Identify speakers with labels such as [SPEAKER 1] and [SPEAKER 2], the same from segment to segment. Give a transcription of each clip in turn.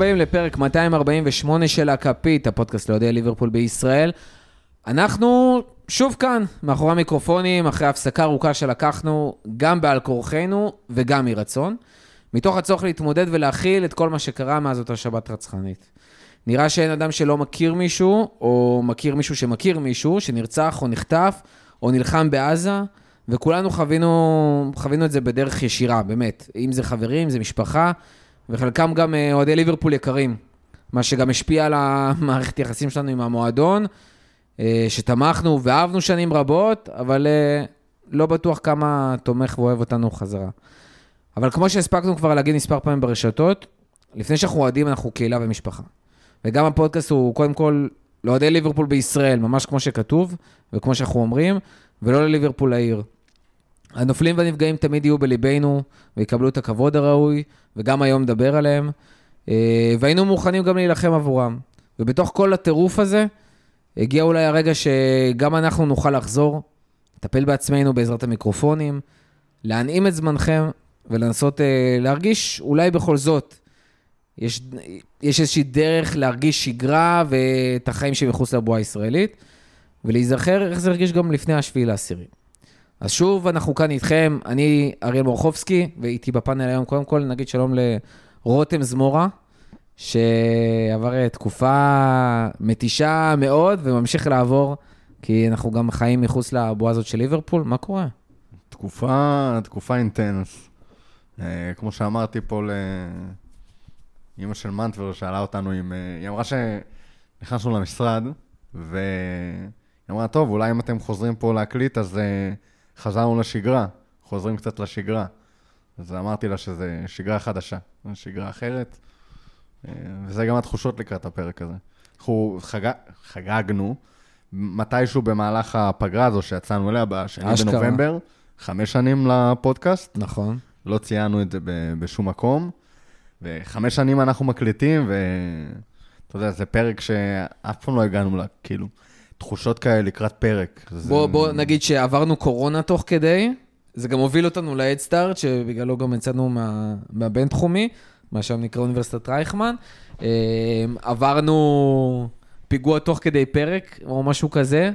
[SPEAKER 1] הבאים לפרק 248 של הכפית, הפודקאסט לאוהדי ליברפול בישראל. אנחנו שוב כאן, מאחורי המיקרופונים, אחרי הפסקה ארוכה שלקחנו, גם בעל כורחנו וגם מרצון, מתוך הצורך להתמודד ולהכיל את כל מה שקרה מאז אותה שבת רצחנית. נראה שאין אדם שלא מכיר מישהו, או מכיר מישהו שמכיר מישהו, שנרצח או נחטף, או נלחם בעזה, וכולנו חווינו, חווינו את זה בדרך ישירה, באמת. אם זה חברים, אם זה משפחה, וחלקם גם אה, אוהדי ליברפול יקרים, מה שגם השפיע על המערכת יחסים שלנו עם המועדון, אה, שתמכנו ואהבנו שנים רבות, אבל אה, לא בטוח כמה תומך ואוהב אותנו חזרה. אבל כמו שהספקנו כבר להגיד מספר פעמים ברשתות, לפני שאנחנו אוהדים אנחנו קהילה ומשפחה. וגם הפודקאסט הוא קודם כל לאוהדי ליברפול בישראל, ממש כמו שכתוב, וכמו שאנחנו אומרים, ולא לליברפול העיר. הנופלים והנפגעים תמיד יהיו בליבנו, ויקבלו את הכבוד הראוי, וגם היום נדבר עליהם. אה, והיינו מוכנים גם להילחם עבורם. ובתוך כל הטירוף הזה, הגיע אולי הרגע שגם אנחנו נוכל לחזור, לטפל בעצמנו בעזרת המיקרופונים, להנעים את זמנכם ולנסות אה, להרגיש אולי בכל זאת. יש, יש איזושהי דרך להרגיש שגרה ואת החיים שמחוץ לבועה הישראלית, ולהיזכר איך זה הרגיש גם לפני השביעי לעשירי. אז שוב, אנחנו כאן איתכם, אני אריאל מורחובסקי, ואיתי בפאנל היום, קודם כל נגיד שלום לרותם זמורה, שעבר תקופה מתישה מאוד וממשיך לעבור, כי אנחנו גם חיים מחוץ לבועה הזאת של ליברפול, מה קורה?
[SPEAKER 2] תקופה, תקופה אינטנס. אה, כמו שאמרתי פה לאימא של מנטבר, שאלה אותנו אם... אה, היא אמרה שנכנסנו למשרד, והיא אמרה, טוב, אולי אם אתם חוזרים פה להקליט, אז אה, חזרנו לשגרה, חוזרים קצת לשגרה. אז אמרתי לה שזה שגרה חדשה, שגרה אחרת, וזה גם התחושות לקראת הפרק הזה. אנחנו חג... חגגנו מתישהו במהלך הפגרה הזו שיצאנו אליה, בשני בנובמבר, חמש שנים לפודקאסט.
[SPEAKER 1] נכון.
[SPEAKER 2] לא ציינו את זה בשום מקום, וחמש שנים אנחנו מקליטים, ואתה יודע, זה פרק שאף פעם לא הגענו לה, כאילו, תחושות כאלה לקראת פרק.
[SPEAKER 1] בוא, זה... בוא נגיד שעברנו קורונה תוך כדי, זה גם הוביל אותנו ל-Headstart, שבגללו גם יצאנו מה, מהבינתחומי, מה שם נקרא אוניברסיטת רייכמן. אמ, עברנו פיגוע תוך כדי פרק, או משהו כזה,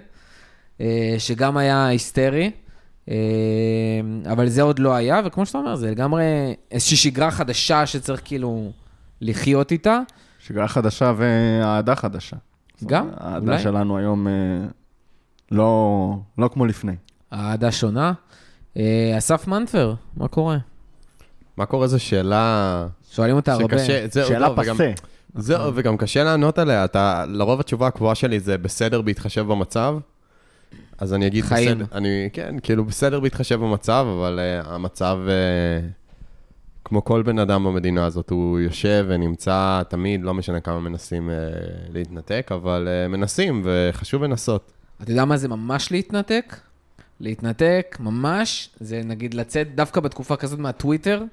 [SPEAKER 1] אה, שגם היה היסטרי. אמ, אבל זה עוד לא היה, וכמו שאתה אומר, זה לגמרי איזושהי שגרה חדשה שצריך כאילו לחיות איתה.
[SPEAKER 2] שגרה חדשה ואהדה חדשה.
[SPEAKER 1] גם, אולי.
[SPEAKER 2] האהדה שלנו היום אה, לא, לא כמו לפני.
[SPEAKER 1] אהדה שונה. אה, אסף מנטבר, מה קורה?
[SPEAKER 3] מה קורה זו שאלה...
[SPEAKER 1] שואלים אותה הרבה.
[SPEAKER 2] שאלה לא, פסה.
[SPEAKER 3] זהו, וגם קשה לענות עליה. אתה, לרוב התשובה הקבועה שלי זה בסדר בהתחשב במצב. אז אני אגיד
[SPEAKER 1] חיים.
[SPEAKER 3] בסדר, אני, כן, כאילו בסדר בהתחשב במצב, אבל uh, המצב, uh, כמו כל בן אדם במדינה הזאת, הוא יושב ונמצא תמיד, לא משנה כמה מנסים uh, להתנתק, אבל uh, מנסים, וחשוב לנסות.
[SPEAKER 1] אתה יודע מה זה ממש להתנתק? להתנתק, ממש, זה נגיד לצאת דווקא בתקופה כזאת מהטוויטר,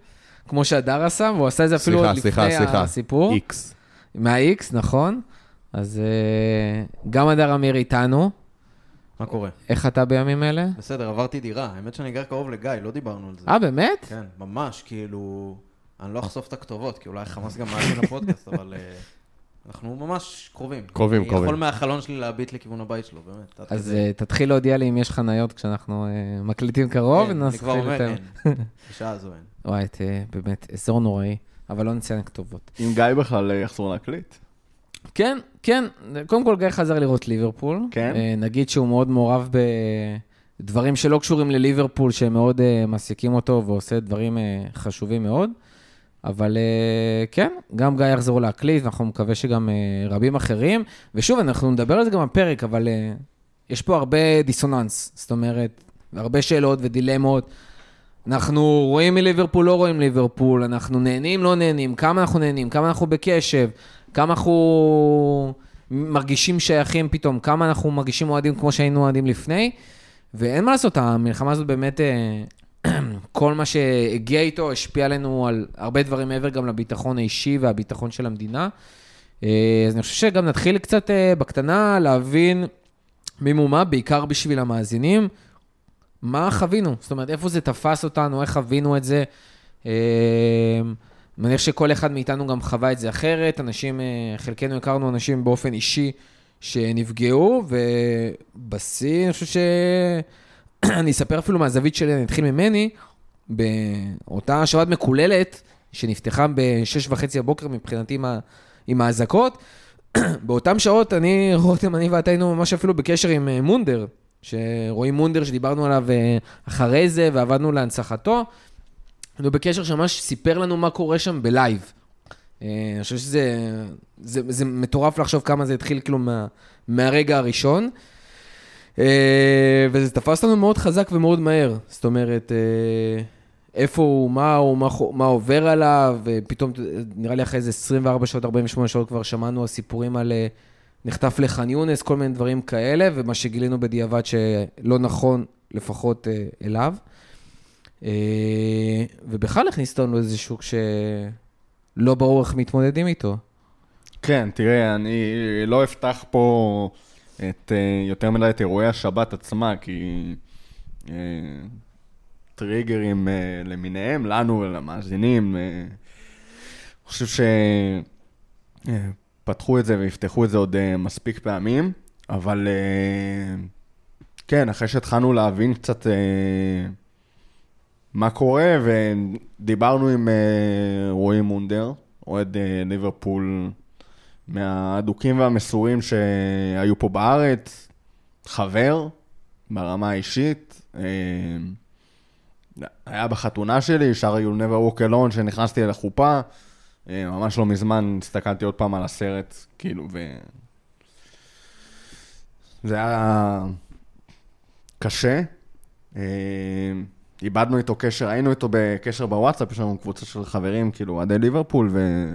[SPEAKER 1] כמו שהדר עשה, והוא עשה את זה אפילו עוד
[SPEAKER 3] סליחה,
[SPEAKER 1] לפני
[SPEAKER 3] סליחה.
[SPEAKER 1] הסיפור.
[SPEAKER 3] איקס.
[SPEAKER 1] מה-X, נכון. אז uh, גם הדר אמיר איתנו.
[SPEAKER 4] מה קורה?
[SPEAKER 1] איך אתה בימים אלה?
[SPEAKER 4] בסדר, עברתי דירה. האמת שאני גר קרוב לגיא, לא דיברנו על זה.
[SPEAKER 1] אה, באמת?
[SPEAKER 4] כן, ממש, כאילו... אני לא אחשוף את הכתובות, כי אולי חמאס גם מאזין לפודקאסט, אבל אה, אנחנו ממש קרובים.
[SPEAKER 3] קרובים,
[SPEAKER 4] אני
[SPEAKER 3] קרובים.
[SPEAKER 4] יכול מהחלון שלי להביט לכיוון הבית שלו, באמת.
[SPEAKER 1] אז
[SPEAKER 4] כדי-
[SPEAKER 1] uh, תתחיל להודיע לי אם יש חניות כשאנחנו uh, מקליטים קרוב,
[SPEAKER 4] כן, אני כבר אומר. אין. בשעה זו אין.
[SPEAKER 1] וואי, באמת, אזור נוראי, אבל לא נציין כתובות.
[SPEAKER 2] אם גיא בכלל אה, יחזור להקליט.
[SPEAKER 1] כן, כן, קודם כל גיא חזר לראות ליברפול.
[SPEAKER 2] כן?
[SPEAKER 1] אה, נגיד שהוא מאוד מעורב בדברים שלא קשורים לליברפול, שהם מאוד אה, מעסיקים אותו ועושה דברים אה, חשובים מאוד. אבל כן, גם גיא יחזור להקליט, ואנחנו מקווה שגם רבים אחרים. ושוב, אנחנו נדבר על זה גם בפרק, אבל יש פה הרבה דיסוננס. זאת אומרת, הרבה שאלות ודילמות. אנחנו רואים מליברפול, לא רואים ליברפול, אנחנו נהנים, לא נהנים, כמה אנחנו נהנים, כמה אנחנו בקשב, כמה אנחנו מרגישים שייכים פתאום, כמה אנחנו מרגישים אוהדים כמו שהיינו אוהדים לפני, ואין מה לעשות, המלחמה הזאת באמת, אה, כל מה שהגיע איתו השפיע עלינו על הרבה דברים מעבר גם לביטחון האישי והביטחון של המדינה. אה, אז אני חושב שגם נתחיל קצת אה, בקטנה להבין מימומה, בעיקר בשביל המאזינים, מה חווינו, זאת אומרת, איפה זה תפס אותנו, איך חווינו את זה. מניח שכל אחד מאיתנו גם חווה את זה אחרת. אנשים, אה, חלקנו הכרנו אנשים באופן אישי שנפגעו, ובשיא, אני חושב ש... אני אספר אפילו מהזווית שלי, אני אתחיל ממני, באותה שבת מקוללת, שנפתחה ב-6 וחצי בבוקר מבחינתי עם, ה... עם האזעקות, באותן שעות אני, רותם, אני ואתה היינו ממש אפילו בקשר עם אה, מונדר, שרועי מונדר שדיברנו עליו אה, אחרי זה ועבדנו להנצחתו. היינו בקשר שממש סיפר לנו מה קורה שם בלייב. אה, אני חושב שזה זה, זה מטורף לחשוב כמה זה התחיל כאילו מה, מהרגע הראשון. אה, וזה תפס לנו מאוד חזק ומאוד מהר. זאת אומרת, אה, איפה הוא, מה הוא, מה, מה עובר עליו, ופתאום, נראה לי אחרי איזה 24 שעות, 48 שעות כבר שמענו הסיפורים על נחטף לח'אן יונס, כל מיני דברים כאלה, ומה שגילינו בדיעבד שלא נכון, לפחות אליו. ובכלל הכניס אותנו לאיזה שוק שלא ברור איך מתמודדים איתו.
[SPEAKER 2] כן, תראה, אני לא אפתח פה את, uh, יותר מדי את אירועי השבת עצמה, כי uh, טריגרים למיניהם, לנו ולמאזינים, אני חושב שפתחו את זה ויפתחו את זה עוד מספיק פעמים, אבל כן, אחרי שהתחלנו להבין קצת מה קורה, ודיברנו עם uh, רועי מונדר, אוהד uh, ליברפול מהאדוקים והמסורים שהיו פה בארץ, חבר, ברמה האישית. אה, היה בחתונה שלי, שר You Never Walk Alone, שנכנסתי אל החופה. אה, ממש לא מזמן הסתכלתי עוד פעם על הסרט, כאילו, ו... זה היה קשה. איבדנו איתו קשר, היינו איתו בקשר בוואטסאפ, יש לנו קבוצה של חברים, כאילו, אוהדי ליברפול, ו...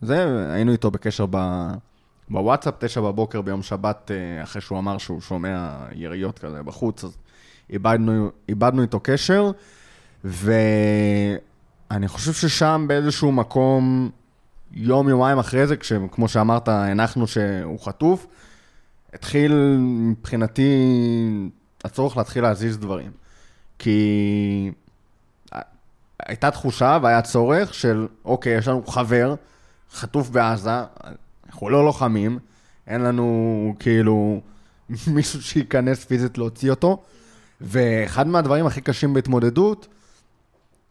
[SPEAKER 2] זה, היינו איתו בקשר ב... בוואטסאפ, תשע בבוקר ביום שבת, אה, אחרי שהוא אמר שהוא שומע יריות כזה בחוץ, אז איבדנו, איבדנו איתו קשר, ואני חושב ששם באיזשהו מקום, יום-יומיים אחרי זה, כשכמו שאמרת, הנחנו שהוא חטוף, התחיל מבחינתי הצורך להתחיל להזיז דברים. כי הייתה תחושה והיה צורך של, אוקיי, יש לנו חבר, חטוף בעזה, אנחנו לא לוחמים, אין לנו כאילו מישהו שייכנס פיזית להוציא אותו, ואחד מהדברים הכי קשים בהתמודדות,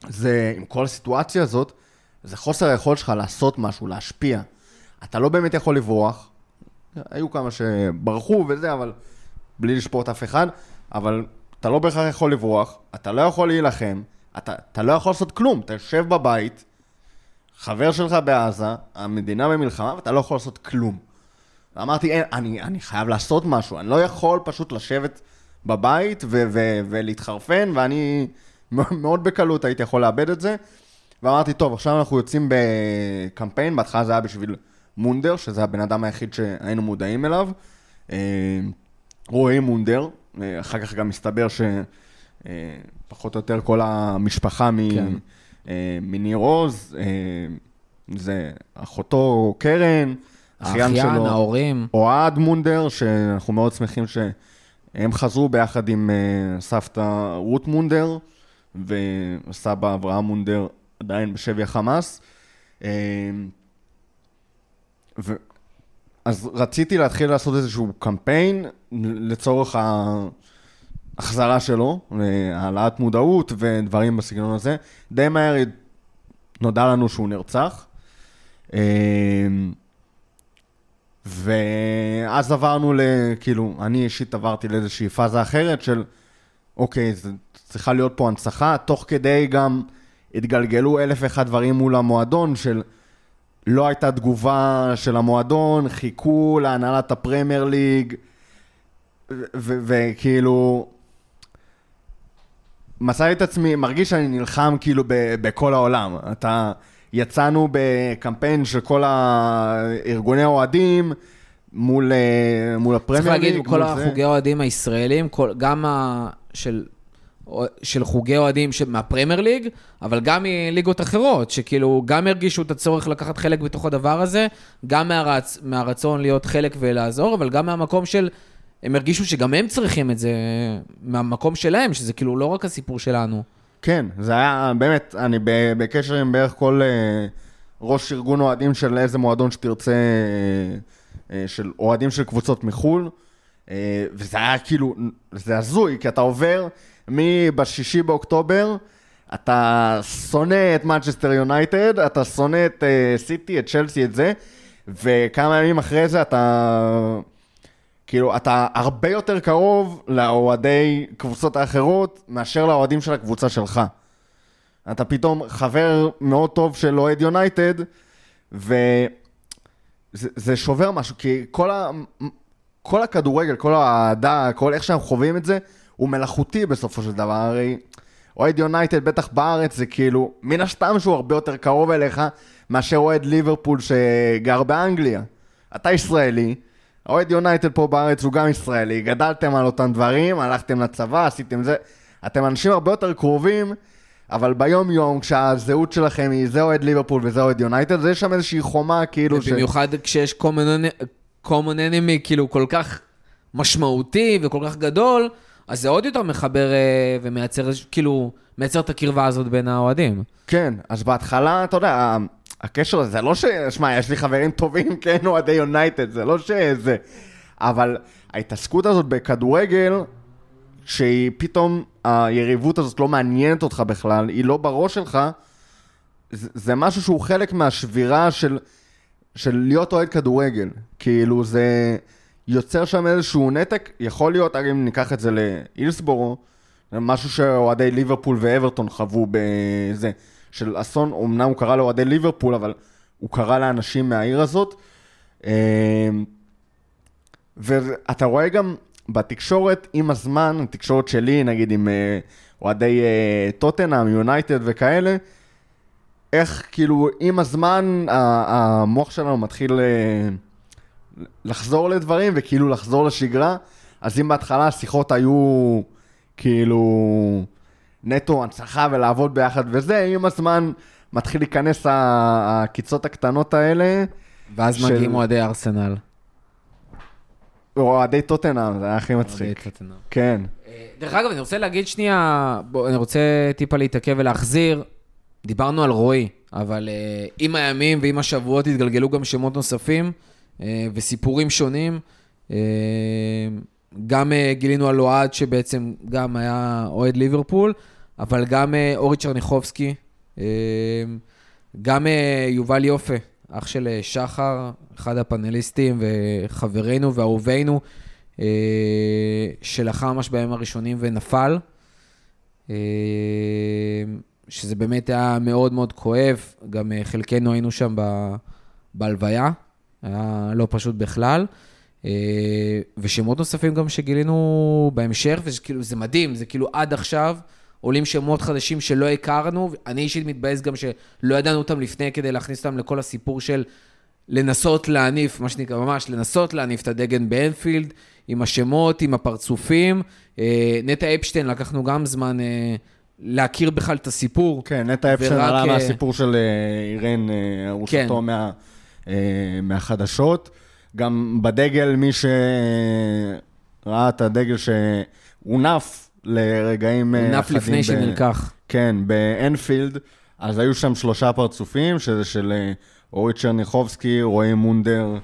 [SPEAKER 2] זה עם כל הסיטואציה הזאת, זה חוסר היכולת שלך לעשות משהו, להשפיע. אתה לא באמת יכול לברוח, היו כמה שברחו וזה, אבל בלי לשפוט אף אחד, אבל אתה לא בהכרח יכול לברוח, אתה לא יכול להילחם, אתה, אתה לא יכול לעשות כלום, אתה יושב בבית, חבר שלך בעזה, המדינה במלחמה, ואתה לא יכול לעשות כלום. ואמרתי, אין, אני, אני חייב לעשות משהו, אני לא יכול פשוט לשבת בבית ו- ו- ולהתחרפן, ואני מאוד בקלות הייתי יכול לאבד את זה. ואמרתי, טוב, עכשיו אנחנו יוצאים בקמפיין, בהתחלה זה היה בשביל מונדר, שזה הבן אדם היחיד שהיינו מודעים אליו. אה, רועי מונדר, אחר כך גם מסתבר שפחות אה, או יותר כל המשפחה מ... כן. אה, מניר עוז, אה, זה אחותו קרן,
[SPEAKER 1] אחיין שלו, ההורים.
[SPEAKER 2] אוהד מונדר, שאנחנו מאוד שמחים שהם חזרו ביחד עם אה, סבתא רות מונדר, וסבא אברהם מונדר עדיין בשבי החמאס. ו... אז רציתי להתחיל לעשות איזשהו קמפיין לצורך ההחזרה שלו, העלאת מודעות ודברים בסגנון הזה. די מהר נודע לנו שהוא נרצח. אמ, ואז עברנו ל... כאילו, אני אישית עברתי לאיזושהי פאזה אחרת של, אוקיי, זה צריכה להיות פה הנצחה, תוך כדי גם התגלגלו אלף ואחד דברים מול המועדון של... לא הייתה תגובה של המועדון, חיכו להנהלת הפרמייר ליג, וכאילו, מצאתי את עצמי, מרגיש שאני נלחם כאילו בכל העולם. אתה, יצאנו בקמפיין של כל הארגוני האוהדים מול, אה, מול הפרמייר ליג.
[SPEAKER 1] צריך להגיד, כל החוגי האוהדים הישראלים, כל, גם ה... של... של חוגי אוהדים מהפרמייר ליג, אבל גם מליגות אחרות, שכאילו גם הרגישו את הצורך לקחת חלק בתוך הדבר הזה, גם מהרצ... מהרצון להיות חלק ולעזור, אבל גם מהמקום של הם הרגישו שגם הם צריכים את זה מהמקום שלהם, שזה כאילו לא רק הסיפור שלנו.
[SPEAKER 2] כן, זה היה, באמת, אני בקשר עם בערך כל אה, ראש ארגון אוהדים של איזה מועדון שתרצה, אה, אה, של אוהדים של קבוצות מחו"ל, וזה היה כאילו, זה הזוי, כי אתה עובר מבשישי באוקטובר, אתה שונא את מנצ'סטר יונייטד, אתה שונא את אה, סיטי, את צ'לסי, את זה, וכמה ימים אחרי זה אתה... כאילו, אתה הרבה יותר קרוב לאוהדי קבוצות האחרות מאשר לאוהדים של הקבוצה שלך. אתה פתאום חבר מאוד טוב של אוהד יונייטד, וזה זה שובר משהו, כי כל, ה, כל הכדורגל, כל האהדה, כל איך שאנחנו חווים את זה, הוא מלאכותי בסופו של דבר. הרי אוהד יונייטד, בטח בארץ, זה כאילו, מן הסתם שהוא הרבה יותר קרוב אליך מאשר אוהד ליברפול שגר באנגליה. אתה ישראלי, אוהד יונייטד פה בארץ הוא גם ישראלי, גדלתם על אותם דברים, הלכתם לצבא, עשיתם זה, אתם אנשים הרבה יותר קרובים, אבל ביום יום כשהזהות שלכם היא זה אוהד ליברפול וזה אוהד יונייטד, אז יש שם איזושהי חומה כאילו ש...
[SPEAKER 1] במיוחד כשיש common en- common enemy כאילו כל כך משמעותי וכל כך גדול, אז זה עוד יותר מחבר אה, ומייצר כאילו, מייצר את הקרבה הזאת בין האוהדים.
[SPEAKER 2] כן, אז בהתחלה, אתה יודע, הקשר הזה, זה לא ש... שמע, יש לי חברים טובים, כן, אוהדי יונייטד, זה לא שזה... אבל ההתעסקות הזאת בכדורגל, שהיא פתאום, היריבות הזאת לא מעניינת אותך בכלל, היא לא בראש שלך, זה, זה משהו שהוא חלק מהשבירה של, של להיות אוהד כדורגל. כאילו, זה יוצר שם איזשהו נתק, יכול להיות, אגב, אם ניקח את זה לאילסבורו, זה משהו שאוהדי ליברפול ואברטון חוו בזה, של אסון, אמנם הוא קרא לאוהדי ליברפול, אבל הוא קרא לאנשים מהעיר הזאת. אמ, ואתה רואה גם בתקשורת עם הזמן, התקשורת שלי, נגיד עם אה, אוהדי אה, טוטנאם, יונייטד וכאלה, איך כאילו עם הזמן המוח שלנו מתחיל אה, לחזור לדברים וכאילו לחזור לשגרה, אז אם בהתחלה השיחות היו כאילו נטו הנצחה ולעבוד ביחד וזה, עם הזמן מתחיל להיכנס ה- העקיצות הקטנות האלה.
[SPEAKER 1] ואז
[SPEAKER 2] של-
[SPEAKER 1] מגיעים אוהדי ארסנל.
[SPEAKER 2] או אוהדי טוטנאם, זה היה הכי
[SPEAKER 1] אוהדי
[SPEAKER 2] מצחיק.
[SPEAKER 1] טוטנהאם.
[SPEAKER 2] כן.
[SPEAKER 1] אה, דרך אגב, אני רוצה להגיד שנייה, בוא, אני רוצה טיפה להתעכב ולהחזיר. דיברנו על רועי, אבל uh, עם הימים ועם השבועות התגלגלו גם שמות נוספים וסיפורים שונים. Uh, גם uh, גילינו על אוהד שבעצם גם היה אוהד ליברפול, אבל גם אורי צ'רניחובסקי, גם יובל יופה, אח של שחר, אחד הפאנליסטים וחברנו ואהובינו, שלחם ממש בימים הראשונים ונפל. אה, שזה באמת היה מאוד מאוד כואב, גם אה, חלקנו היינו שם בהלוויה, היה לא פשוט בכלל. אה, ושמות נוספים גם שגילינו בהמשך, וזה כאילו, זה מדהים, זה כאילו עד עכשיו עולים שמות חדשים שלא הכרנו, אני אישית מתבאס גם שלא ידענו אותם לפני כדי להכניס אותם לכל הסיפור של לנסות להניף, מה שנקרא, ממש לנסות להניף את הדגן באנפילד, עם השמות, עם הפרצופים. אה, נטע אפשטיין, לקחנו גם זמן אה, להכיר בכלל את הסיפור.
[SPEAKER 2] כן, נטע אפשטיין
[SPEAKER 1] ורק,
[SPEAKER 2] עלה מהסיפור של אירן, ארוסתו
[SPEAKER 1] כן.
[SPEAKER 2] מה- מהחדשות. גם בדגל, מי שראה את הדגל שהונף לרגעים אה,
[SPEAKER 1] הוא נף
[SPEAKER 2] אחדים
[SPEAKER 1] לפני
[SPEAKER 2] ב-
[SPEAKER 1] שנלקח.
[SPEAKER 2] כן, באנפילד, אז היו שם שלושה פרצופים, שזה של אה, אורית צ'רניחובסקי, רועי מונדר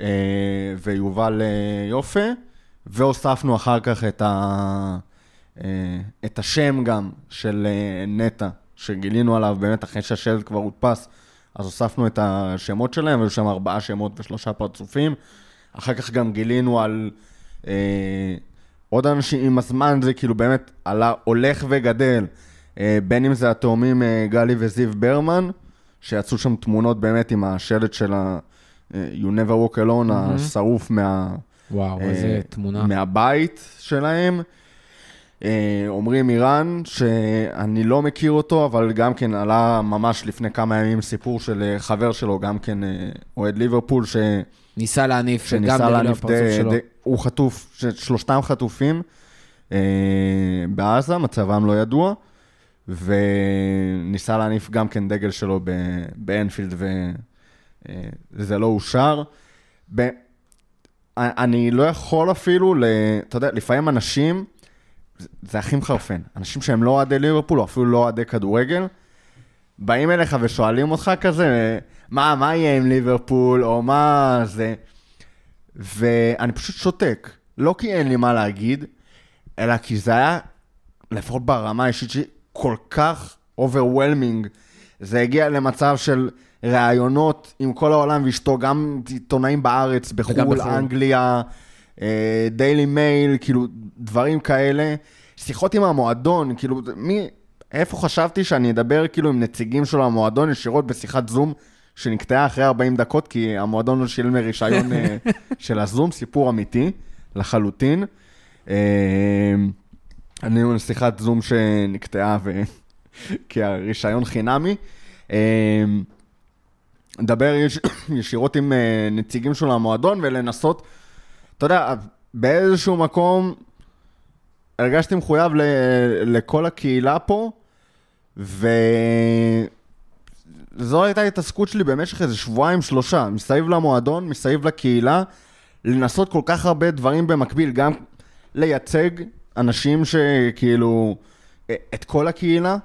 [SPEAKER 2] אה, ויובל אה, יופה, והוספנו אחר כך את, ה, אה, את השם גם של אה, נטע, שגילינו עליו באמת אחרי שהשלט כבר הודפס, אז הוספנו את השמות שלהם, היו שם ארבעה שמות ושלושה פרצופים. אחר כך גם גילינו על אה, עוד אנשים, עם הזמן זה כאילו באמת עלה, הולך וגדל. אה, בין אם זה התאומים אה, גלי וזיו ברמן, שיצאו שם תמונות באמת עם השלט של ה... אה, You never walk alone, השרוף מה...
[SPEAKER 1] וואו,
[SPEAKER 2] אה,
[SPEAKER 1] איזה תמונה.
[SPEAKER 2] מהבית שלהם. אה, עמרי מירן, שאני לא מכיר אותו, אבל גם כן עלה ממש לפני כמה ימים סיפור של אה, חבר שלו, גם כן אה, אוהד ליברפול, ש...
[SPEAKER 1] ניסה להניף, גם
[SPEAKER 2] שניסה
[SPEAKER 1] דגל
[SPEAKER 2] להניף די. די, הוא חטוף, שלושתם חטופים אה, בעזה, מצבם לא ידוע, וניסה להניף גם כן דגל שלו באנפילד, וזה לא אושר. ב- אני לא יכול אפילו, אתה יודע, לפעמים אנשים זה- הכי מחרפן. אנשים שהם לא אוהדי ליברפול, או אפילו לא אוהדי כדורגל, באים אליך ושואלים אותך כזה, מה, מה יהיה עם ליברפול, או מה זה... ואני פשוט שותק. לא כי אין לי מה להגיד, אלא כי זה היה, לפחות ברמה האישית שלי, כל כך overwhelming. זה הגיע למצב של ראיונות עם כל העולם ואשתו, גם עיתונאים בארץ, בחו"ל,
[SPEAKER 1] בחו"ל.
[SPEAKER 2] אנגליה, דיילי מייל, כאילו, דברים כאלה. שיחות עם המועדון, כאילו, מי, איפה חשבתי שאני אדבר כאילו עם נציגים של המועדון ישירות בשיחת זום שנקטעה אחרי 40 דקות, כי המועדון לא שילם רישיון אה, של הזום, סיפור אמיתי, לחלוטין. אה, אני עם שיחת זום שנקטעה ו... כי הרישיון חינמי. אה, יש... ישירות עם אה, נציגים של המועדון ולנסות, אתה יודע, באיזשהו מקום הרגשתי מחויב ל... לכל הקהילה פה, וזו הייתה ההתעסקות שלי במשך איזה שבועיים, שלושה, מסביב למועדון, מסביב לקהילה, לנסות כל כך הרבה דברים במקביל, גם לייצג אנשים שכאילו, את כל הקהילה,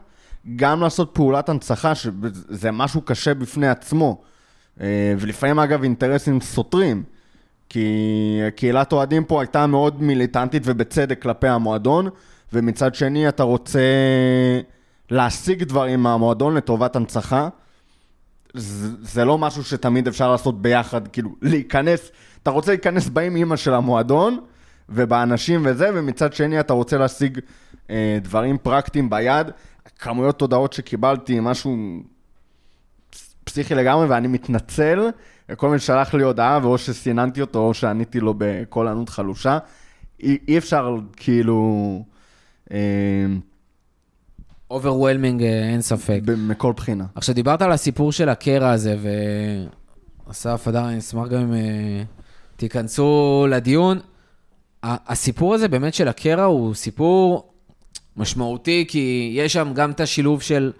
[SPEAKER 2] גם לעשות פעולת הנצחה, שזה משהו קשה בפני עצמו, אה, ולפעמים אגב אינטרסים סותרים. כי קהילת אוהדים פה הייתה מאוד מיליטנטית ובצדק כלפי המועדון, ומצד שני אתה רוצה להשיג דברים מהמועדון לטובת הנצחה. זה, זה לא משהו שתמיד אפשר לעשות ביחד, כאילו להיכנס, אתה רוצה להיכנס באם אימא של המועדון ובאנשים וזה, ומצד שני אתה רוצה להשיג אה, דברים פרקטיים ביד. כמויות הודעות שקיבלתי, משהו פסיכי לגמרי, ואני מתנצל. כל מי ששלח לי הודעה, ואו שסיננתי אותו, או שעניתי לו בקול ענות חלושה. אי, אי אפשר, כאילו, אה,
[SPEAKER 1] overwhelming, אין ספק.
[SPEAKER 2] מכל בחינה.
[SPEAKER 1] עכשיו, דיברת על הסיפור של הקרע הזה, ואסף, אדר, אני אשמח גם אם אה, תיכנסו לדיון. הסיפור הזה באמת של הקרע הוא סיפור משמעותי, כי יש שם גם את השילוב של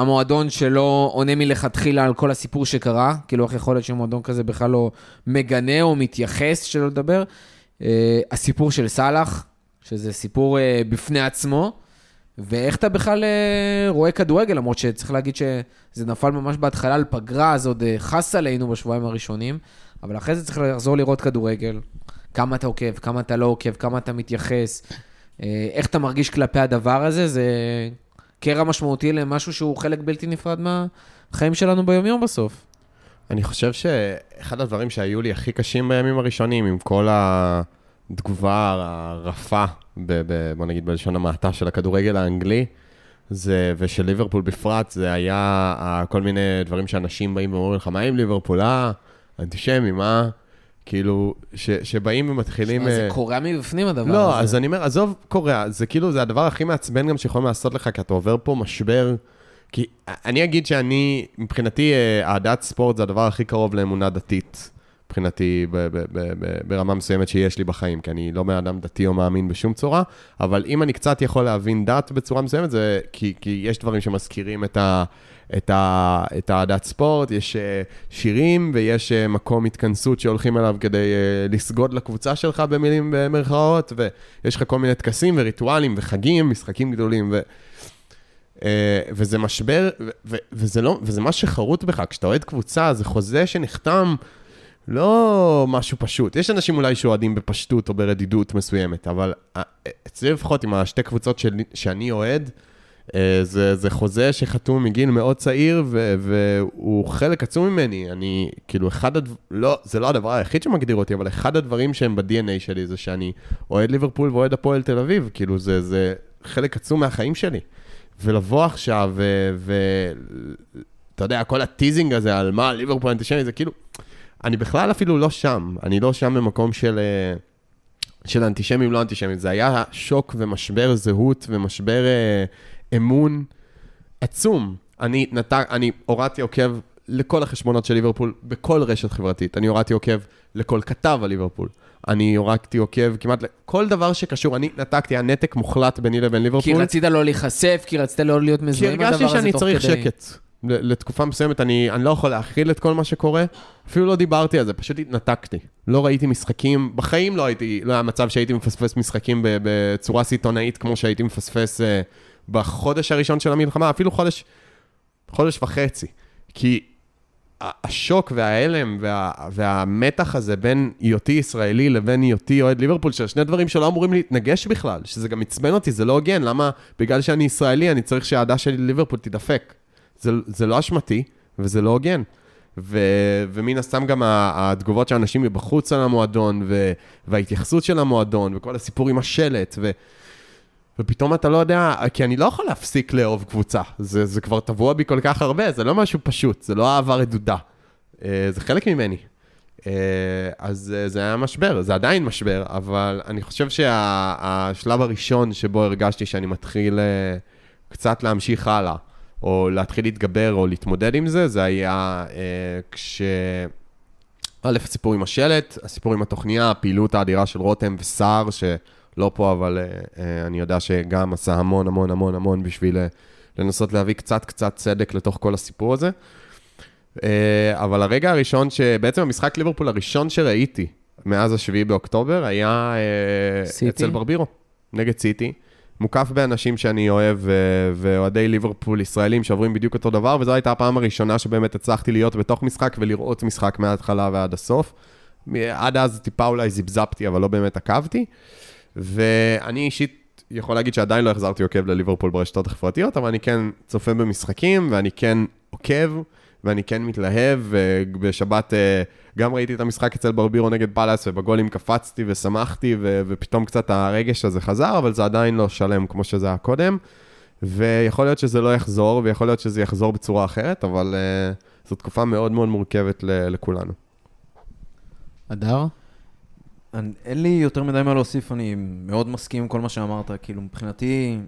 [SPEAKER 1] המועדון שלא עונה מלכתחילה על כל הסיפור שקרה, כאילו איך יכול להיות שמועדון כזה בכלל לא מגנה או מתייחס, שלא לדבר. אה, הסיפור של סאלח, שזה סיפור אה, בפני עצמו. ואיך אתה בכלל אה, רואה כדורגל, למרות שצריך להגיד שזה נפל ממש בהתחלה על פגרה, אז עוד אה, חס עלינו בשבועיים הראשונים, אבל אחרי זה צריך לחזור לראות כדורגל. כמה אתה עוקב, כמה אתה לא עוקב, כמה אתה מתייחס, אה, איך אתה מרגיש כלפי הדבר הזה, זה קרע משמעותי למשהו שהוא חלק בלתי נפרד מהחיים שלנו ביומיום בסוף.
[SPEAKER 3] אני חושב שאחד הדברים שהיו לי הכי קשים בימים הראשונים, עם כל התגובה הרפה, ב, ב, בוא נגיד בלשון המעטה של הכדורגל האנגלי, זה, ושל ליברפול בפרט, זה היה כל מיני דברים שאנשים באים ואומרים לך, מה עם ליברפול? אה, אנטישמי, מה? כאילו, ש, שבאים ומתחילים...
[SPEAKER 1] שמע, זה
[SPEAKER 3] אה,
[SPEAKER 1] קורע מבפנים הדבר הזה.
[SPEAKER 3] לא, אז אני אומר, עזוב קוריאה, זה כאילו, זה הדבר הכי מעצבן גם שיכולים לעשות לך, כי אתה עובר פה משבר. כי אני אגיד שאני, מבחינתי, אה, אהדת ספורט זה הדבר הכי קרוב לאמונה דתית, מבחינתי, ברמה מסוימת שיש לי בחיים, כי אני לא בן אדם דתי או מאמין בשום צורה, אבל אם אני קצת יכול להבין דת בצורה מסוימת, זה כי, כי יש דברים שמזכירים את ה... את, ה, את האהדת ספורט, יש אה, שירים ויש אה, מקום התכנסות שהולכים אליו כדי אה, לסגוד לקבוצה שלך במילים במרכאות, ויש לך כל מיני טקסים וריטואלים וחגים, משחקים גדולים, ו, וזה משבר, ו, וזה, לא, וזה מה שחרוט בך, כשאתה אוהד קבוצה, זה חוזה שנחתם, לא משהו פשוט. יש אנשים אולי שאוהדים בפשטות או ברדידות מסוימת, אבל אה, אצלי לפחות עם השתי קבוצות של, שאני אוהד, אה, זה, זה חוזה שחתום מגיל מאוד צעיר, ו, והוא חלק עצום ממני. אני, כאילו, אחד הדברים, לא, זה לא הדבר היחיד שמגדיר אותי, אבל אחד הדברים שהם ב-DNA שלי זה שאני אוהד ליברפול ואוהד הפועל תל אביב. כאילו, זה, זה חלק עצום מהחיים שלי. ולבוא עכשיו, ואתה יודע, כל הטיזינג הזה על מה, ליברפול אנטישמי, זה כאילו, אני בכלל אפילו לא שם. אני לא שם במקום של... אה, של אנטישמים, לא אנטישמים, זה היה שוק ומשבר זהות ומשבר אה, אמון עצום. אני נתק, אני הורדתי עוקב לכל החשבונות של ליברפול בכל רשת חברתית. אני הורדתי עוקב לכל כתב על ליברפול. אני הורדתי עוקב כמעט לכל דבר שקשור. אני נתקתי, היה נתק מוחלט ביני לבין
[SPEAKER 1] כי
[SPEAKER 3] ליברפול.
[SPEAKER 1] רצית לא להיחשף, כי רצית לא להיות
[SPEAKER 3] כי
[SPEAKER 1] מזוהה עם הדבר הזה
[SPEAKER 3] הרגשתי
[SPEAKER 1] תוך כדי.
[SPEAKER 3] שאני צריך שקט. לתקופה מסוימת, אני, אני לא יכול להכיל את כל מה שקורה, אפילו לא דיברתי על זה, פשוט התנתקתי. לא ראיתי משחקים, בחיים לא הייתי, לא היה מצב שהייתי מפספס משחקים בצורה סיטונאית כמו שהייתי מפספס אה, בחודש הראשון של המלחמה, אפילו חודש, חודש וחצי. כי השוק וההלם וה, והמתח הזה בין היותי ישראלי לבין היותי אוהד ליברפול, שזה שני דברים שלא אמורים להתנגש בכלל, שזה גם עצבן אותי, זה לא הוגן, למה בגלל שאני ישראלי אני צריך שהאהדה שלי לליברפול תידפק? זה, זה לא אשמתי, וזה לא הוגן. ו, ומן הסתם גם התגובות של אנשים מבחוץ על המועדון, ו, וההתייחסות של המועדון, וכל הסיפור עם השלט, ו, ופתאום אתה לא יודע, כי אני לא יכול להפסיק לאהוב קבוצה. זה, זה כבר טבוע בי כל כך הרבה, זה לא משהו פשוט, זה לא אהבה רדודה. אה, זה חלק ממני. אה, אז אה, זה היה משבר, זה עדיין משבר, אבל אני חושב שהשלב הראשון שבו הרגשתי שאני מתחיל קצת להמשיך הלאה, או להתחיל להתגבר או להתמודד עם זה, זה היה אה, כש... א', הסיפור עם השלט, הסיפור עם התוכניה, הפעילות האדירה של רותם וסער, שלא פה, אבל אה, אה, אני יודע שגם עשה המון המון המון המון בשביל אה, לנסות להביא קצת קצת צדק לתוך כל הסיפור הזה. אה, אבל הרגע הראשון, שבעצם המשחק ליברפול הראשון שראיתי מאז השביעי באוקטובר, היה אה? אצל ברבירו, נגד סיטי. מוקף באנשים שאני אוהב, ואוהדי ליברפול ישראלים שעוברים בדיוק אותו דבר, וזו הייתה הפעם הראשונה שבאמת הצלחתי להיות בתוך משחק ולראות משחק מההתחלה ועד הסוף. עד אז טיפה אולי זיבזבתי, אבל לא באמת עקבתי. ואני אישית יכול להגיד שעדיין לא החזרתי עוקב לליברפול ברשתות החברתיות, אבל אני כן צופה במשחקים, ואני כן עוקב, ואני כן מתלהב, ובשבת אה, גם ראיתי את המשחק אצל ברבירו נגד פאלאס, ובגולים קפצתי ושמחתי, ו- ופתאום קצת הרגש הזה חזר, אבל זה עדיין לא שלם כמו שזה היה קודם. ויכול להיות שזה לא יחזור, ויכול להיות שזה יחזור בצורה אחרת, אבל uh, זו תקופה מאוד מאוד מורכבת ל- לכולנו.
[SPEAKER 1] אדר?
[SPEAKER 4] אני, אין לי יותר מדי מה להוסיף, אני מאוד מסכים עם כל מה שאמרת. כאילו, מבחינתי,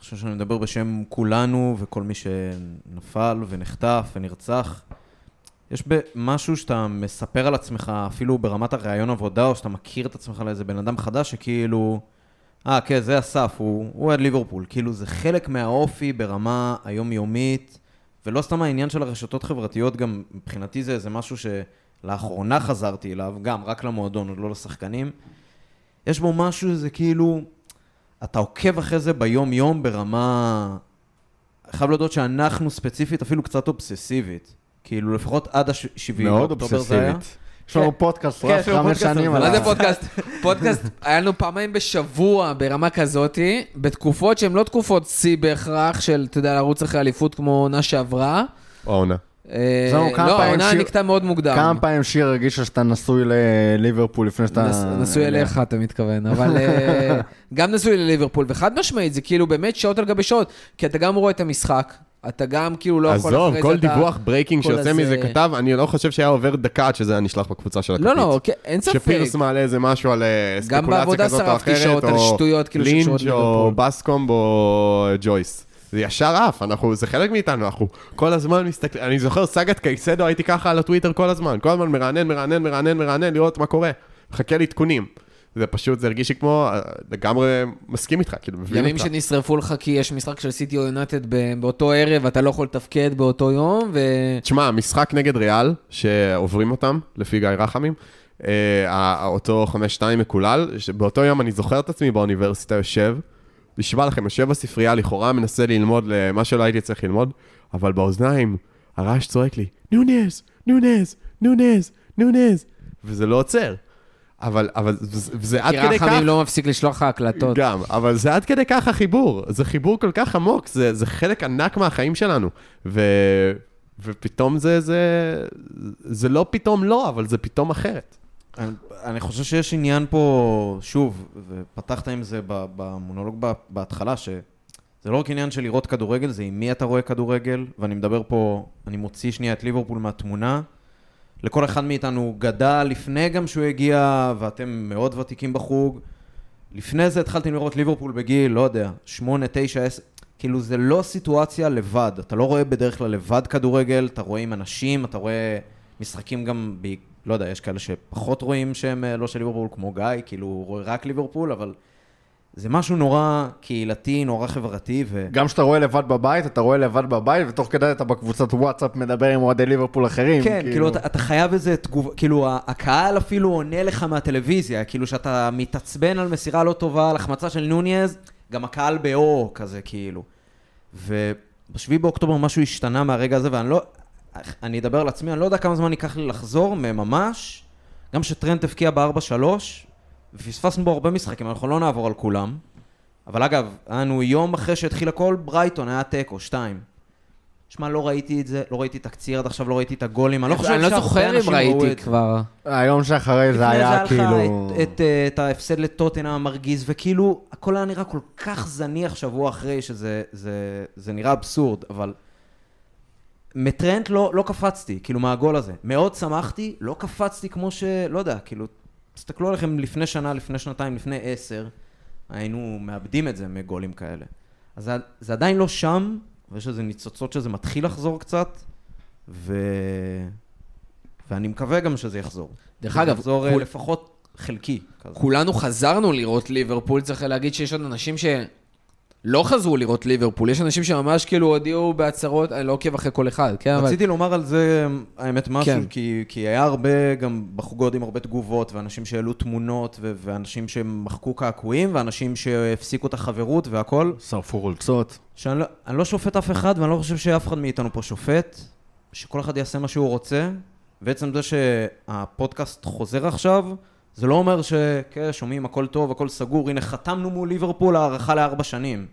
[SPEAKER 4] אני חושב שאני מדבר בשם כולנו וכל מי שנפל ונחטף ונרצח. יש משהו שאתה מספר על עצמך, אפילו ברמת הראיון עבודה, או שאתה מכיר את עצמך לאיזה בן אדם חדש, שכאילו, אה, כן, זה אסף, הוא אוהד ליברפול. כאילו, זה חלק מהאופי ברמה היומיומית, ולא סתם העניין של הרשתות חברתיות, גם מבחינתי זה איזה משהו שלאחרונה חזרתי אליו, גם רק למועדון, עוד לא לשחקנים. יש בו משהו, זה כאילו, אתה עוקב אחרי זה ביום-יום ברמה... חייב להודות שאנחנו ספציפית אפילו קצת אובססיבית. כאילו, לפחות עד השבעי
[SPEAKER 2] מאוד. אובססיבית. יש לנו פודקאסט
[SPEAKER 4] כן,
[SPEAKER 2] רב חמש שנים
[SPEAKER 4] על
[SPEAKER 2] על
[SPEAKER 1] מה. זה פודקאסט? פודקאסט, היה לנו פעמיים בשבוע ברמה כזאתי, בתקופות שהן לא תקופות שיא בהכרח של, אתה יודע, לרוץ אחרי אליפות כמו עונה שעברה.
[SPEAKER 3] או העונה.
[SPEAKER 1] אה,
[SPEAKER 2] זהו, כמה
[SPEAKER 1] לא, העונה נקטע מאוד מוקדם.
[SPEAKER 2] כמה פעמים שיר הרגישה שאתה נשוי לליברפול לפני שאתה...
[SPEAKER 1] נשוי אליך, אתה מתכוון, אבל אה, גם נשוי לליברפול, וחד משמעית, זה כאילו באמת שעות על גבי שעות, כי אתה גם רואה את המשחק, אתה גם כאילו לא יכול
[SPEAKER 3] עזוב,
[SPEAKER 1] אחרי
[SPEAKER 3] כל דיווח
[SPEAKER 1] breaking
[SPEAKER 3] שיוצא מזה כתב, אני לא חושב שהיה עובר דקה עד שזה היה נשלח בקבוצה של הכפית.
[SPEAKER 1] לא, לא, כן, אין ספק.
[SPEAKER 3] שפירס מעלה איזה משהו על אה,
[SPEAKER 1] גם
[SPEAKER 3] ספקולציה כזאת או
[SPEAKER 1] שרפתי
[SPEAKER 3] אחרת,
[SPEAKER 1] שעות על
[SPEAKER 3] או
[SPEAKER 1] שטויות כאילו שקשורות
[SPEAKER 3] לינץ' או. בסקומב או ג'ויס. זה ישר עף, אנחנו, זה חלק מאיתנו, אנחנו כל הזמן מסתכלים, אני זוכר סאגת קייסדו, הייתי ככה על הטוויטר כל הזמן, כל הזמן מרענן, מרענן, מרענן, מרענן, לראות מה קורה. מחכה לעדכונים. זה פשוט, זה הרגיש לי כמו, אה, לגמרי מסכים איתך, כאילו, מבין
[SPEAKER 1] ימים
[SPEAKER 3] אותך.
[SPEAKER 1] שנשרפו לך כי יש משחק של סיטי או יונטד באותו ערב, אתה לא יכול לתפקד באותו יום, ו...
[SPEAKER 3] תשמע, משחק נגד ריאל, שעוברים אותם, לפי גיא רחמים, אה, אותו 5-2 מקולל, באותו יום אני זוכר את עצמי באוניברסיטה יושב, נשבע לכם, יושב בספרייה, לכאורה מנסה ללמוד למה שלא הייתי צריך ללמוד, אבל באוזניים הרעש צועק לי, נונז, נונז, נונז, נונז, וזה לא עוצר. אבל, אבל זה, זה עד
[SPEAKER 1] כי
[SPEAKER 3] כדי כך...
[SPEAKER 1] רחמים לא מפסיק לשלוח לך הקלטות.
[SPEAKER 3] גם, אבל זה עד כדי כך החיבור. זה חיבור כל כך עמוק, זה, זה חלק ענק מהחיים שלנו. ו, ופתאום זה, זה, זה לא פתאום לא, אבל זה פתאום אחרת.
[SPEAKER 4] אני, אני חושב שיש עניין פה, שוב, ופתחת עם זה במונולוג בהתחלה, שזה לא רק עניין של לראות כדורגל, זה עם מי אתה רואה כדורגל, ואני מדבר פה, אני מוציא שנייה את ליברפול מהתמונה. לכל אחד מאיתנו גדל לפני גם שהוא הגיע, ואתם מאוד ותיקים בחוג. לפני זה התחלתם לראות ליברפול בגיל, לא יודע, שמונה, תשע, עשר, כאילו זה לא סיטואציה לבד, אתה לא רואה בדרך כלל לבד כדורגל, אתה רואה עם אנשים, אתה רואה משחקים גם. לא יודע, יש כאלה שפחות רואים שהם אה, לא של ליברפול, כמו גיא, כאילו הוא רואה רק ליברפול, אבל זה משהו נורא קהילתי, נורא חברתי, ו...
[SPEAKER 2] גם כשאתה רואה לבד בבית, אתה רואה לבד בבית, ותוך כדי אתה בקבוצת וואטסאפ מדבר עם אוהדי ליברפול אחרים.
[SPEAKER 4] כן, כאילו, אתה, אתה חייב איזה תגובה, כאילו, הקהל אפילו עונה לך מהטלוויזיה, כאילו, שאתה מתעצבן על מסירה לא טובה, על החמצה של נוניז, גם הקהל באור כזה, כאילו. ובשביעי באוקטובר משהו השתנה מהרגע הזה, ואני לא... אני אדבר על עצמי, אני לא יודע כמה זמן ייקח לי לחזור ממש. גם שטרנט הבקיע ב-4-3, ופספסנו בו הרבה משחקים, אנחנו לא נעבור על כולם. אבל אגב, היה לנו יום אחרי שהתחיל הכל, ברייטון היה תיקו, שתיים. שמע, לא ראיתי את זה, לא ראיתי את הקציר עד עכשיו, לא ראיתי את הגולים, אני לא חושב
[SPEAKER 1] אני לא
[SPEAKER 4] שהרבה
[SPEAKER 1] זוכר אם
[SPEAKER 4] אנשים ראו את
[SPEAKER 1] ראיתי כבר.
[SPEAKER 2] היום שאחרי זה היה
[SPEAKER 4] לפני זה
[SPEAKER 2] כאילו...
[SPEAKER 4] היה לך את, אה, ההפסד לטוטנאם המרגיז, וכאילו, הכל היה נראה כל כך זניח שבוע אחרי, שזה זה, זה נראה אבסורד, אבל מטרנט לא, לא קפצתי, כאילו, מהגול הזה. מאוד שמחתי, לא קפצתי כמו ש... לא יודע, כאילו, תסתכלו עליכם לפני שנה, לפני שנתיים, לפני עשר, היינו מאבדים את זה מגולים כאלה. אז זה, זה עדיין לא שם, ויש איזה ניצוצות שזה מתחיל לחזור קצת, ו... ואני מקווה גם שזה יחזור.
[SPEAKER 1] דרך אגב,
[SPEAKER 4] יחזור אה,
[SPEAKER 1] כול-
[SPEAKER 4] לפחות חלקי. כזה.
[SPEAKER 1] כולנו חזרנו לראות ליברפול, צריך להגיד שיש עוד אנשים שלא חזרו לראות ליברפול. יש אנשים שממש כאילו הודיעו בהצהרות, אני לא עוקב אחרי כל אחד, כן? אבל...
[SPEAKER 4] רציתי לומר על זה, האמת, משהו,
[SPEAKER 1] כן.
[SPEAKER 4] כי, כי היה הרבה, גם בחוגות עם הרבה תגובות, ואנשים שהעלו תמונות, ו- ואנשים שמחקו קעקועים, ואנשים שהפסיקו את החברות והכל.
[SPEAKER 2] שרפו חולצות.
[SPEAKER 4] שאני לא, אני לא שופט אף אחד, ואני לא חושב שאף אחד מאיתנו פה שופט, שכל אחד יעשה מה שהוא רוצה. ועצם זה שהפודקאסט חוזר עכשיו, זה לא אומר שכן, שומעים, הכל טוב, הכל סגור, הנה, חתמנו מול ליברפול הארכה לארבע שנים.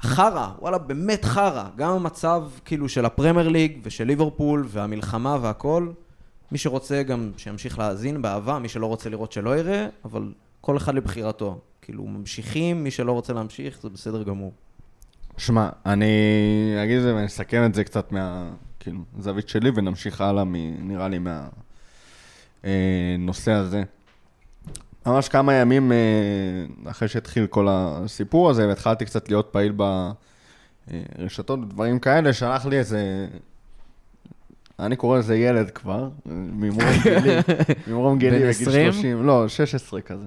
[SPEAKER 4] חרא, וואלה, באמת חרא. גם המצב, כאילו, של הפרמייר ליג ושל ליברפול והמלחמה והכל, מי שרוצה גם שימשיך להאזין באהבה, מי שלא רוצה לראות שלא יראה, אבל כל אחד לבחירתו. כאילו, ממשיכים, מי שלא רוצה להמשיך, זה בסדר גמור.
[SPEAKER 2] שמע, אני אגיד את זה ואני אסכם את זה קצת מה... כאילו, זווית שלי, ונמשיך הלאה, מ, נראה לי, מהנושא הזה. ממש כמה ימים אה, אחרי שהתחיל כל הסיפור הזה, והתחלתי קצת להיות פעיל ברשתות ודברים כאלה, שלח לי איזה... אני קורא לזה ילד כבר, ממרום גילי, ממרום גילי בגיל
[SPEAKER 1] 20?
[SPEAKER 2] 30, לא, 16 כזה.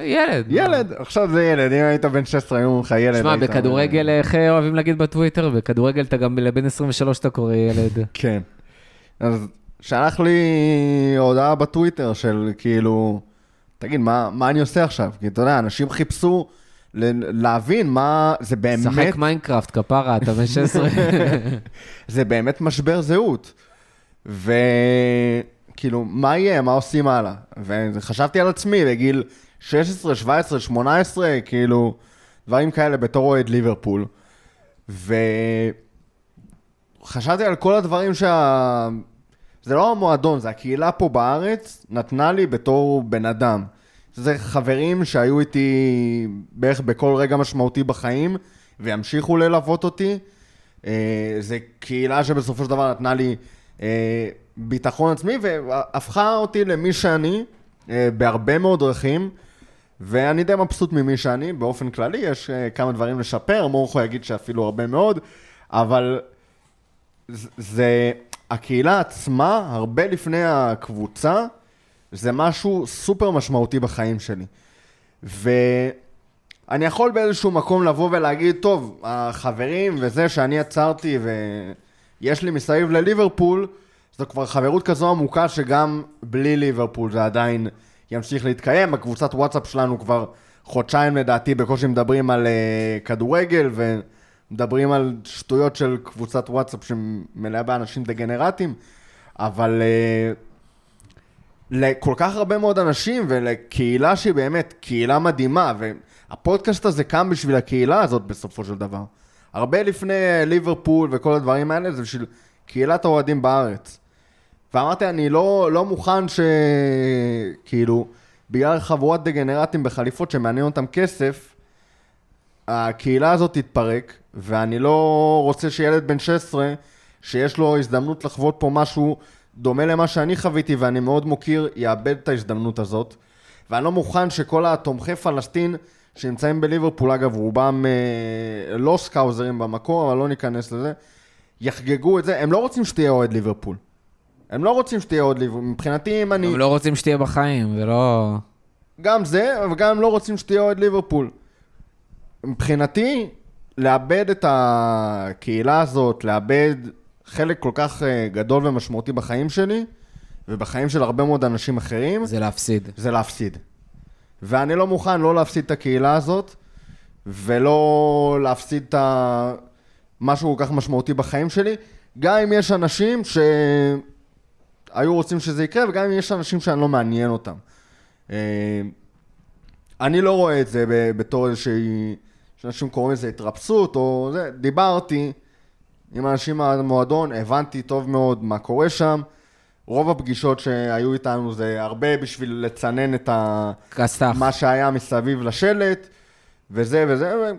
[SPEAKER 1] ילד.
[SPEAKER 2] ילד, עכשיו זה ילד, אם היית בן 16, היו אומרים לך ילד.
[SPEAKER 1] שמע, בכדורגל, איך אוהבים להגיד בטוויטר? בכדורגל אתה גם לבן 23 אתה קורא ילד.
[SPEAKER 2] כן. אז שלח לי הודעה בטוויטר של כאילו, תגיד, מה, מה אני עושה עכשיו? כי אתה יודע, אנשים חיפשו ל- להבין מה, זה באמת,
[SPEAKER 1] שחק מיינקראפט, כפרה, אתה בן 16.
[SPEAKER 2] זה באמת משבר זהות. וכאילו, מה יהיה, מה עושים הלאה? וחשבתי על עצמי בגיל 16, 17, 18, כאילו, דברים כאלה בתור אוהד ליברפול. וחשבתי על כל הדברים שה... זה לא המועדון, זה הקהילה פה בארץ נתנה לי בתור בן אדם. זה חברים שהיו איתי בערך בכל רגע משמעותי בחיים, וימשיכו ללוות אותי. אה, זה קהילה שבסופו של דבר נתנה לי אה, ביטחון עצמי, והפכה אותי למי שאני אה, בהרבה מאוד דרכים. ואני די מבסוט ממי שאני, באופן כללי, יש כמה דברים לשפר, מורכו יגיד שאפילו הרבה מאוד, אבל זה, הקהילה עצמה, הרבה לפני הקבוצה, זה משהו סופר משמעותי בחיים שלי. ואני יכול באיזשהו מקום לבוא ולהגיד, טוב, החברים וזה שאני עצרתי ויש לי מסביב לליברפול, זו כבר חברות כזו עמוקה שגם בלי ליברפול זה עדיין ימשיך להתקיים. הקבוצת וואטסאפ שלנו כבר חודשיים לדעתי בקושי מדברים על uh, כדורגל ומדברים על שטויות של קבוצת וואטסאפ שמלאה באנשים דגנרטים, אבל uh, לכל כך הרבה מאוד אנשים ולקהילה שהיא באמת קהילה מדהימה, והפודקאסט הזה קם בשביל הקהילה הזאת בסופו של דבר. הרבה לפני ליברפול וכל הדברים האלה זה בשביל קהילת האוהדים בארץ. ואמרתי, אני לא, לא מוכן שכאילו, בגלל חבורת דגנרטים בחליפות שמעניין אותם כסף, הקהילה הזאת תתפרק, ואני לא רוצה שילד בן 16, שיש לו הזדמנות לחוות פה משהו דומה למה שאני חוויתי, ואני מאוד מוקיר, יאבד את ההזדמנות הזאת. ואני לא מוכן שכל התומכי פלסטין שנמצאים בליברפול, אגב, רובם אה, לא סקאוזרים במקור, אבל לא ניכנס לזה, יחגגו את זה. הם לא רוצים שתהיה אוהד ליברפול. הם לא רוצים שתהיה אוהד ליברפול. מבחינתי, אם אני...
[SPEAKER 1] הם לא רוצים שתהיה בחיים, זה לא...
[SPEAKER 2] גם זה, וגם הם לא רוצים שתהיה אוהד ליברפול. מבחינתי, לאבד את הקהילה הזאת, לאבד חלק כל כך אה, גדול ומשמעותי בחיים שלי, ובחיים של הרבה מאוד אנשים אחרים,
[SPEAKER 1] זה להפסיד.
[SPEAKER 2] זה להפסיד. ואני לא מוכן לא להפסיד את הקהילה הזאת, ולא להפסיד את ה... משהו כל כך משמעותי בחיים שלי, גם אם יש אנשים שהיו רוצים שזה יקרה, וגם אם יש אנשים שאני לא מעניין אותם. אה, אני לא רואה את זה בתור איזושהי... שאנשים קוראים לזה התרפסות, או זה, דיברתי עם אנשים מהמועדון, הבנתי טוב מאוד מה קורה שם. רוב הפגישות שהיו איתנו זה הרבה בשביל לצנן את ה...
[SPEAKER 1] כסת"ח.
[SPEAKER 2] מה שהיה מסביב לשלט, וזה וזה, ו...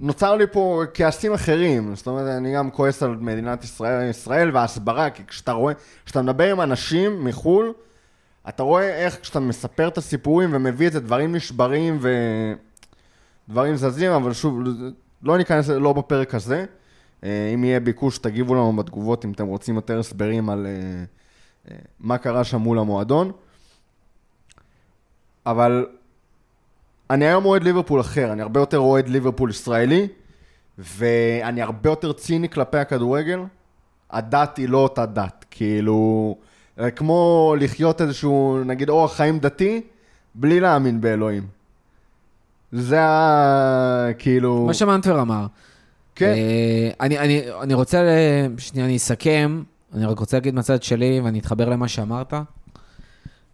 [SPEAKER 2] נוצר לי פה כעסים אחרים, זאת אומרת, אני גם כועס על מדינת ישראל, ישראל וההסברה, כי כשאתה רואה, כשאתה מדבר עם אנשים מחו"ל, אתה רואה איך כשאתה מספר את הסיפורים ומביא את זה, דברים נשברים ודברים זזים, אבל שוב, לא ניכנס, לא בפרק הזה. אה, אם יהיה ביקוש, תגיבו לנו בתגובות אם אתם רוצים יותר הסברים על אה, אה, מה קרה שם מול המועדון. אבל אני היום אוהד ליברפול אחר, אני הרבה יותר אוהד ליברפול ישראלי, ואני הרבה יותר ציני כלפי הכדורגל. הדת היא לא אותה דת, כאילו, כמו לחיות איזשהו, נגיד, אורח חיים דתי, בלי להאמין באלוהים. זה ה... כאילו...
[SPEAKER 1] מה שמנטבר אמר.
[SPEAKER 2] כן.
[SPEAKER 1] אה, אני, אני, אני רוצה, שנייה, אני אסכם, אני רק רוצה להגיד מהצד שלי, ואני אתחבר למה שאמרת.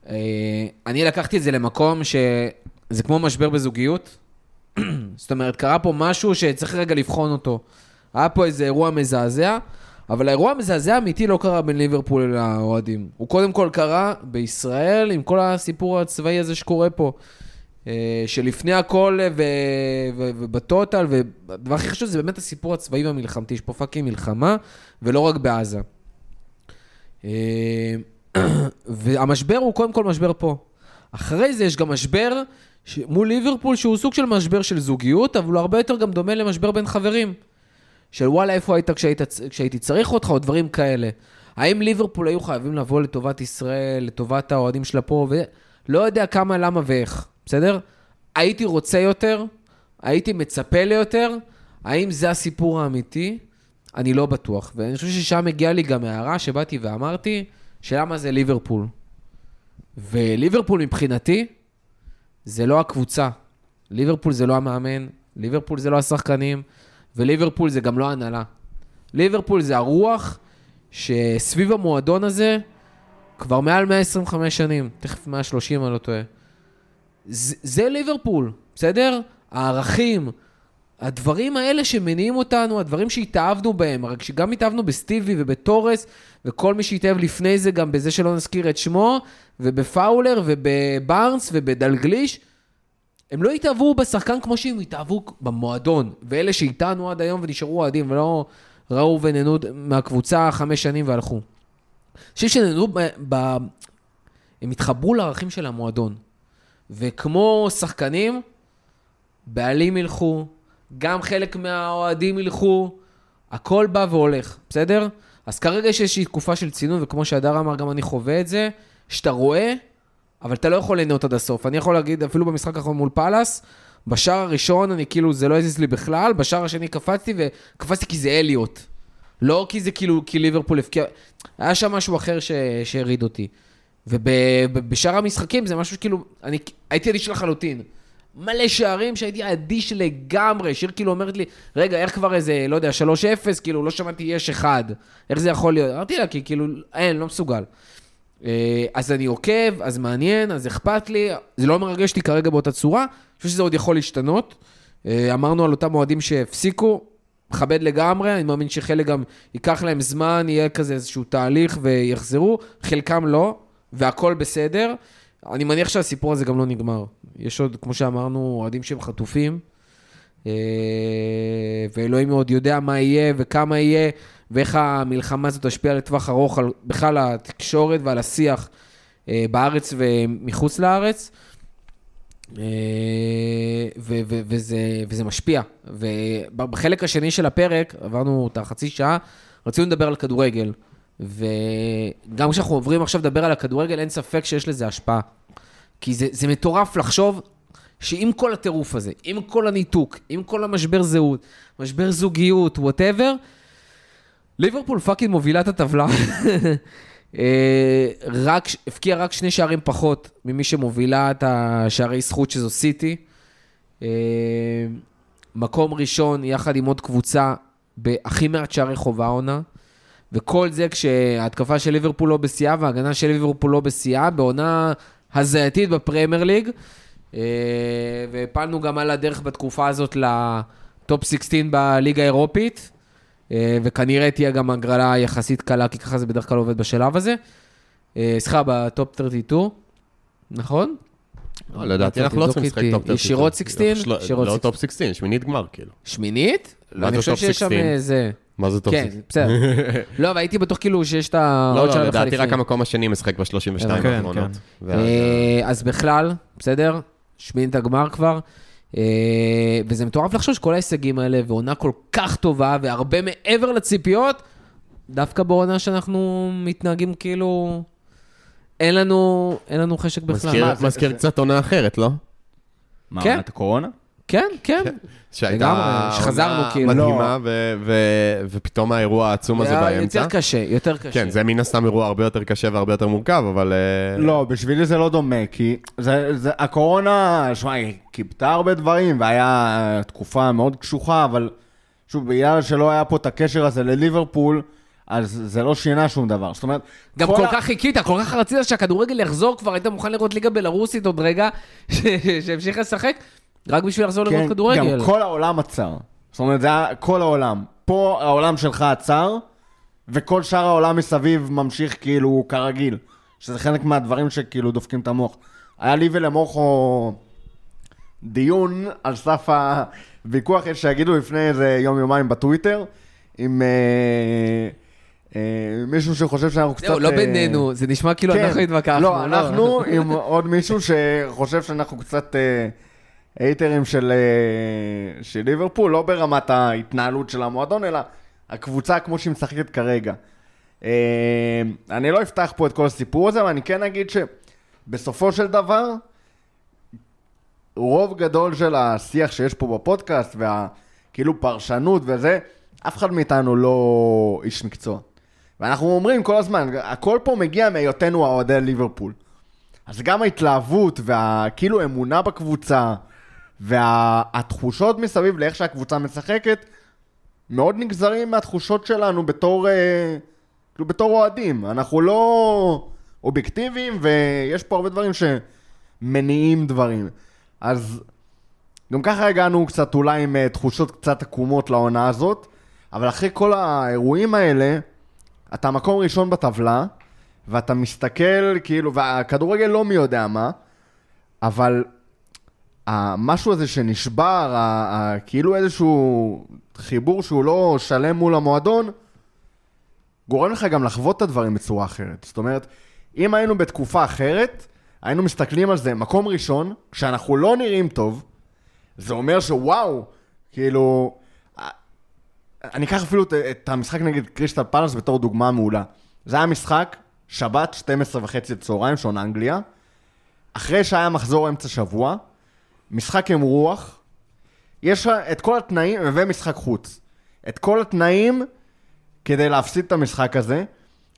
[SPEAKER 1] אה, אני לקחתי את זה למקום שזה כמו משבר בזוגיות. זאת אומרת, קרה פה משהו שצריך רגע לבחון אותו. היה פה איזה אירוע מזעזע, אבל האירוע המזעזע האמיתי לא קרה בין ליברפול לאוהדים. הוא קודם כל קרה בישראל, עם כל הסיפור הצבאי הזה שקורה פה. אה, שלפני הכל וב total, והדבר הכי חשוב זה באמת הסיפור הצבאי והמלחמתי, יש פה fucking מלחמה, ולא רק בעזה. אה, והמשבר הוא קודם כל משבר פה. אחרי זה יש גם משבר ש- מול ליברפול, שהוא סוג של משבר של זוגיות, אבל הוא הרבה יותר גם דומה למשבר בין חברים. של וואלה, איפה היית כשהיית, כשהייתי צריך אותך, או דברים כאלה. האם ליברפול היו חייבים לבוא לטובת ישראל, לטובת האוהדים שלה פה, ולא יודע כמה, למה ואיך, בסדר? הייתי רוצה יותר, הייתי מצפה ליותר, האם זה הסיפור האמיתי? אני לא בטוח. ואני חושב ששם הגיעה לי גם הערה שבאתי ואמרתי, שלמה זה ליברפול. וליברפול מבחינתי, זה לא הקבוצה. ליברפול זה לא המאמן, ליברפול זה לא השחקנים, וליברפול זה גם לא ההנהלה. ליברפול זה הרוח שסביב המועדון הזה כבר מעל 125 שנים, תכף 130 אני לא טועה. זה, ליברפול, בסדר? הערכים, הדברים האלה שמניעים אותנו, הדברים שהתאהבנו בהם, רק שגם התאהבנו בסטיבי ובתורס, וכל מי שהתאהב לפני זה, גם בזה שלא נזכיר את שמו, ובפאולר ובבארנס ובדלגליש, הם לא התאהבו בשחקן כמו שהם התאהבו במועדון. ואלה שאיתנו עד היום ונשארו אוהדים ולא ראו ונהנו מהקבוצה חמש שנים והלכו. אני חושב שנהנו ב... ב... הם התחברו לערכים של המועדון. וכמו שחקנים, בעלים ילכו, גם חלק מהאוהדים ילכו, הכל בא והולך, בסדר? אז כרגע יש איזושהי תקופה של צינון, וכמו שהדר אמר, גם אני חווה את זה, שאתה רואה, אבל אתה לא יכול ליהנות עד הסוף. אני יכול להגיד, אפילו במשחק האחרון מול פאלאס, בשער הראשון אני כאילו, זה לא הזיז לי בכלל, בשער השני קפצתי, וקפצתי כי זה אליוט. לא כי זה כאילו, כי ליברפול הפקיע... היה שם משהו אחר. שהרעיד אותי. ובשאר המשחקים זה משהו שכאילו, אני הייתי אדיש לחלוטין. מלא שערים שהייתי אדיש לגמרי, שיר כאילו אומרת לי, רגע, איך כבר איזה, לא יודע, 3-0, כאילו, לא שמעתי יש אחד. איך זה יכול להיות? אמרתי לה, כי כאילו, אין, לא מסוגל. אה, אז אני עוקב, אז מעניין, אז אכפת לי, זה לא מרגש אותי כרגע באותה צורה, אני חושב שזה עוד יכול להשתנות. אה, אמרנו על אותם אוהדים שהפסיקו, מכבד לגמרי, אני מאמין שחלק גם ייקח להם זמן, יהיה כזה איזשהו תהליך ויחזרו, חלקם לא, והכל בסדר. אני מניח שהסיפור הזה גם לא נגמר. יש עוד, כמו שאמרנו, אוהדים שהם חטופים, אה, ואלוהים עוד יודע מה יהיה וכמה יהיה, ואיך המלחמה הזאת תשפיע לטווח ארוך על בכלל התקשורת ועל השיח אה, בארץ ומחוץ לארץ. אה, ו- ו- וזה, וזה משפיע. ובחלק השני של הפרק, עברנו את החצי שעה, רצינו לדבר על כדורגל. וגם כשאנחנו עוברים עכשיו לדבר על הכדורגל, אין ספק שיש לזה השפעה. כי זה, זה מטורף לחשוב שעם כל הטירוף הזה, עם כל הניתוק, עם כל המשבר זהות, משבר זוגיות, whatever, ליברפול fucking מובילה את הטבלה. אה, רק, הבקיעה רק שני שערים פחות ממי שמובילה את השערי זכות שזו סיטי. אה, מקום ראשון יחד עם עוד קבוצה בהכי מעט שערי חובה עונה. וכל זה כשההתקפה של ליברפול לא בשיאה וההגנה של ליברפול לא בשיאה, בעונה הזייתית בפרמייר ליג. אה, והפלנו גם על הדרך בתקופה הזאת ל top 16 בליגה האירופית. אה, וכנראה תהיה גם הגרלה יחסית קלה, כי ככה זה בדרך כלל עובד בשלב הזה. אה, סליחה, ב top 32, נכון?
[SPEAKER 3] לא, לדעתי אנחנו לא צריכים לשחק top 32.
[SPEAKER 1] ישירות 16?
[SPEAKER 3] לא, לא
[SPEAKER 1] 16.
[SPEAKER 3] top 16, שמינית גמר, כאילו.
[SPEAKER 1] שמינית? אני חושב שיש שם
[SPEAKER 3] 16?
[SPEAKER 1] איזה...
[SPEAKER 3] מה זה top
[SPEAKER 1] כן,
[SPEAKER 3] 16?
[SPEAKER 1] בסדר. לא, אבל הייתי בטוח כאילו שיש את ה...
[SPEAKER 3] לא,
[SPEAKER 1] עוד
[SPEAKER 3] לא,
[SPEAKER 1] שלב אחד
[SPEAKER 3] לדעתי רק. המקום השני משחק ב-32
[SPEAKER 1] כן,
[SPEAKER 3] האחרונות.
[SPEAKER 4] כן.
[SPEAKER 3] ואז,
[SPEAKER 1] אה, אז בכלל, בסדר? שמינית הגמר כבר. אה, וזה מטורף לחשוב שכל ההישגים האלה, ועונה כל כך טובה, והרבה מעבר לציפיות, דווקא בעונה שאנחנו מתנהגים כאילו... אין לנו, אין לנו חשק בכלל.
[SPEAKER 3] מזכיר- קצת עונה אחרת, לא?
[SPEAKER 2] מה,
[SPEAKER 1] כן.
[SPEAKER 2] עונת הקורונה?
[SPEAKER 1] כן, כן.
[SPEAKER 3] שהייתה
[SPEAKER 1] לגמרי, שחזרנו
[SPEAKER 3] עונה
[SPEAKER 1] כאילו.
[SPEAKER 3] מדהימה, ו- ו- ופתאום האירוע העצום הזה
[SPEAKER 1] היה
[SPEAKER 3] באמצע.
[SPEAKER 1] יותר קשה, יותר קשה.
[SPEAKER 3] כן, זה מן הסתם אירוע הרבה יותר קשה והרבה יותר מורכב, אבל... אה,
[SPEAKER 2] לא, בשבילי זה לא דומה, כי זה, זה, הקורונה, שמע, היא כיבתה הרבה דברים, והיה תקופה מאוד קשוחה, אבל שוב, בגלל שלא היה פה את הקשר הזה לליברפול, אז זה לא שינה שום דבר. זאת אומרת,
[SPEAKER 1] גם כל
[SPEAKER 2] ה-
[SPEAKER 1] כך חיכית, כל כך רצית שהכדורגל יחזור, כבר היית מוכן לראות ליגה בלרוסית עוד רגע, שהמשיך לשחק, רק בשביל לחזור לראות
[SPEAKER 2] כן,
[SPEAKER 1] כדורגל.
[SPEAKER 2] גם כל העולם עצר. זאת אומרת, זה היה כל העולם. פה העולם שלך עצר, וכל שאר העולם מסביב ממשיך כאילו כרגיל. שזה חלק מהדברים שכאילו דופקים את המוח. היה לי ולמוחו דיון על סף הוויכוח, יש שיגידו לפני איזה יום-יומיים בטוויטר, עם אה, אה, מישהו שחושב שאנחנו קצת...
[SPEAKER 1] זהו, לא
[SPEAKER 2] אה,
[SPEAKER 1] בינינו, זה נשמע כאילו אנחנו התווכחנו.
[SPEAKER 2] לא, אנחנו עם עוד מישהו שחושב שאנחנו קצת הייטרים של, אה, של ליברפול, לא ברמת ההתנהלות של המועדון, אלא הקבוצה כמו שהיא משחקת כרגע. אה, אני לא אפתח פה את כל הסיפור הזה, אבל אני כן אגיד שבסופו של דבר, רוב גדול של השיח שיש פה בפודקאסט, והכאילו פרשנות וזה, אף אחד מאיתנו לא איש מקצוע. ואנחנו אומרים כל הזמן, הכל פה מגיע מהיותנו אוהדי ליברפול. אז גם ההתלהבות והכאילו אמונה בקבוצה והתחושות מסביב לאיך שהקבוצה משחקת, מאוד נגזרים מהתחושות שלנו בתור, אה, כאילו בתור אוהדים. אנחנו לא אובייקטיביים ויש פה הרבה דברים שמניעים דברים. אז גם ככה הגענו קצת אולי עם אה, תחושות קצת עקומות לעונה הזאת, אבל אחרי כל האירועים האלה, אתה מקום ראשון בטבלה, ואתה מסתכל, כאילו, והכדורגל לא מי יודע מה, אבל המשהו הזה שנשבר, ה- ה- כאילו איזשהו חיבור שהוא לא שלם מול המועדון, גורם לך גם לחוות את הדברים בצורה אחרת. זאת אומרת, אם היינו בתקופה אחרת, היינו מסתכלים על זה, מקום ראשון, כשאנחנו לא נראים טוב, זה אומר שוואו, כאילו... אני אקח אפילו את, את המשחק נגד קריסטל פלאס בתור דוגמה מעולה. זה היה משחק, שבת, 12 וחצי צהריים, שעון אנגליה, אחרי שהיה מחזור אמצע שבוע, משחק עם רוח, יש את כל התנאים, ומשחק חוץ. את כל התנאים כדי להפסיד את המשחק הזה,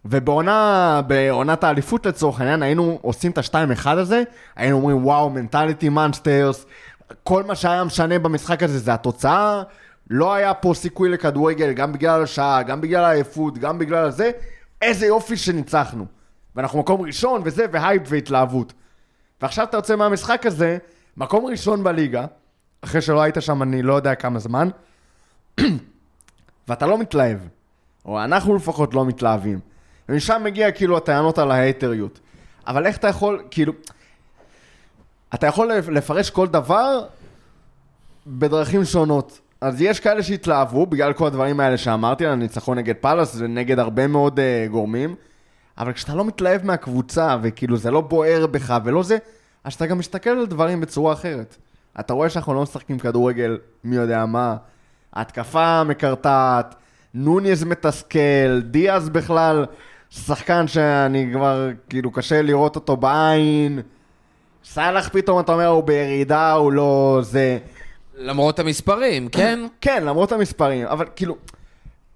[SPEAKER 2] ובעונה, בעונת האליפות לצורך העניין, היינו עושים את ה-2-1 הזה, היינו אומרים וואו, מנטליטי מאנסטרס, כל מה שהיה משנה במשחק הזה זה התוצאה, לא היה פה סיכוי לכדורגל, גם בגלל השעה, גם בגלל העייפות, גם בגלל זה, איזה יופי שניצחנו. ואנחנו מקום ראשון וזה, והייפ והתלהבות. ועכשיו אתה יוצא מהמשחק הזה, מקום ראשון בליגה, אחרי שלא היית שם אני לא יודע כמה זמן, ואתה לא מתלהב. או אנחנו לפחות לא מתלהבים. ומשם מגיע כאילו הטענות על ההייטריות. אבל איך אתה יכול, כאילו... אתה יכול לפרש כל דבר בדרכים שונות. אז יש כאלה שהתלהבו בגלל כל הדברים האלה שאמרתי, על הניצחון נגד פאלאס ונגד הרבה מאוד uh, גורמים, אבל כשאתה לא מתלהב מהקבוצה, וכאילו זה לא בוער בך ולא זה, אז אתה גם מסתכל על דברים בצורה אחרת. אתה רואה שאנחנו לא משחקים כדורגל מי יודע מה, התקפה מקרטעת, נוניז מתסכל, דיאז בכלל, שחקן שאני כבר, כאילו, קשה לראות אותו בעין. סאלח פתאום אתה אומר הוא בירידה, הוא לא זה.
[SPEAKER 1] למרות המספרים, כן?
[SPEAKER 2] כן, למרות המספרים, אבל כאילו,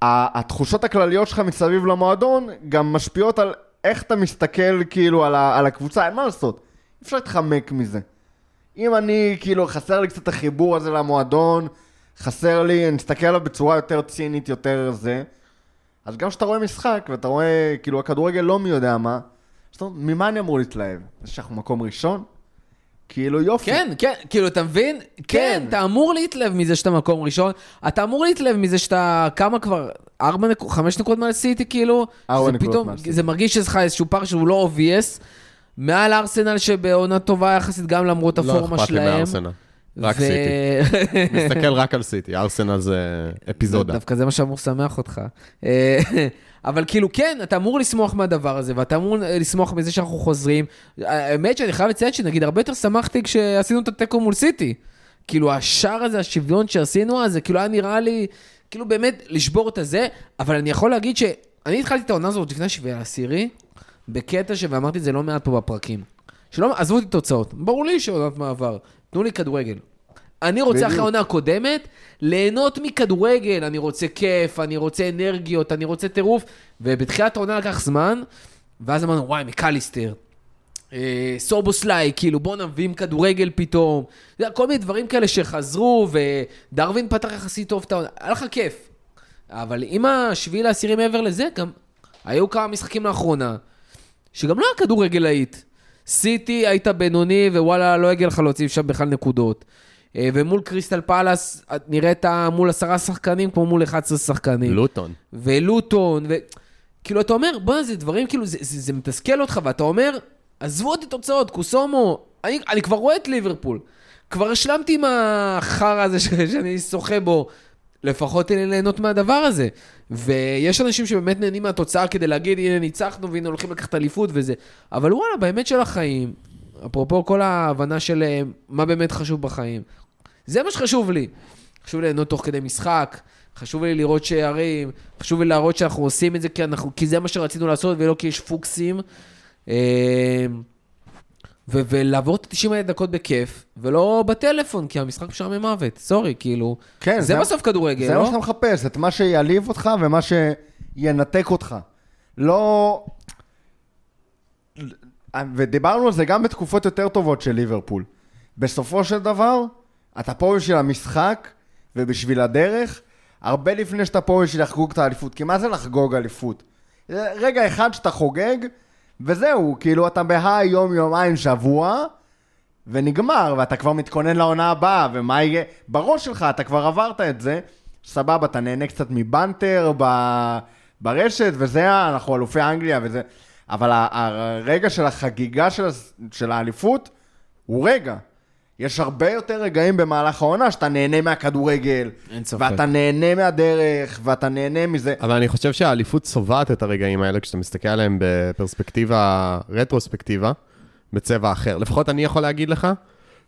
[SPEAKER 2] התחושות הכלליות שלך מסביב למועדון גם משפיעות על איך אתה מסתכל כאילו על, ה- על הקבוצה, אין מה לעשות. אפשר להתחמק מזה. אם אני, כאילו, חסר לי קצת החיבור הזה למועדון, חסר לי, אני מסתכל עליו בצורה יותר צינית, יותר זה, אז גם כשאתה רואה משחק, ואתה רואה, כאילו, הכדורגל לא מי יודע מה, אז אתה אומר, ממה אני אמור להתלהב? זה שאנחנו מקום ראשון? כאילו, יופי.
[SPEAKER 1] כן, כן, כאילו, אתה מבין? כן, אתה אמור להתלהב מזה שאתה מקום ראשון, אתה אמור להתלהב מזה שאתה, כמה כבר, ארבע חמש נקודות מעל סיטי, כאילו?
[SPEAKER 2] ארבע נקודות מעל סיטי.
[SPEAKER 1] זה מרגיש שיש לך איזשהו פער שהוא לא obvious, מעל ארסנל שבעונה טובה יחסית, גם למרות
[SPEAKER 3] לא
[SPEAKER 1] הפורמה
[SPEAKER 3] אכפת לי
[SPEAKER 1] שלהם.
[SPEAKER 3] מארסנל. רק
[SPEAKER 1] ו-
[SPEAKER 3] סיטי. מסתכל רק על סיטי, ארסנל זה אפיזודה.
[SPEAKER 1] דווקא זה מה שאמור לשמח אותך. אה, אבל כאילו, כן, אתה אמור לשמוח מהדבר הזה, ואתה אמור לשמוח מזה שאנחנו חוזרים. האמת שאני חייב לציין שנגיד, הרבה יותר שמחתי כשעשינו את התיקו מול סיטי. כאילו, השער הזה, השוויון שעשינו אז, זה כאילו היה נראה לי, כאילו באמת לשבור את הזה, אבל אני יכול להגיד שאני התחלתי את העונה הזאת לפני השביעי לעשירי, בקטע ש... ואמרתי את זה לא מעט פה בפרקים. שלא, עזבו אותי תוצאות, ברור לי שעונת מעבר, תנו לי כדורגל. אני רוצה
[SPEAKER 2] בדיוק.
[SPEAKER 1] אחרי העונה הקודמת ליהנות מכדורגל, אני רוצה כיף, אני רוצה אנרגיות, אני רוצה טירוף, ובתחילת העונה לקח זמן, ואז אמרנו, וואי, מקליסטר, אה, סובוסליי, כאילו בואנה מביאים כדורגל פתאום, כל מיני דברים כאלה שחזרו, ודרווין פתח יחסית טוב את העונה, היה לך כיף. אבל עם השביעי לעשירי מעבר לזה, גם היו כמה משחקים לאחרונה, שגם לא היה כדורגל להיט. סיטי היית בינוני, ווואלה, לא הגיע לך להוציא שם בכלל נקודות. אה, ומול קריסטל פאלאס, את נראית מול עשרה שחקנים כמו מול 11 שחקנים.
[SPEAKER 3] לוטון.
[SPEAKER 1] ולוטון, ו... כאילו, אתה אומר, בוא'נה, זה דברים, כאילו, זה, זה, זה מתסכל אותך, ואתה אומר, עזבו אותי תוצאות, קוסומו, אני, אני כבר רואה את ליברפול. כבר השלמתי עם החרא הזה ש- שאני שוחה בו. לפחות תן לי ליהנות מהדבר הזה. ויש אנשים שבאמת נהנים מהתוצאה כדי להגיד, הנה ניצחנו והנה הולכים לקחת אליפות וזה. אבל וואלה, באמת של החיים, אפרופו כל ההבנה של אה, מה באמת חשוב בחיים, זה מה שחשוב לי. חשוב לי ליהנות תוך כדי משחק, חשוב לי לראות שערים, חשוב לי להראות שאנחנו עושים את זה כי, אנחנו, כי זה מה שרצינו לעשות ולא כי יש פוקסים. ו- ולעבור את ה-90 האלה דקות בכיף, ולא בטלפון, כי המשחק משעמם מוות, סורי, כאילו.
[SPEAKER 2] כן,
[SPEAKER 1] זה,
[SPEAKER 2] זה-
[SPEAKER 1] בסוף כדורגל,
[SPEAKER 2] זה
[SPEAKER 1] לא?
[SPEAKER 2] מה שאתה מחפש, את מה שיעליב אותך ומה שינתק אותך. לא... ודיברנו על זה גם בתקופות יותר טובות של ליברפול. בסופו של דבר, אתה פה בשביל המשחק ובשביל הדרך, הרבה לפני שאתה פה בשביל לחגוג את האליפות. כי מה זה לחגוג אליפות? זה רגע אחד שאתה חוגג, וזהו, כאילו אתה בהיי יום, יומיים, שבוע, ונגמר, ואתה כבר מתכונן לעונה הבאה, ומה יהיה... בראש שלך, אתה כבר עברת את זה, סבבה, אתה נהנה קצת מבנטר ב... ברשת, וזה, אנחנו אלופי אנגליה וזה... אבל הרגע של החגיגה של, של האליפות הוא רגע. יש הרבה יותר רגעים במהלך העונה שאתה נהנה מהכדורגל,
[SPEAKER 1] אין ספק.
[SPEAKER 2] ואתה נהנה מהדרך, ואתה נהנה מזה.
[SPEAKER 3] אבל אני חושב שהאליפות צובעת את הרגעים האלה כשאתה מסתכל עליהם בפרספקטיבה, רטרוספקטיבה, בצבע אחר. לפחות אני יכול להגיד לך,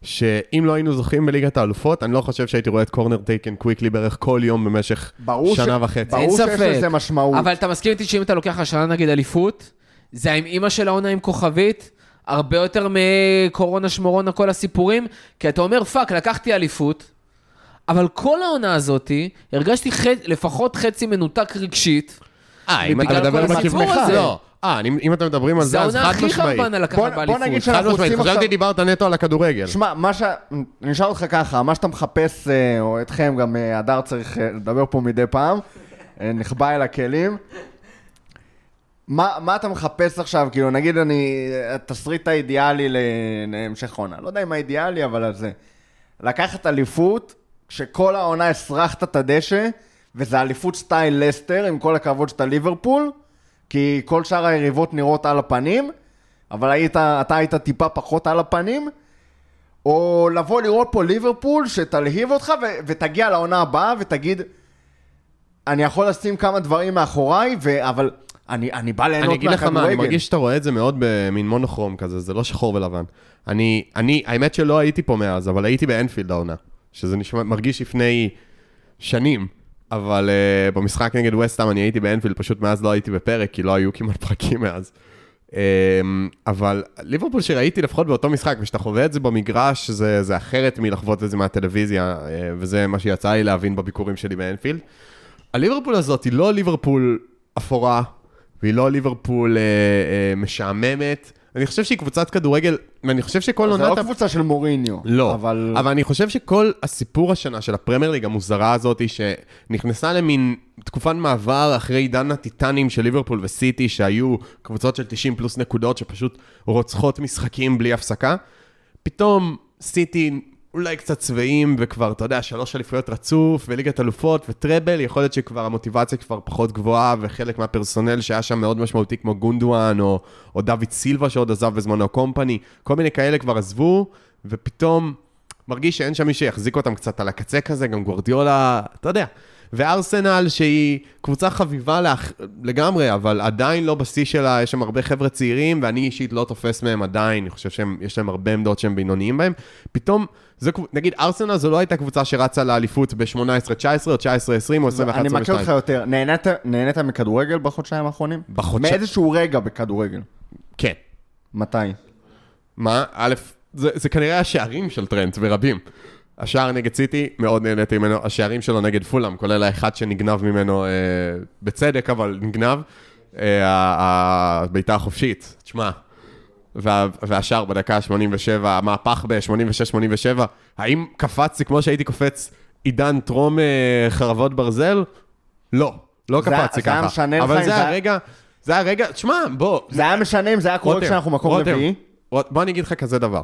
[SPEAKER 3] שאם לא היינו זוכים בליגת האלופות, אני לא חושב שהייתי רואה את קורנר טייקן קוויקלי בערך כל יום במשך
[SPEAKER 2] ברור ש-
[SPEAKER 3] שנה וחצי.
[SPEAKER 2] ברור
[SPEAKER 1] אין
[SPEAKER 2] שיש
[SPEAKER 1] ספק.
[SPEAKER 2] לזה משמעות.
[SPEAKER 1] אבל אתה מסכים איתי שאם אתה לוקח השנה נגיד אליפות, זה עם אימא של העונה עם כוכבית, הרבה יותר מקורונה שמורונה כל הסיפורים, כי אתה אומר, פאק, לקחתי אליפות, אבל כל העונה הזאתי, הרגשתי ח... לפחות חצי מנותק רגשית.
[SPEAKER 3] אה, אם אתה מדבר
[SPEAKER 1] הזה.
[SPEAKER 3] לא. אה, אני- אם אתם מדברים על
[SPEAKER 1] זה
[SPEAKER 3] זה, אז
[SPEAKER 1] העונה
[SPEAKER 3] חד
[SPEAKER 1] הכי
[SPEAKER 3] משמעית.
[SPEAKER 1] חרבנה
[SPEAKER 2] בוא-
[SPEAKER 1] לקחת
[SPEAKER 2] בוא
[SPEAKER 1] באליפות.
[SPEAKER 2] נגיד
[SPEAKER 3] חד
[SPEAKER 2] שאנחנו
[SPEAKER 3] משמעית,
[SPEAKER 2] עושים
[SPEAKER 3] חשבתי
[SPEAKER 2] עכשיו-
[SPEAKER 3] דיברת נטו על הכדורגל.
[SPEAKER 2] שמע, מה ש... אני אשאל אותך ככה, מה שאתה מחפש, אה, או אתכם, גם אה, הדר צריך אה, לדבר פה מדי פעם, נחבא אל הכלים. מה, מה אתה מחפש עכשיו? כאילו, נגיד אני... התסריט האידיאלי להמשך העונה. לא יודע אם האידיאלי, אבל זה. לקחת אליפות, כשכל העונה הסרחת את הדשא, וזה אליפות סטייל לסטר, עם כל הכבוד שאתה ליברפול, כי כל שאר היריבות נראות על הפנים, אבל היית, אתה היית טיפה פחות על הפנים, או לבוא לראות פה ליברפול שתלהיב אותך ו- ותגיע לעונה הבאה ותגיד, אני יכול לשים כמה דברים מאחוריי, ו- אבל אני, אני בא ליהנות
[SPEAKER 3] אני אגיד לך
[SPEAKER 2] מהכדורגל.
[SPEAKER 3] מה, אני מרגיש שאתה רואה את זה מאוד במין מונוכרום כזה, זה לא שחור ולבן. אני, אני, האמת שלא הייתי פה מאז, אבל הייתי באנפילד העונה, שזה נשמע, מרגיש לפני שנים, אבל uh, במשחק נגד וסטאם אני הייתי באנפילד, פשוט מאז לא הייתי בפרק, כי לא היו כמעט פרקים מאז. Uh, אמ, אבל ליברפול שראיתי לפחות באותו משחק, וכשאתה חווה את זה במגרש, זה, זה אחרת מלחוות את זה מהטלוויזיה, אה, וזה מה שיצא לי להבין בביקורים שלי באנפילד. הליברפול הזאת היא לא ליברפול אפורה, והיא לא ליברפול אה, אה, משעממת. אני חושב שהיא קבוצת כדורגל, ואני חושב שכל
[SPEAKER 2] זה
[SPEAKER 3] עונת...
[SPEAKER 2] לא קבוצה של מוריניו.
[SPEAKER 3] לא,
[SPEAKER 2] אבל...
[SPEAKER 3] אבל אני חושב שכל הסיפור השנה של הפרמייר ליג המוזרה הזאת, היא שנכנסה למין תקופת מעבר אחרי עידן הטיטנים של ליברפול וסיטי, שהיו קבוצות של 90 פלוס נקודות שפשוט רוצחות משחקים בלי הפסקה. פתאום סיטי אולי קצת שבעים, וכבר, אתה יודע, שלוש אליפויות רצוף, וליגת אלופות, וטראבל, יכול להיות שכבר המוטיבציה כבר פחות גבוהה, וחלק מהפרסונל שהיה שם מאוד משמעותי, כמו גונדואן, או, או דוד סילבה שעוד עזב בזמנו, קומפני, כל מיני כאלה כבר עזבו, ופתאום מרגיש שאין שם מי שיחזיק אותם קצת על הקצה כזה, גם גוורדיולה, אתה יודע. וארסנל, שהיא קבוצה חביבה לאח... לגמרי, אבל עדיין לא בשיא שלה, יש שם הרבה חבר'ה צעירים, ואני אישית לא תופס מהם עדיין, אני חושב שיש להם הרבה עמדות שהם בינוניים בהם. פתאום, זה, נגיד, ארסנל זו לא הייתה קבוצה שרצה לאליפות ב-18-19, או 19-20, או 21-22.
[SPEAKER 2] אני מכיר אותך יותר. נהנית, נהנית מכדורגל בחודשיים האחרונים?
[SPEAKER 3] בחודשיים-
[SPEAKER 2] מאיזשהו רגע בכדורגל.
[SPEAKER 3] כן.
[SPEAKER 2] מתי?
[SPEAKER 3] מה? א', זה, זה כנראה השערים של טרנט, ורבים. השער נגד סיטי, מאוד נהניתי ממנו. השערים שלו נגד פולאם, כולל האחד שנגנב ממנו, אה, בצדק, אבל נגנב. אה, הבעיטה החופשית, תשמע. וה, והשער בדקה ה-87, המהפך ב-86-87, האם קפצתי כמו שהייתי קופץ עידן טרום אה, חרבות ברזל? לא, לא
[SPEAKER 2] זה-
[SPEAKER 3] קפצתי
[SPEAKER 2] זה
[SPEAKER 3] ככה.
[SPEAKER 2] לך
[SPEAKER 3] אבל זה
[SPEAKER 2] זה-
[SPEAKER 3] הרגע, זה הרגע, תשמע, בוא,
[SPEAKER 2] זה היה משנה אם זה היה קורה כשאנחנו מקום רביעי?
[SPEAKER 3] בוא אני אגיד לך כזה דבר.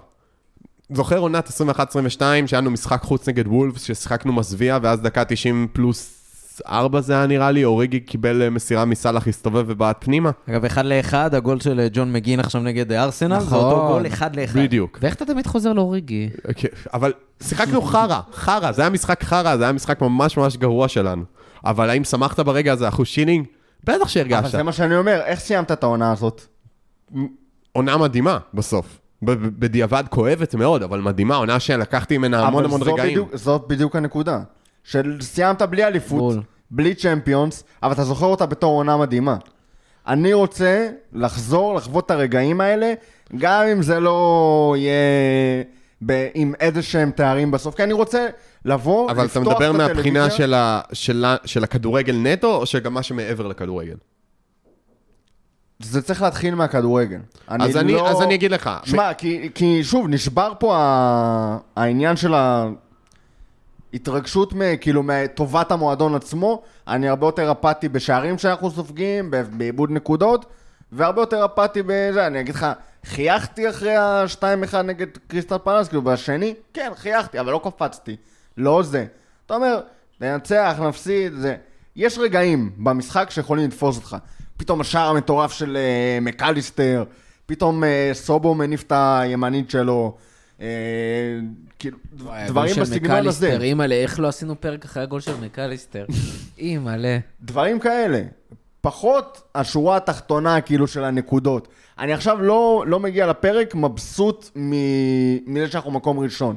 [SPEAKER 3] זוכר עונת 21-22, שהיה לנו משחק חוץ נגד וולפס, ששיחקנו מזוויע, ואז דקה 90 פלוס 4 זה היה נראה לי, אוריגי קיבל אה, מסירה מסאלח, הסתובב ובעט פנימה.
[SPEAKER 4] אגב, אחד לאחד, הגול של אה, ג'ון מגין עכשיו נגד אה, ארסנל, זה
[SPEAKER 1] נכון.
[SPEAKER 4] אותו גול אחד לאחד.
[SPEAKER 3] בדיוק.
[SPEAKER 1] ואיך אתה תמיד חוזר לאוריגי?
[SPEAKER 3] אוקיי, אבל שיחקנו חרא, חרא, זה היה משחק חרא, זה היה משחק ממש ממש גרוע שלנו. אבל האם שמחת ברגע הזה, אחוז שילינג? בטח
[SPEAKER 2] אבל
[SPEAKER 3] שהרגשת.
[SPEAKER 2] זה מה שאני אומר, איך סיימת את העונה הזאת?
[SPEAKER 3] עונה מדהימה בסוף. בדיעבד כואבת מאוד, אבל מדהימה, עונה שלקחתי ממנה המון
[SPEAKER 2] אבל
[SPEAKER 3] המון רגעים.
[SPEAKER 2] בדיוק- זאת בדיוק הנקודה. של סיימת בלי אליפות,
[SPEAKER 1] בול.
[SPEAKER 2] בלי צ'מפיונס, אבל אתה זוכר אותה בתור עונה מדהימה. אני רוצה לחזור, לחוות את הרגעים האלה, גם אם זה לא יהיה ב- עם איזה שהם תארים בסוף, כי אני רוצה לבוא,
[SPEAKER 3] אבל
[SPEAKER 2] לפתוח
[SPEAKER 3] אתה מדבר
[SPEAKER 2] את
[SPEAKER 3] מהבחינה
[SPEAKER 2] הטלוויזיה.
[SPEAKER 3] של, ה, של, ה, של הכדורגל נטו, או שגם מה שמעבר לכדורגל?
[SPEAKER 2] זה צריך להתחיל מהכדורגל.
[SPEAKER 3] אז, אני,
[SPEAKER 2] לא...
[SPEAKER 3] אז אני אגיד לך.
[SPEAKER 2] שמע, כי, כי שוב, נשבר פה ה... העניין של ההתרגשות, מ... כאילו, מטובת המועדון עצמו. אני הרבה יותר אפאתי בשערים שאנחנו סופגים, בעיבוד נקודות, והרבה יותר אפאתי בזה. אני אגיד לך, חייכתי אחרי ה-2-1 נגד קריסטל פלאס, כאילו, בשני, כן, חייכתי, אבל לא קפצתי. לא זה. אתה אומר, ננצח, נפסיד, זה... יש רגעים במשחק שיכולים לתפוס אותך. פתאום השער המטורף של uh, מקליסטר, פתאום uh, סובו מניף את הימנית שלו, uh, כאילו, דברים בסגנון הזה.
[SPEAKER 1] אימא'לה, איך לא עשינו פרק אחרי הגול של מקליסטר? אימא'לה.
[SPEAKER 2] דברים כאלה. פחות השורה התחתונה, כאילו, של הנקודות. אני עכשיו לא, לא מגיע לפרק מבסוט מזה שאנחנו מקום ראשון.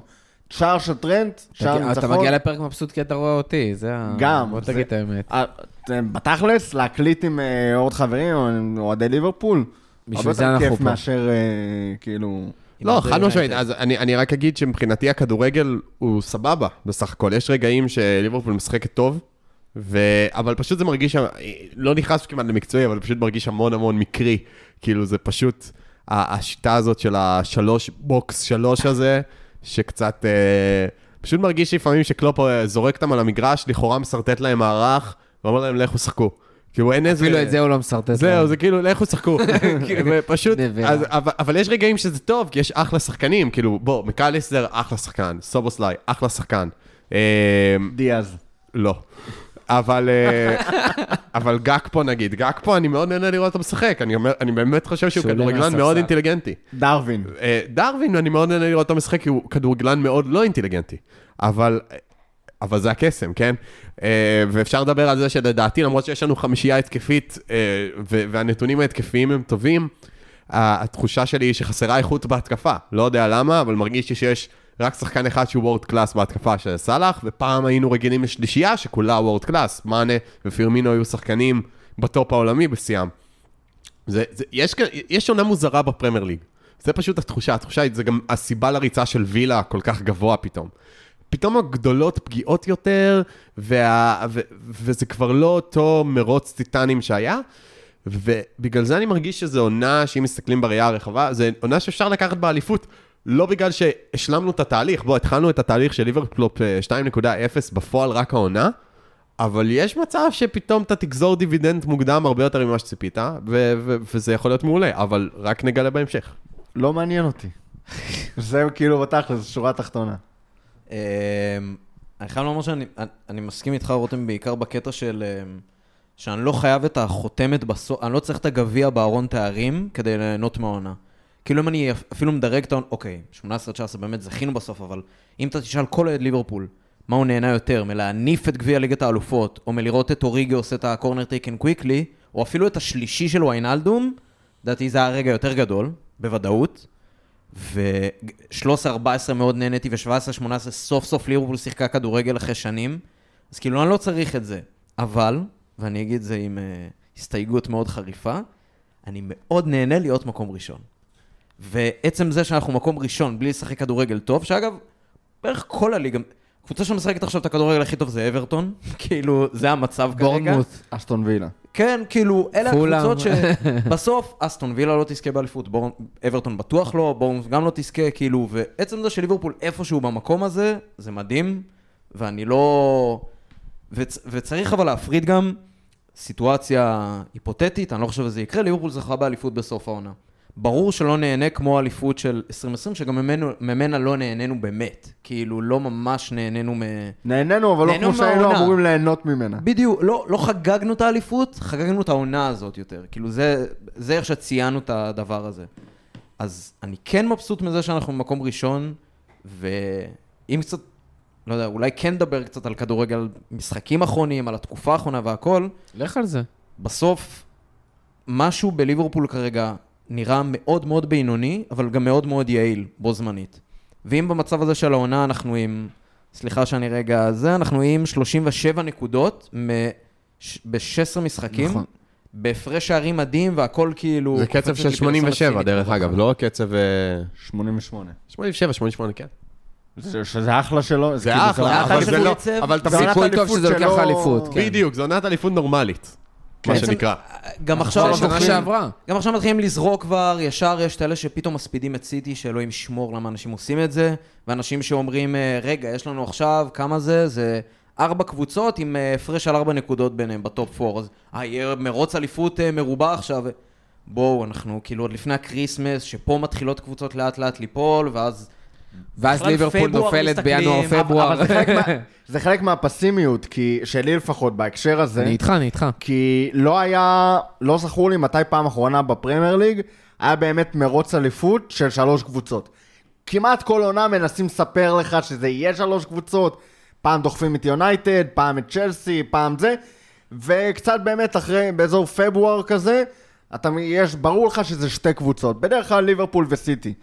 [SPEAKER 2] שער של טרנט, שער
[SPEAKER 1] אתה
[SPEAKER 2] ניצחון.
[SPEAKER 1] מגיע לפרק מבסוט כי אתה רואה אותי, זה ה...
[SPEAKER 2] גם.
[SPEAKER 1] בוא תגיד את האמת.
[SPEAKER 2] אה, בתכלס, להקליט עם אה, עוד חברים, אוהדי ליברפול,
[SPEAKER 1] בשביל
[SPEAKER 2] הרבה
[SPEAKER 1] זה
[SPEAKER 2] יותר
[SPEAKER 1] אנחנו
[SPEAKER 2] כיף
[SPEAKER 1] פה.
[SPEAKER 2] מאשר, אה, כאילו...
[SPEAKER 3] לא, חד משמעית. אז אני, אני רק אגיד שמבחינתי הכדורגל הוא סבבה, בסך הכל. יש רגעים שליברפול משחקת טוב, ו... אבל פשוט זה מרגיש, לא נכנס כמעט למקצועי, אבל פשוט מרגיש המון המון מקרי. כאילו, זה פשוט השיטה הזאת של השלוש, box שלוש הזה, שקצת... אה, פשוט מרגיש לפעמים שקלופ אה, זורק אותם על המגרש, לכאורה משרטט להם מערך, ואומר להם, לכו שחקו. כאילו, אין איזה...
[SPEAKER 1] אפילו את זה הוא לא מסרטט.
[SPEAKER 3] זהו. זה כאילו, לכו שחקו. אז- אבל- אבל יש רגעים שזה טוב, כי יש אחלה שחקנים, כאילו, בוא, מקליסטר, אחלה שחקן, סובוסליי, אחלה שחקן. אה,
[SPEAKER 2] דיאז.
[SPEAKER 3] לא. אבל, אה, אבל גאק פה נגיד, גאק פה אני מאוד נהנה לראות אותו משחק, אני, אומר, אני באמת חושב שהוא כדורגלן. מאוד אינטליגנטי.
[SPEAKER 2] דרווין.
[SPEAKER 3] אה, דרווין, אני מאוד נהנה לראות אותו משחק, כי הוא כדורגלן מאוד לא אינטליגנטי. אבל, אבל זה הקסם, כן? אה, ואפשר לדבר על זה שלדעתי, למרות שיש לנו חמישייה התקפית, ו- והנתונים ההתקפיים הם טובים, התחושה שלי היא שחסרה איכות בהתקפה. לא יודע למה, אבל מרגיש לי שיש רק שחקן אחד שהוא world class בהתקפה של סאלח, ופעם היינו רגילים לשלישייה שכולה world class. מאנה ופירמינו היו שחקנים ב top העולמי בשיאם. זה, זה, יש, יש עונה מוזרה בפרמייר ליג. זה פשוט התחושה, התחושה היא, זה גם הסיבה לריצה של וילה כל כך גבוה פתאום. פתאום הגדולות פגיעות יותר, וה, ו, וזה כבר לא אותו מרוץ טיטנים שהיה, ובגלל זה אני מרגיש שזו עונה, שאם מסתכלים בראייה הרחבה, זו עונה שאפשר לקחת באליפות. לא בגלל שהשלמנו את התהליך, בוא, התחלנו את התהליך של ליברפלופ אה, 2.0 בפועל רק העונה, אבל יש מצב שפתאום אתה תגזור דיבידנד מוקדם הרבה יותר ממה שציפית, ו- ו- וזה יכול להיות מעולה, אבל רק נגלה בהמשך.
[SPEAKER 2] לא מעניין אותי. זה כאילו בתכל'ס, שורה תחתונה.
[SPEAKER 4] אמ, אני חייב לומר שאני אני- אני מסכים איתך, רותם, בעיקר בקטע של... אמ, שאני לא חייב את החותמת בסוף, אני לא צריך את הגביע בארון תארים כדי ליהנות מהעונה. כאילו אם אני אפילו מדרג את העונה, אוקיי, 18-19 באמת זכינו בסוף, אבל אם אתה תשאל כל אוהד ליברפול, מה הוא נהנה יותר, מלהניף את גביע ליגת האלופות, או מלראות את אוריגי עושה את הקורנר טייקן קוויקלי, או אפילו את השלישי של ויינלדום, לדעתי זה היה רגע יותר גדול, בוודאות. ו-13-14 מאוד נהניתי, ו-17-18 סוף סוף ליברפול שיחקה כדורגל אחרי שנים. אז כאילו, אני לא צריך את זה. אבל, ואני אגיד את זה עם uh, הסתייגות מאוד חריפה, אני מאוד נהנה להיות מקום ראשון. ועצם זה שאנחנו מקום ראשון בלי לשחק כדורגל טוב, שאגב, בערך כל הליגה, קבוצה שמשחקת עכשיו את הכדורגל הכי טוב זה אברטון, כאילו, זה המצב כרגע.
[SPEAKER 1] בורנמוט.
[SPEAKER 2] אסטון וילה.
[SPEAKER 4] כן, כאילו, אלה. הקבוצות שבסוף אסטון וילה לא תזכה באליפות, בורנ- אברטון בטוח לא, בורנמוט גם לא תזכה, כאילו, ועצם זה שליברפול איפשהו במקום הזה, זה מדהים, ואני לא... וצ... וצריך אבל להפריד גם סיטואציה היפותטית, אני לא חושב שזה יקרה, ליברפול זכה באליפות בסוף העונה. ברור שלא נהנה כמו האליפות של 2020, שגם ממנו, ממנה לא נהנינו באמת. כאילו, לא ממש נהנינו מ...
[SPEAKER 2] נהנינו, אבל לא
[SPEAKER 4] נהנינו
[SPEAKER 2] כמו שהיינו
[SPEAKER 4] מהעונה.
[SPEAKER 2] אמורים ליהנות ממנה.
[SPEAKER 4] בדיוק, לא, לא חגגנו את האליפות, חגגנו את העונה הזאת יותר. כאילו, זה, זה איך שציינו את הדבר הזה. אז אני כן מבסוט מזה שאנחנו במקום ראשון, ואם קצת, לא יודע, אולי כן נדבר קצת על כדורגל, על משחקים אחרונים, על התקופה האחרונה והכל,
[SPEAKER 1] לך על זה.
[SPEAKER 4] בסוף, משהו בליברפול כרגע נראה מאוד מאוד בינוני, אבל גם מאוד מאוד יעיל, בו זמנית. ואם במצב הזה של העונה אנחנו עם, סליחה שאני רגע, זה, אנחנו עם 37 נקודות ב-16 משחקים.
[SPEAKER 2] נכון.
[SPEAKER 4] בהפרש שערים מדהים והכל כאילו...
[SPEAKER 3] זה קצב של
[SPEAKER 4] לי פרסום
[SPEAKER 3] 87
[SPEAKER 4] לסיני.
[SPEAKER 3] דרך אגב, לא קצב... אה,
[SPEAKER 2] 88.
[SPEAKER 3] 87, 88, כן.
[SPEAKER 2] זה- שזה אחלה שלו.
[SPEAKER 3] זה
[SPEAKER 2] כאילו,
[SPEAKER 3] אחלה, אבל זה לא... אבל
[SPEAKER 2] זה
[SPEAKER 3] תפסיק...
[SPEAKER 2] עונת
[SPEAKER 1] סיכוי טוב
[SPEAKER 2] אליפות
[SPEAKER 1] שזה לוקח
[SPEAKER 2] שלו-
[SPEAKER 1] לאליפות, כן.
[SPEAKER 3] בדיוק, זו עונת אליפות נורמלית, מה שנקרא.
[SPEAKER 4] גם עכשיו...
[SPEAKER 1] עכשיו שנה
[SPEAKER 4] מתחילים-
[SPEAKER 1] שעברה.
[SPEAKER 4] גם עכשיו מתחילים לזרוק כבר, ישר יש את אלה שפתאום מספידים את סיטי, שאלוהים ישמור למה אנשים עושים את זה, ואנשים שאומרים, אה, רגע, יש לנו עכשיו, כמה זה? זה ארבע קבוצות עם אה, הפרש על ארבע נקודות ביניהם בטופ 4, אז אה, יהיה מרוץ אליפות מרובע עכשיו. בואו, אנחנו כאילו עוד לפני הקריסמס, שפה מתחילות קבוצות לאט לאט ליפול, ואז...
[SPEAKER 1] ואז ליברפול נופלת בינואר-פברואר.
[SPEAKER 2] אבל זה חלק מה- זה חלק מהפסימיות, כי שלי לפחות בהקשר הזה,
[SPEAKER 1] אני איתך, אני איתך.
[SPEAKER 2] כי לא היה, לא זכור לי מתי פעם אחרונה בפרמייר ליג, היה באמת מרוץ אליפות של שלוש קבוצות. כמעט כל עונה מנסים לספר לך שזה יהיה שלוש קבוצות, פעם דוחפים את יונייטד, פעם את צ'לסי, פעם זה, וקצת באמת אחרי, באזור פברואר כזה, אתה, יש, ברור לך שזה שתי קבוצות, בדרך כלל ליברפול וסיטי.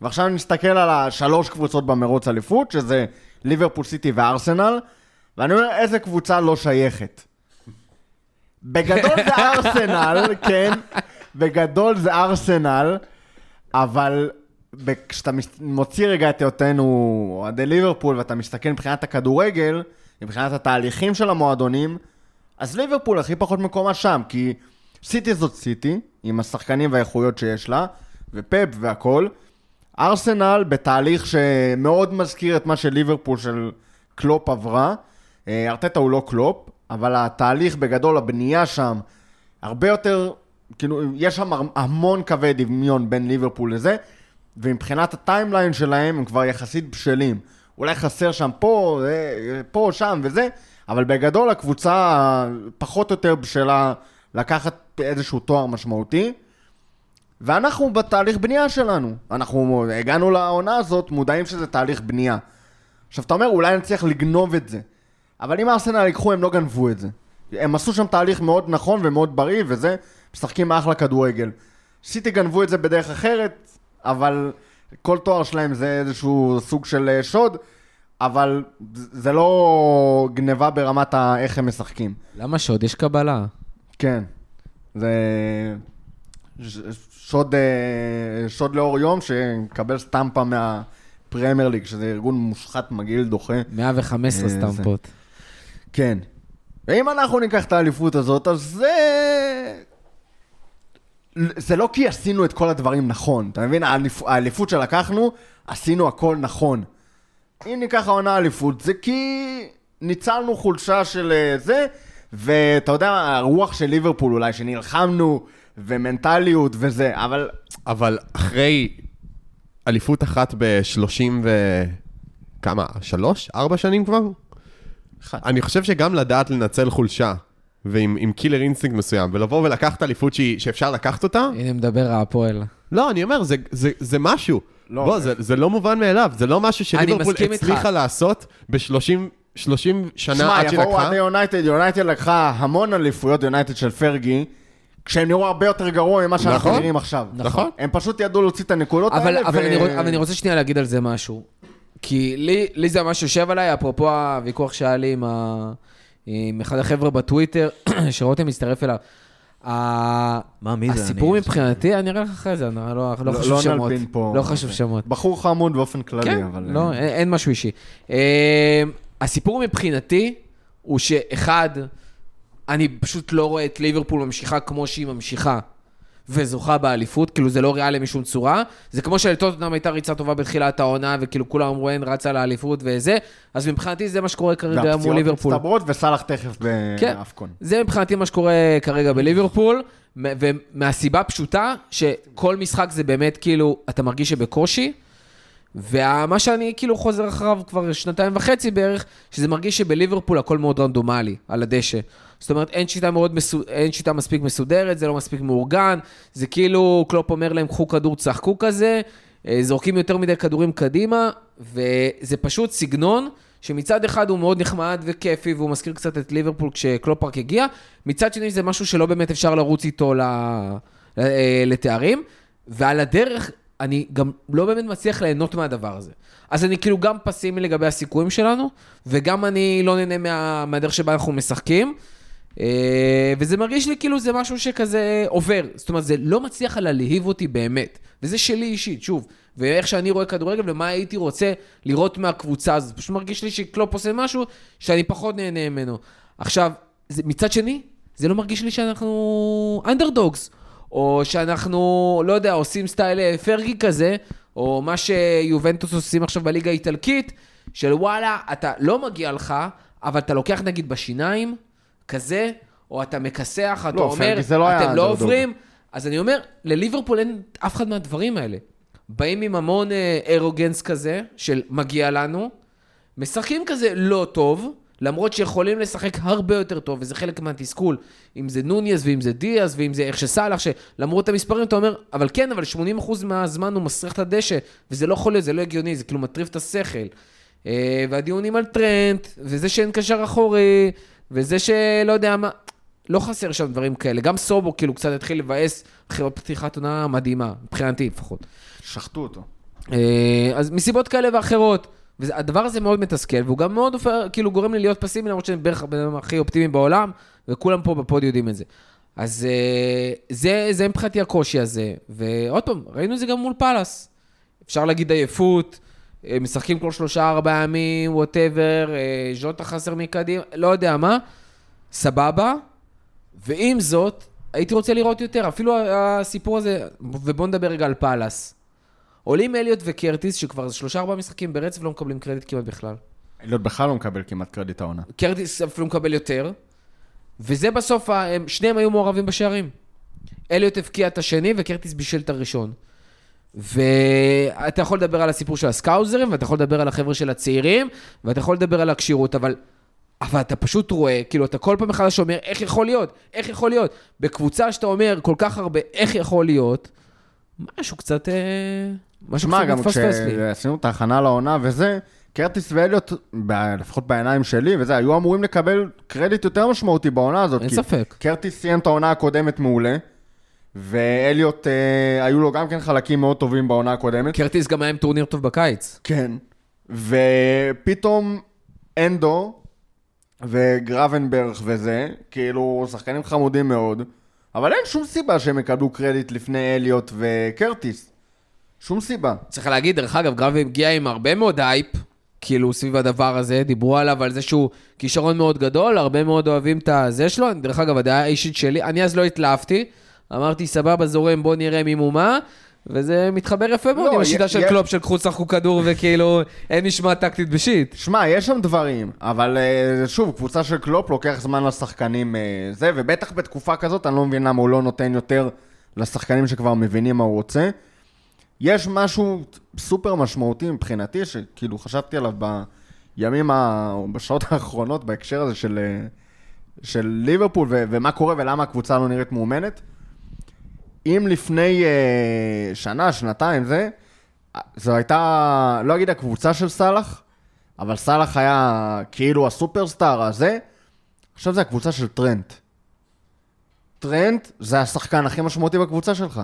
[SPEAKER 2] ועכשיו אני מסתכל על השלוש קבוצות במרוץ אליפות, שזה ליברפול, סיטי וארסנל, ואני אומר, איזה קבוצה לא שייכת. בגדול זה ארסנל, כן, בגדול זה ארסנל, אבל כשאתה מוציא רגע את היותנו אוהדי ליברפול ואתה מסתכל מבחינת הכדורגל, מבחינת התהליכים של המועדונים, אז ליברפול הכי פחות מקומה שם, כי סיטי זאת סיטי, עם השחקנים והאיכויות שיש לה, ופפ והכל. ארסנל בתהליך שמאוד מזכיר את מה שליברפול של קלופ עברה. אה, ארטטה הוא לא קלופ, אבל התהליך בגדול, הבנייה שם, הרבה יותר, כאילו, יש שם המון קווי דמיון בין ליברפול לזה, ומבחינת ה timeline שלהם הם כבר יחסית בשלים. אולי חסר שם פה, אה, פה, שם וזה, אבל בגדול הקבוצה פחות או יותר בשלה לקחת איזשהו תואר משמעותי. ואנחנו בתהליך בנייה שלנו. אנחנו הגענו לעונה הזאת, מודעים שזה תהליך בנייה. עכשיו, אתה אומר, אולי נצליח לגנוב את זה. אבל אם ארסנל ייקחו, הם לא גנבו את זה. הם עשו שם תהליך מאוד נכון ומאוד בריא, וזה, משחקים אחלה כדורגל. סיטי גנבו את זה בדרך אחרת, אבל כל תואר שלהם זה איזשהו סוג של אה, שוד, אבל זה לא גניבה ברמת ה- איך הם משחקים.
[SPEAKER 1] למה שוד? יש קבלה.
[SPEAKER 2] כן. זה... שוד, אה, שוד לאור יום, שקבל סטמפה מהפרמייר ליג, שזה ארגון מושחת, מגעיל, דוחה.
[SPEAKER 1] 115
[SPEAKER 2] אה, זה-
[SPEAKER 1] סטמפות.
[SPEAKER 2] כן. ואם אנחנו ניקח את האליפות הזאת, אז זה... זה לא כי עשינו את כל הדברים נכון, אתה מבין? האליפ... האליפות שלקחנו, עשינו הכל נכון. אם ניקח העונה אליפות, זה כי ניצלנו חולשה של אה, זה, ואתה יודע, הרוח של ליברפול אולי, שנלחמנו, ומנטליות וזה, אבל
[SPEAKER 3] אבל אחרי אליפות אחת ב-30 ו... כמה? שלוש? ארבע שנים כבר?
[SPEAKER 2] אחד.
[SPEAKER 3] אני חושב שגם לדעת לנצל חולשה, ועם עם קילר אינסטינקט מסוים, ולבוא ולקחת אליפות שהיא- שאפשר לקחת אותה,
[SPEAKER 1] הנה מדבר הפועל.
[SPEAKER 3] לא, אני אומר, זה, זה, זה משהו.
[SPEAKER 2] לא,
[SPEAKER 3] בוא,
[SPEAKER 2] זה-
[SPEAKER 3] זה, לא מובן מאליו, זה לא משהו שליברפול
[SPEAKER 1] מסכים איתך.
[SPEAKER 3] הצליחה לעשות ב-30 30 שנה
[SPEAKER 2] שמע,
[SPEAKER 3] עד שהיא
[SPEAKER 2] יבואו
[SPEAKER 3] לקחה.
[SPEAKER 2] עדי יונייטד, יונייטד לקחה המון אליפויות, יונייטד של פרגי, כשהם נראו הרבה יותר גרוע ממה שאנחנו
[SPEAKER 3] נכון.
[SPEAKER 2] נראים עכשיו.
[SPEAKER 3] נכון.
[SPEAKER 2] הם פשוט ידעו להוציא את הנקודות
[SPEAKER 1] אבל,
[SPEAKER 2] האלה,
[SPEAKER 1] אבל,
[SPEAKER 2] ו-
[SPEAKER 1] אני רוצ, אבל אני רוצה שנייה להגיד על זה משהו. כי לי, לי זה ממש יושב עליי, אפרופו הוויכוח שהיה לי עם, ה, עם אחד החבר'ה בטוויטר, שרותם מצטרף אליו. ה-
[SPEAKER 4] מה, מי זה?
[SPEAKER 1] הסיפור
[SPEAKER 4] אני-
[SPEAKER 1] מבחינתי, אני אראה לך אחרי זה, אני לא, לא,
[SPEAKER 2] לא-
[SPEAKER 1] חשוב
[SPEAKER 2] לא
[SPEAKER 1] שמות. לא חשוב שמות.
[SPEAKER 2] בחור חמוד באופן כללי,
[SPEAKER 1] כן,
[SPEAKER 2] אבל...
[SPEAKER 1] לא,
[SPEAKER 2] אה,
[SPEAKER 1] אין, אין משהו אישי. אה, הסיפור מבחינתי הוא שאחד, אני פשוט לא רואה את ליברפול ממשיכה כמו שהיא ממשיכה. וזוכה באליפות, כאילו זה לא ריאלי משום צורה. זה כמו שלטוטנאם הייתה ריצה טובה בתחילת העונה, וכאילו כולם אמרו אין רצה לאליפות וזה, אז מבחינתי זה מה שקורה כרגע מול
[SPEAKER 2] והפציעות
[SPEAKER 1] ליברפול.
[SPEAKER 2] מצטברות, וסאלח תכף
[SPEAKER 1] כן.
[SPEAKER 2] באפקון.
[SPEAKER 1] זה מבחינתי מה שקורה כרגע בליברפול, ומהסיבה פשוטה, שכל משחק זה באמת כאילו, אתה מרגיש שבקושי, ומה שאני כאילו חוזר אחריו כבר שנתיים וחצי בערך, שזה מרגיש שבליברפול הכל מאוד רנדומלי, על הדשא. זאת אומרת, אין שיטה, מאוד מסו... אין שיטה מספיק מסודרת, זה לא מספיק מאורגן, זה כאילו קלופ אומר להם, קחו כדור, צחקו כזה, אה, זורקים יותר מדי כדורים קדימה, וזה פשוט סגנון שמצד אחד הוא מאוד נחמד וכיפי, והוא מזכיר קצת את ליברפול כשקלופ רק הגיע, מצד שני זה משהו שלא באמת אפשר לרוץ איתו ל... אה, לתארים, ועל הדרך אני גם לא באמת מצליח ליהנות מהדבר הזה. אז אני כאילו גם פסימי לגבי הסיכויים שלנו, וגם אני לא נהנה מה... מהדרך שבה אנחנו משחקים. אה, וזה מרגיש לי כאילו זה משהו שכזה עובר. זאת אומרת, זה לא מצליח לה להעיב אותי באמת. וזה שלי אישית, שוב. ואיך שאני רואה כדורגל ומה הייתי רוצה לראות מהקבוצה הזאת. פשוט מרגיש לי שקלופ עושה משהו שאני פחות נהנה ממנו. עכשיו, זה, מצד שני, זה לא מרגיש לי שאנחנו אנדרדוגס. או שאנחנו, לא יודע, עושים סטייל אה, פרגי כזה, או מה שיובנטוס עושים עכשיו בליגה האיטלקית, של וואלה, אתה לא מגיע לך, אבל אתה לוקח נגיד בשיניים, כזה, או אתה מכסח, אתה
[SPEAKER 2] לא,
[SPEAKER 1] אומר,
[SPEAKER 2] לא
[SPEAKER 1] אתם לא
[SPEAKER 2] אנדרדוג."
[SPEAKER 1] עוברים. אז אני אומר, לליברפול אין אף אחד מהדברים האלה. באים עם המון אה, ארוגנס כזה, של מגיע לנו, משחקים כזה לא טוב, למרות שיכולים לשחק הרבה יותר טוב, וזה חלק מהתסכול. אם זה נוניאז, ואם זה דיאז, ואם זה איך שסאלח, שלמרות המספרים אתה אומר, אבל כן, אבל 80% מהזמן הוא מסריח את הדשא, וזה לא יכול להיות, זה לא הגיוני, זה כאילו מטריף את השכל. אה, והדיונים על טרנט, וזה שאין קשר אחורי, וזה שלא יודע מה, לא חסר שם דברים כאלה. גם סובו כאילו קצת התחיל לבאס אחרי פתיחת עונה מדהימה, מבחינתי לפחות.
[SPEAKER 2] שחטו אותו.
[SPEAKER 1] אה, אז מסיבות כאלה ואחרות. והדבר הזה מאוד מתסכל, והוא גם מאוד הופך, כאילו גורם לי להיות פסימי, למרות שאני בערך הבן אדם הכי אופטימי בעולם, וכולם פה בפוד יודעים את זה. אז אה, זה, זה מבחינתי הקושי הזה. ועוד פעם, ראינו את זה גם מול פאלאס. אפשר להגיד עייפות, משחקים כל שלושה, ארבעה ימים, whatever, ז'וטה חסר מקדימה, לא יודע מה, סבבה. ועם זאת, הייתי רוצה לראות יותר, אפילו הסיפור הזה, ובואו נדבר רגע על פאלאס. עולים אליוט וקרטיס, שכבר שלושה ארבעה משחקים ברצף לא מקבלים קרדיט כמעט בכלל.
[SPEAKER 2] אליוט בכלל לא מקבל כמעט קרדיט העונה.
[SPEAKER 1] קרטיס אפילו מקבל יותר, וזה בסוף, הם, שניהם היו מעורבים בשערים. אליוט הבקיע את השני וקרטיס בישל את הראשון. ואתה יכול לדבר על הסיפור של הסקאוזרים, ואתה יכול לדבר על החבר'ה של הצעירים, ואתה יכול לדבר על הכשירות, אבל, אבל אתה פשוט רואה, כאילו, אתה כל פעם מחדש אומר, איך יכול להיות? איך יכול להיות? בקבוצה שאתה אומר כל כך הרבה, איך יכול להיות? משהו קצת, אה, משהו
[SPEAKER 2] שמע,
[SPEAKER 1] קצת
[SPEAKER 2] גם
[SPEAKER 1] מפספס לי.
[SPEAKER 2] כשעשינו את ההכנה לעונה וזה, קרטיס ואליוט, לפחות בעיניים שלי וזה, היו אמורים לקבל קרדיט יותר משמעותי בעונה הזאת.
[SPEAKER 1] אין ספק.
[SPEAKER 2] קרטיס סיים את העונה הקודמת מעולה, ואליוט, אה, היו לו גם כן חלקים מאוד טובים בעונה הקודמת.
[SPEAKER 1] קרטיס גם היה עם טורניר טוב בקיץ.
[SPEAKER 2] כן. ופתאום אנדו וגרבנברך וזה, כאילו, שחקנים חמודים מאוד, אבל אין שום סיבה שהם יקבלו קרדיט לפני אליוט וקרטיס. שום סיבה.
[SPEAKER 1] צריך להגיד, דרך אגב, גרבי הגיע עם הרבה מאוד הייפ, כאילו, סביב הדבר הזה, דיברו עליו על זה שהוא כישרון מאוד גדול, הרבה מאוד אוהבים את הזה שלו. דרך אגב, הדעה האישית שלי, אני אז לא התלהבתי, אמרתי, סבבה, זורם, בוא נראה מי ומה. וזה מתחבר יפה מאוד,
[SPEAKER 2] לא,
[SPEAKER 1] עם השיטה
[SPEAKER 2] י-
[SPEAKER 1] של
[SPEAKER 2] יש-
[SPEAKER 1] קלופ, של קחו שחקו כדור וכאילו אין משמעת טקטית בשיט.
[SPEAKER 2] שמע, יש שם דברים, אבל אה, שוב, קבוצה של קלופ לוקח זמן לשחקנים אה, זה, ובטח בתקופה כזאת, אני לא מבין למה הוא לא נותן יותר לשחקנים שכבר מבינים מה הוא רוצה. יש משהו סופר משמעותי מבחינתי, שכאילו חשבתי עליו בימים, ה... או בשעות האחרונות בהקשר הזה של, אה, של ליברפול, ו- ומה קורה ולמה הקבוצה לא נראית מאומנת. אם לפני אה, שנה, שנתיים, זה, זו הייתה, לא אגיד הקבוצה של סאלח, אבל סאלח היה כאילו הסופרסטאר הזה, עכשיו זה הקבוצה של טרנט. טרנט זה השחקן הכי משמעותי בקבוצה שלך.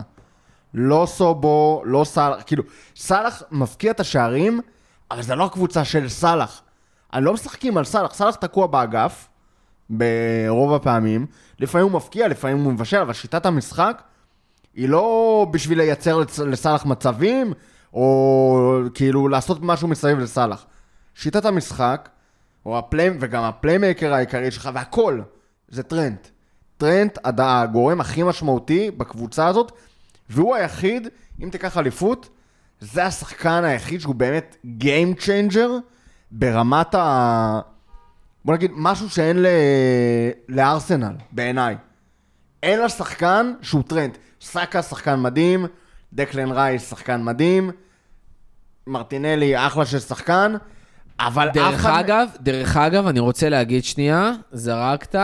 [SPEAKER 2] לא סובו, לא סאלח, כאילו, סאלח מפקיע את השערים, אבל זה לא הקבוצה של סאלח. הם לא משחקים על סאלח, סאלח תקוע באגף, ברוב הפעמים, לפעמים הוא מבקיע, לפעמים הוא מבשל, אבל שיטת המשחק היא לא בשביל לייצר לסאלח מצבים, או כאילו לעשות משהו מסביב לסאלח. שיטת המשחק, או ה play, וגם ה playmaker העיקרי שלך, והכל, זה טרנט. טרנט הגורם הכי משמעותי בקבוצה הזאת, והוא היחיד, אם תיקח אליפות, זה השחקן היחיד שהוא באמת Game Changer ברמת ה... בוא נגיד, משהו שאין ל... לארסנל, בעיניי. אין לה שחקן שהוא טרנט. סאקה שחקן מדהים, דקלן רייס שחקן מדהים, מרטינלי אחלה של שחקן, אבל
[SPEAKER 1] דרך
[SPEAKER 2] אף אחד-
[SPEAKER 1] אגב, דרך אגב, אני רוצה להגיד שנייה, זרקת,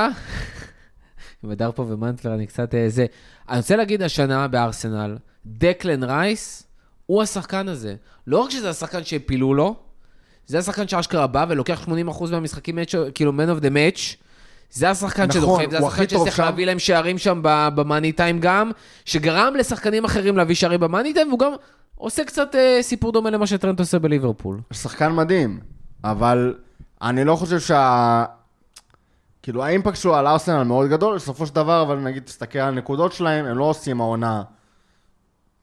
[SPEAKER 1] עם הדר פה ומנטלר, אני קצת אה, זה. אני רוצה להגיד השנה בארסנל, דקלן רייס הוא השחקן הזה. לא רק שזה השחקן שהפילו לו, זה השחקן שאשכרה בא ולוקח 80% מהמשחקים, כאילו man of the match. זה השחקן
[SPEAKER 2] נכון,
[SPEAKER 1] שדוחף, זה השחקן שצריך
[SPEAKER 2] שם.
[SPEAKER 1] להביא להם שערים שם במאני טיים גם, שגרם לשחקנים אחרים להביא שערים במאני טיים, והוא גם עושה קצת אה, סיפור דומה למה שטרנט עושה בליברפול.
[SPEAKER 2] שחקן מדהים, אבל אני לא חושב שה... כאילו האימפקט שלו על ארסנל מאוד גדול, בסופו של דבר, אבל נגיד תסתכל על הנקודות שלהם, הם לא עושים העונה,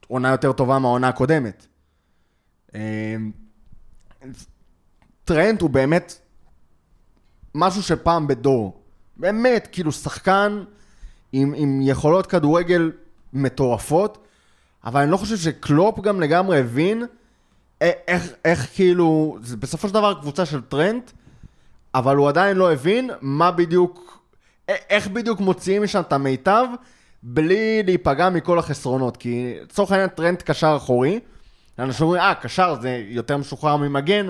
[SPEAKER 2] עונה יותר טובה מהעונה הקודמת. אמ, טרנט הוא באמת משהו שפעם בדור. באמת, כאילו שחקן עם, עם יכולות כדורגל מטורפות, אבל אני לא חושב שקלופ גם לגמרי הבין איך, איך כאילו, זה בסופו של דבר קבוצה של טרנט, אבל הוא עדיין לא הבין מה בדיוק, איך בדיוק מוציאים משם את המיטב, בלי להיפגע מכל החסרונות. כי לצורך העניין טרנט קשר אחורי, אנשים אומרים, אה, קשר זה יותר משוחרר ממגן,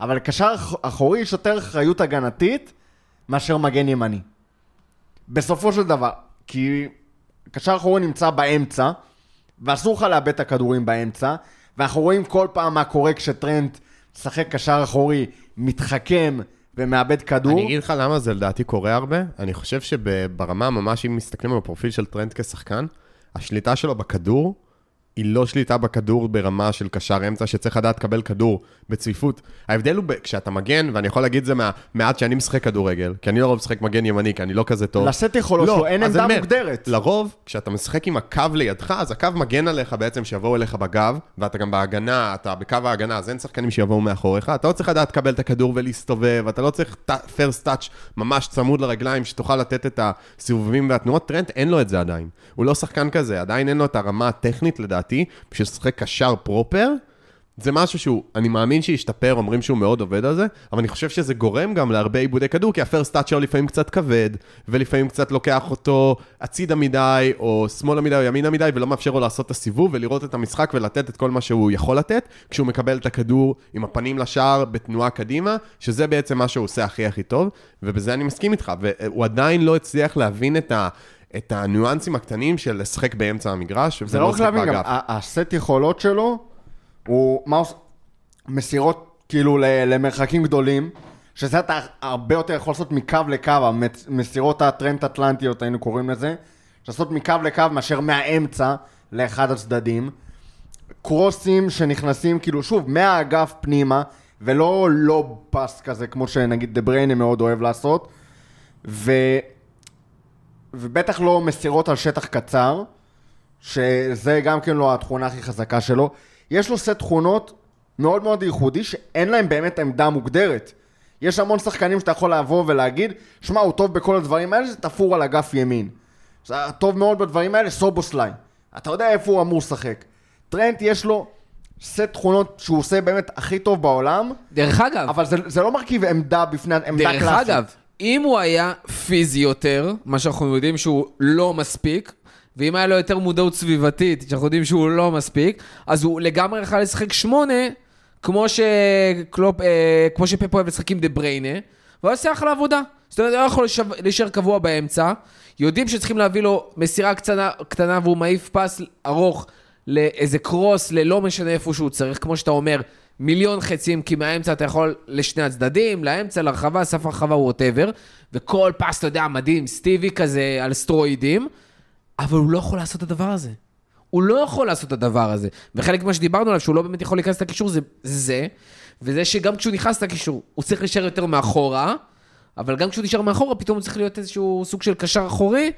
[SPEAKER 2] אבל קשר אח- אחורי יש יותר אחריות הגנתית מאשר מגן ימני. בסופו של דבר, כי קשר אחורי נמצא באמצע, ואסור לך לאבד את הכדורים באמצע, ואנחנו רואים כל פעם מה קורה כשטרנט משחק קשר אחורי, מתחכם ומאבד כדור.
[SPEAKER 3] אני אגיד לך למה זה לדעתי קורה הרבה. אני חושב שברמה ממש, אם מסתכלים על הפרופיל של טרנט כשחקן, השליטה שלו בכדור היא לא שליטה בכדור ברמה של קשר אמצע, שצריך לדעת לקבל כדור בצפיפות. ההבדל הוא כשאתה מגן, ואני יכול להגיד את זה מהמעט שאני משחק כדורגל, כי אני לרוב משחק מגן ימני, כי אני לא כזה טוב.
[SPEAKER 2] לשאת יכולות שלו, אין עמדה
[SPEAKER 3] אומר,
[SPEAKER 2] מוגדרת.
[SPEAKER 3] לרוב, כשאתה משחק עם הקו לידך, אז הקו מגן עליך בעצם שיבואו אליך בגב, ואתה גם בהגנה, אתה בקו ההגנה, אז אין שחקנים שיבואו מאחוריך, אתה לא צריך לדעת לקבל את הכדור ולהסתובב, אתה לא צריך פרסט טאץ' ממש צמוד לרגליים, שתוכל לתת את הסיבובים והתנועות, טרנט אין לו את זה עדיין. הוא לא שחקן כזה, עדיין אין לו את הרמה הטכנית, לדעתי, בשביל לשחק קשר פרופר. זה משהו שהוא, אני מאמין שישתפר, אומרים שהוא מאוד עובד על זה, אבל אני חושב שזה גורם גם להרבה עיבודי כדור, כי הפרסט טאצ' שלו לפעמים קצת כבד, ולפעמים קצת לוקח אותו הצידה מדי, או שמאלה מדי, או ימינה מדי, ולא מאפשר לו לעשות את הסיבוב, ולראות את המשחק ולתת את כל מה שהוא יכול לתת, כשהוא מקבל את הכדור עם הפנים לשער בתנועה קדימה, שזה בעצם מה שהוא עושה הכי הכי טוב, ובזה אני מסכים איתך, והוא עדיין לא הצליח להבין את ה... את הניואנסים הקטנים של לשחק באמצע המגרש,
[SPEAKER 2] זה לא רק
[SPEAKER 3] לשחק
[SPEAKER 2] להבין, גם הסט יכולות שלו, הוא מה. מסירות כאילו למרחקים גדולים, שזה אתה הרבה יותר יכול לעשות מקו לקו, המסירות הטרנט אטלנטיות היינו קוראים לזה, לעשות מקו לקו מאשר מהאמצע לאחד הצדדים. קרוסים שנכנסים כאילו שוב מהאגף פנימה, ולא לא פס כזה כמו שנגיד דה בריינה מאוד אוהב לעשות. ו... ובטח לא מסירות על שטח קצר, שזה גם כן לא התכונה הכי חזקה שלו. יש לו סט תכונות מאוד מאוד ייחודי, שאין להם באמת עמדה מוגדרת. יש המון שחקנים שאתה יכול לבוא ולהגיד, שמע, הוא טוב בכל הדברים האלה, זה תפור על אגף ימין. זה טוב מאוד בדברים האלה, סובוסליי. אתה יודע איפה הוא אמור לשחק. טרנט יש לו סט תכונות שהוא עושה באמת הכי טוב בעולם,
[SPEAKER 1] דרך אגב,
[SPEAKER 2] אבל זה, זה לא מרכיב עמדה בפני עמדה
[SPEAKER 1] דרך
[SPEAKER 2] קלאסית.
[SPEAKER 1] אגב, אם הוא היה פיזי יותר, מה שאנחנו יודעים שהוא לא מספיק, ואם היה לו יותר מודעות סביבתית, שאנחנו יודעים שהוא לא מספיק, אז הוא לגמרי יכול לשחק שמונה, כמו שקלופ, אה, כמו שפפ אוהב לשחק עם דה בריינה, והוא עושה אחלה עבודה. זאת אומרת, הוא לא יכול להישאר קבוע באמצע, יודעים שצריכים להביא לו מסירה קטנה, קטנה והוא מעיף פס ארוך לאיזה קרוס, ללא משנה איפה שהוא צריך, כמו שאתה אומר, מיליון חצים, כי מהאמצע אתה יכול לשני הצדדים, לאמצע, לרחבה, סף הרחבה, ווטאבר, וכל פס, אתה יודע, מדהים, סטיבי כזה על סטרואידים, אבל הוא לא יכול לעשות את הדבר הזה. הוא לא יכול לעשות את הדבר הזה. וחלק ממה שדיברנו עליו, שהוא לא באמת יכול להיכנס לקישור, זה זה, וזה שגם כשהוא נכנס לקישור, הוא צריך להישאר יותר מאחורה, אבל גם כשהוא נשאר מאחורה, פתאום הוא צריך להיות איזשהו סוג של קשר אחורי,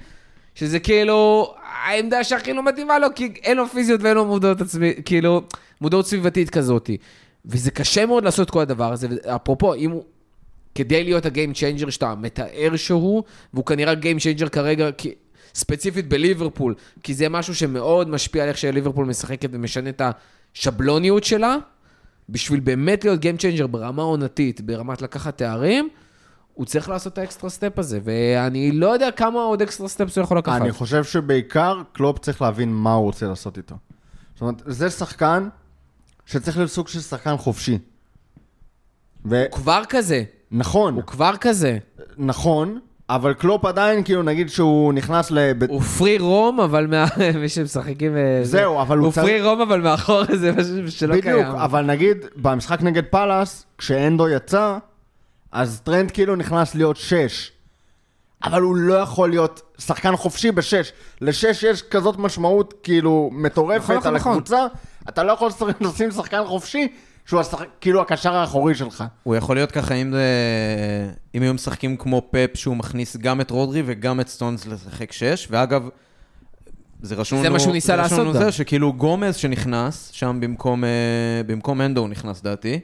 [SPEAKER 1] שזה כאילו העמדה שהכי לא מתאימה לו, כי אין לו פיזיות ואין לו מודעות עצמי, כאילו, מודעות סביבתית כזאת. וזה קשה מאוד לעשות את כל הדבר הזה, ואפרופו, אם הוא... כדי להיות ה game changer שאתה מתאר שהוא, והוא כנראה game changer כרגע, כי, ספציפית בליברפול, כי זה משהו שמאוד משפיע על איך שליברפול משחקת ומשנה את השבלוניות שלה, בשביל באמת להיות game changer ברמה עונתית, ברמת לקחת תארים, הוא צריך לעשות את ה extra step הזה, ואני לא יודע כמה עוד extra steps הוא יכול לקחת.
[SPEAKER 2] אני חושב שבעיקר קלופ צריך להבין מה הוא רוצה לעשות איתו. זאת אומרת, זה שחקן שצריך להיות סוג של שחקן חופשי.
[SPEAKER 1] הוא כבר כזה,
[SPEAKER 2] ונכון,
[SPEAKER 1] הוא כבר כזה.
[SPEAKER 2] נכון, אבל קלופ עדיין, כאילו, נגיד שהוא נכנס ל...
[SPEAKER 1] הוא free roam, אבל מה... מי שמשחק עם... אה, זה-
[SPEAKER 2] זהו, אבל הוא
[SPEAKER 1] הוא
[SPEAKER 2] צריך-
[SPEAKER 1] free roam, אבל מאחור זה משהו שלא קיים.
[SPEAKER 2] בדיוק, אבל נגיד, במשחק נגד פאלאס, כשאנדו יצא, אז טרנט כאילו נכנס להיות שש. אבל הוא לא יכול להיות שחקן חופשי בשש. לשש יש כזאת משמעות כאילו מטורפת
[SPEAKER 1] נכון, נכון,
[SPEAKER 2] על
[SPEAKER 1] נכון.
[SPEAKER 2] הקבוצה, אתה לא יכול לשים שחקן חופשי שהוא המשחק, כאילו הקשר האחורי שלך.
[SPEAKER 4] הוא יכול להיות ככה אם, זה... אם היו משחקים כמו פפ, שהוא מכניס גם את רודרי וגם את סטונס לשחק שש, ואגב, זה רשום
[SPEAKER 1] זה
[SPEAKER 4] לנו...
[SPEAKER 1] מה שהוא ניסה
[SPEAKER 4] זה רשום
[SPEAKER 1] לעשות
[SPEAKER 4] לנו. זה שכאילו גומז שנכנס, שם במקום, אה, במקום אנדו הוא נכנס דעתי,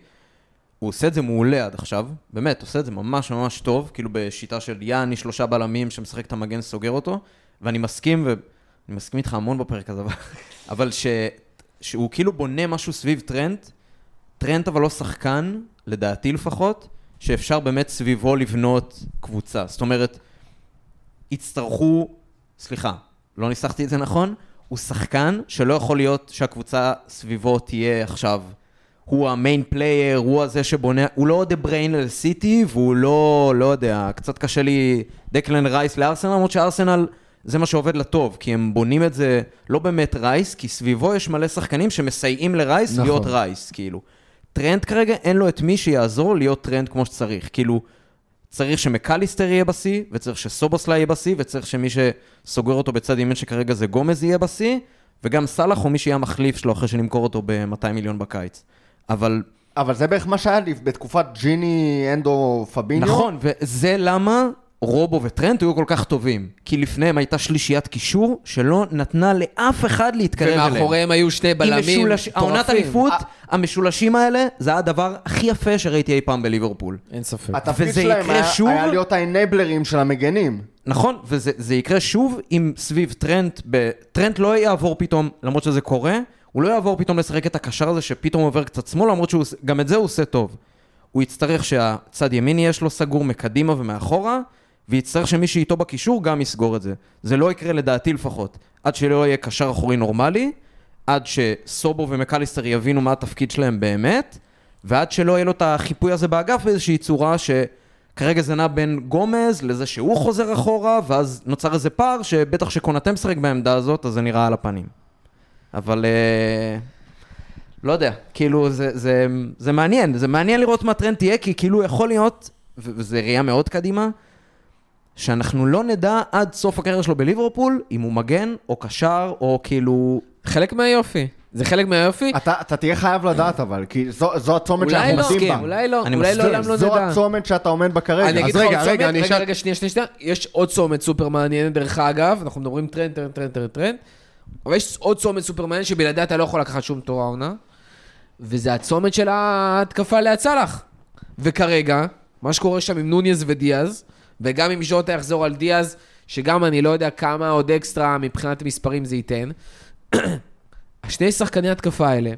[SPEAKER 4] הוא עושה את זה מעולה עד עכשיו, באמת, עושה את זה ממש ממש טוב, כאילו בשיטה של יעני שלושה בלמים שמשחק את המגן סוגר אותו, ואני מסכים, ואני מסכים איתך המון בפרק הזה, אבל, אבל ש... שהוא כאילו בונה משהו סביב טרנד, טרנט אבל לא שחקן, לדעתי לפחות, שאפשר באמת סביבו לבנות קבוצה. זאת אומרת, יצטרכו, סליחה, לא ניסחתי את זה נכון, הוא שחקן שלא יכול להיות שהקבוצה סביבו תהיה עכשיו, הוא ה main player, הוא הזה שבונה, הוא לא דה בריינה לסיטי, והוא לא, לא יודע, קצת קשה לי דקלן רייס לארסנל, למרות שארסנל זה מה שעובד לטוב, כי הם בונים את זה לא באמת רייס, כי סביבו יש מלא שחקנים שמסייעים לרייס
[SPEAKER 1] נכון.
[SPEAKER 4] להיות רייס, כאילו. טרנט כרגע, אין לו את מי שיעזור להיות טרנט כמו שצריך. כאילו, צריך שמקליסטר יהיה בשיא, וצריך שסובוסלה יהיה בשיא, וצריך שמי שסוגר אותו בצד ימין שכרגע זה גומז יהיה בשיא, וגם סאלח או מי שיהיה המחליף שלו אחרי שנמכור אותו ב-200 מיליון בקיץ. אבל
[SPEAKER 2] אבל זה בערך מה שהיה לי בתקופת ג'יני, אנדו, פביניו.
[SPEAKER 4] נכון, וזה למה רובו וטרנט היו כל כך טובים. כי לפניהם הייתה שלישיית קישור שלא נתנה לאף אחד להתקרב אליהם.
[SPEAKER 1] ומאחוריהם היו שני בלמים
[SPEAKER 4] משולש... העונת
[SPEAKER 1] מטורפים.
[SPEAKER 4] אליפות, המשולשים האלה, זה הדבר הכי יפה שראיתי אי פעם בליברפול.
[SPEAKER 1] אין ספק.
[SPEAKER 2] התפקיד
[SPEAKER 4] וזה
[SPEAKER 2] שלהם היה,
[SPEAKER 4] שוב?
[SPEAKER 2] היה להיות האנבלרים של המגנים.
[SPEAKER 4] נכון, וזה זה יקרה שוב אם סביב טרנט, ב... טרנט לא יעבור פתאום, למרות שזה קורה, הוא לא יעבור פתאום לשחק את הקשר הזה שפתאום עובר קצת שמאל, למרות שגם את זה הוא עושה טוב. הוא יצטרך שהצד ימין יש לו סגור מקדימה ומאחורה, ויצטרך שמי שאיתו בקישור גם יסגור את זה. זה לא יקרה לדעתי לפחות, עד שלא יהיה קשר אחורי נורמלי, עד שסובו ומקליסטר יבינו מה התפקיד שלהם באמת, ועד שלא יהיה לו את החיפוי הזה באגף באיזושהי צורה שכרגע זה נע בין גומז לזה שהוא חוזר אחורה, ואז נוצר איזה פער שבטח שקונאטה משחק בעמדה הזאת, אז זה נראה על הפנים. אבל אה, לא יודע, כאילו זה, זה, זה מעניין, זה מעניין לראות מה הטרנד תהיה, כי כאילו יכול להיות, וזה ראייה מאוד קדימה, שאנחנו לא נדע עד סוף הקריירה שלו בליברפול, אם הוא מגן, או קשר, או כאילו...
[SPEAKER 1] חלק מהיופי. זה חלק מהיופי.
[SPEAKER 2] אתה, אתה תהיה חייב לדעת אבל, כי זו, זו הצומת שאנחנו
[SPEAKER 1] לא,
[SPEAKER 2] עומדים בה.
[SPEAKER 1] אולי לא,
[SPEAKER 4] אני
[SPEAKER 1] אולי
[SPEAKER 4] מסכים.
[SPEAKER 1] לעולם לא
[SPEAKER 2] זו
[SPEAKER 1] נדע.
[SPEAKER 2] הצומת שאתה עומד בה כרגע.
[SPEAKER 1] אני אגיד
[SPEAKER 3] אז
[SPEAKER 1] לך
[SPEAKER 3] רגע,
[SPEAKER 1] עוד
[SPEAKER 3] רגע,
[SPEAKER 1] צומת,
[SPEAKER 3] אני
[SPEAKER 1] רגע,
[SPEAKER 3] אשאל-
[SPEAKER 1] רגע, שנייה, שנייה, שנייה. יש עוד צומת סופר מעניין, דרך אגב, אנחנו מדברים טרנט, טרנט, טרנט, טרנט, טרנט. אבל יש עוד צומת סופר מעניין שבלעדיה אתה לא יכול לקחת שום תורה עונה, וזה הצומת של ההתקפה ליד סאלח. וכרגע, מה שקורה שם עם נוניז ודיאז, וגם אם ז'וטה יחזור על דיאז, שגם אני לא יודע כמה עוד אקסטרה מבחינת מספרים זה ייתן, השני שחקני התקפה האלה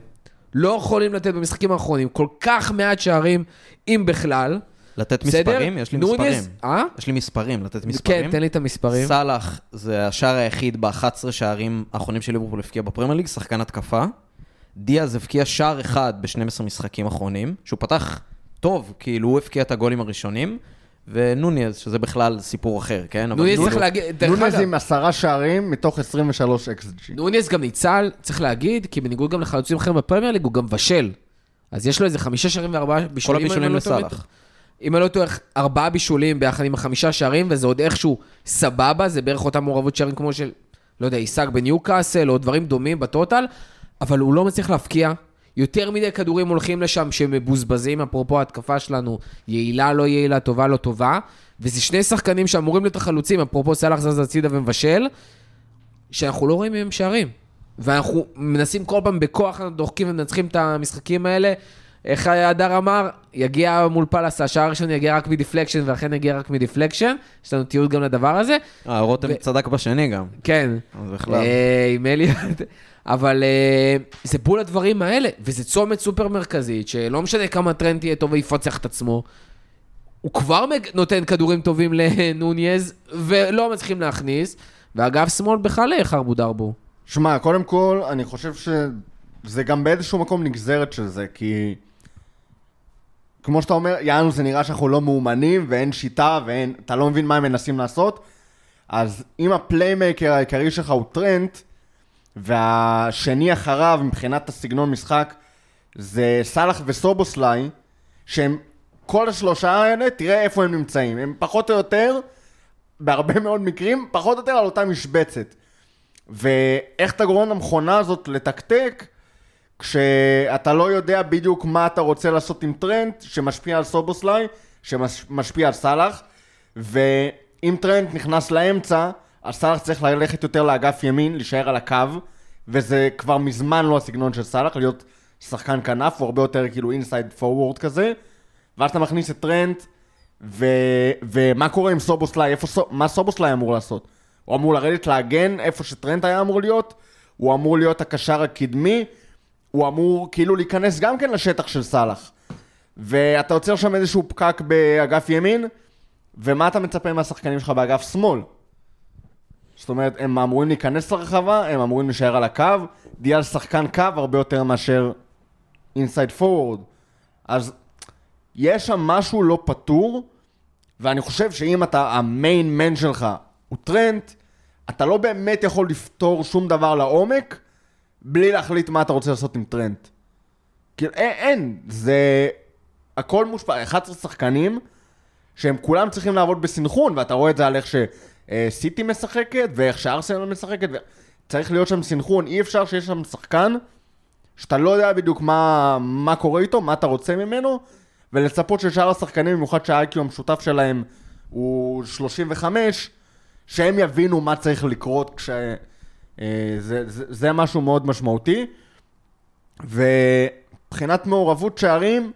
[SPEAKER 1] לא יכולים לתת במשחקים האחרונים כל כך מעט שערים, אם בכלל.
[SPEAKER 4] לתת
[SPEAKER 1] בסדר?
[SPEAKER 4] מספרים? יש לי
[SPEAKER 1] נוניז-
[SPEAKER 4] מספרים.
[SPEAKER 1] אה?
[SPEAKER 4] יש לי מספרים, לתת מספרים.
[SPEAKER 1] כן, תן לי את המספרים.
[SPEAKER 4] סאלח זה השער היחיד ב-11 שערים האחרונים של ליברפול הבקיע בפרמייר ליג, שחקן התקפה. דיאז הבקיע שער אחד ב-12 משחקים אחרונים, שהוא פתח טוב, כאילו הוא הבקיע את הגולים הראשונים, ונוניז, שזה בכלל סיפור אחר, כן?
[SPEAKER 1] נוניז
[SPEAKER 4] כאילו-
[SPEAKER 1] צריך להגיד, דרך אגב,
[SPEAKER 2] עם עשרה שערים מתוך 23 XG.
[SPEAKER 1] נוניז גם ניצל, צריך להגיד, כי בניגוד גם לחלוצים אחרים בפרמייר ליג, הוא גם בשל. אז יש לו איזה חמישה שערים וארבעה
[SPEAKER 4] כל
[SPEAKER 1] בישולים. אם
[SPEAKER 4] הבישולים
[SPEAKER 1] לא.
[SPEAKER 4] לסאלח.
[SPEAKER 1] אם אני לא טועה, ארבעה בישולים ביחד עם החמישה שערים, וזה עוד איכשהו סבבה, זה בערך אותה מעורבות שערים כמו של, לא יודע, עיסק בניוקאסל, או דברים דומים בטוטל, אבל הוא לא מצליח להבקיע. יותר מדי כדורים הולכים לשם שמבוזבזים, אפרופו ההתקפה שלנו, יעילה, לא יעילה, טובה, לא טובה. וזה שני שחקנים שאמורים להיות החלוצים, אפרופו סאלח זז הצידה ומבשל, שאנחנו לא רואים מהם שערים. ואנחנו מנסים כל פעם בכוח, אנחנו דוחקים ומנצחים את המשחקים האלה. איך הדר אמר? יגיע מול פלאס, השער הראשון יגיע רק מדיפלקשן, ולכן יגיע רק מדיפלקשן. יש לנו תיעוד גם לדבר הזה.
[SPEAKER 4] אה, רותם
[SPEAKER 1] ו-
[SPEAKER 4] צדק בשני גם.
[SPEAKER 1] כן.
[SPEAKER 4] אז בכלל.
[SPEAKER 1] אה, עם אליוט. אבל אה, זה בול הדברים האלה, וזה צומת סופר מרכזית, שלא משנה כמה טרנט יהיה טוב ויפצח את עצמו, הוא כבר נותן כדורים טובים לנונייז, ולא מצליחים להכניס, ואגב שמאל בכלל חרבו דרבו.
[SPEAKER 2] שמע, קודם כל, אני חושב שזה גם באיזשהו מקום נגזרת של זה, כי... כמו שאתה אומר, יענו זה נראה שאנחנו לא מאומנים, ואין שיטה, ואין... אתה לא מבין מה הם מנסים לעשות, אז אם ה playmaker העיקרי שלך הוא טרנט, והשני אחריו מבחינת הסגנון משחק, זה סאלח וסובוסליי, שהם כל השלושה האלה, תראה איפה הם נמצאים. הם פחות או יותר, בהרבה מאוד מקרים, פחות או יותר על אותה משבצת. ואיך אתה גורם למכונה הזאת לתקתק, כשאתה לא יודע בדיוק מה אתה רוצה לעשות עם טרנט, שמשפיע על סובוסליי, שמשפיע על סאלח, ואם טרנט נכנס לאמצע, אז סאלח צריך ללכת יותר לאגף ימין, להישאר על הקו, וזה כבר מזמן לא הסגנון של סאלח, להיות שחקן כנף, הוא הרבה יותר כאילו inside forward כזה, ואז אתה מכניס את טרנט, ו... ומה קורה עם סובוסליי, איפה סו... מה סובוסליי אמור לעשות? הוא אמור לרדת להגן איפה שטרנט היה אמור להיות, הוא אמור להיות הקשר הקדמי, הוא אמור כאילו להיכנס גם כן לשטח של סאלח. ואתה יוצר שם איזשהו פקק באגף ימין, ומה אתה מצפה מהשחקנים שלך באגף שמאל? זאת אומרת, הם אמורים להיכנס לרחבה, הם אמורים להישאר על הקו, דיאל שחקן קו הרבה יותר מאשר אינסייד פורוורד. אז יש שם משהו לא פתור, ואני חושב שאם אתה, המיין מן שלך הוא טרנט, אתה לא באמת יכול לפתור שום דבר לעומק, בלי להחליט מה אתה רוצה לעשות עם טרנט. כאילו, אין, אין, זה... הכל מושפע, 11 שחקנים, שהם כולם צריכים לעבוד בסנכרון, ואתה רואה את זה על איך שסיטי משחקת, ואיך שארסנל משחקת, צריך להיות שם סנכרון, אי אפשר שיש שם שחקן, שאתה לא יודע בדיוק מה, מה קורה איתו, מה אתה רוצה ממנו, ולצפות ששאר השחקנים, במיוחד שה IQ המשותף שלהם הוא 35, שהם יבינו מה צריך לקרות כש... אה, זה, זה, זה משהו מאוד משמעותי. ומבחינת מעורבות שערים,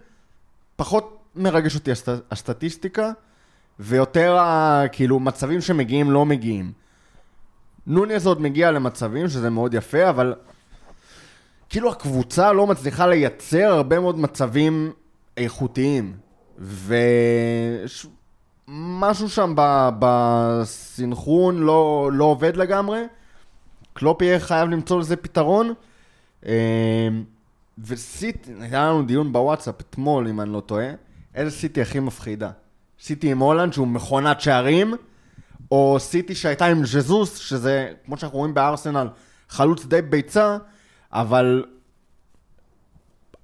[SPEAKER 2] פחות מרגש אותי הסט, הסטטיסטיקה, ויותר כאילו מצבים שמגיעים לא מגיעים. נוניס עוד מגיע למצבים, שזה מאוד יפה, אבל כאילו הקבוצה לא מצליחה לייצר הרבה מאוד מצבים איכותיים. ומשהו שם. בסנכרון לא, לא עובד לגמרי. קלופ יהיה חייב למצוא לזה פתרון. אה, וסיטי, היה לנו דיון בוואטסאפ אתמול, אם אני לא טועה, איזה סיטי הכי מפחידה? סיטי עם הולנד, שהוא מכונת שערים, או סיטי שהייתה עם ז'זוס, שזה, כמו שאנחנו רואים בארסנל, חלוץ די ביצה, אבל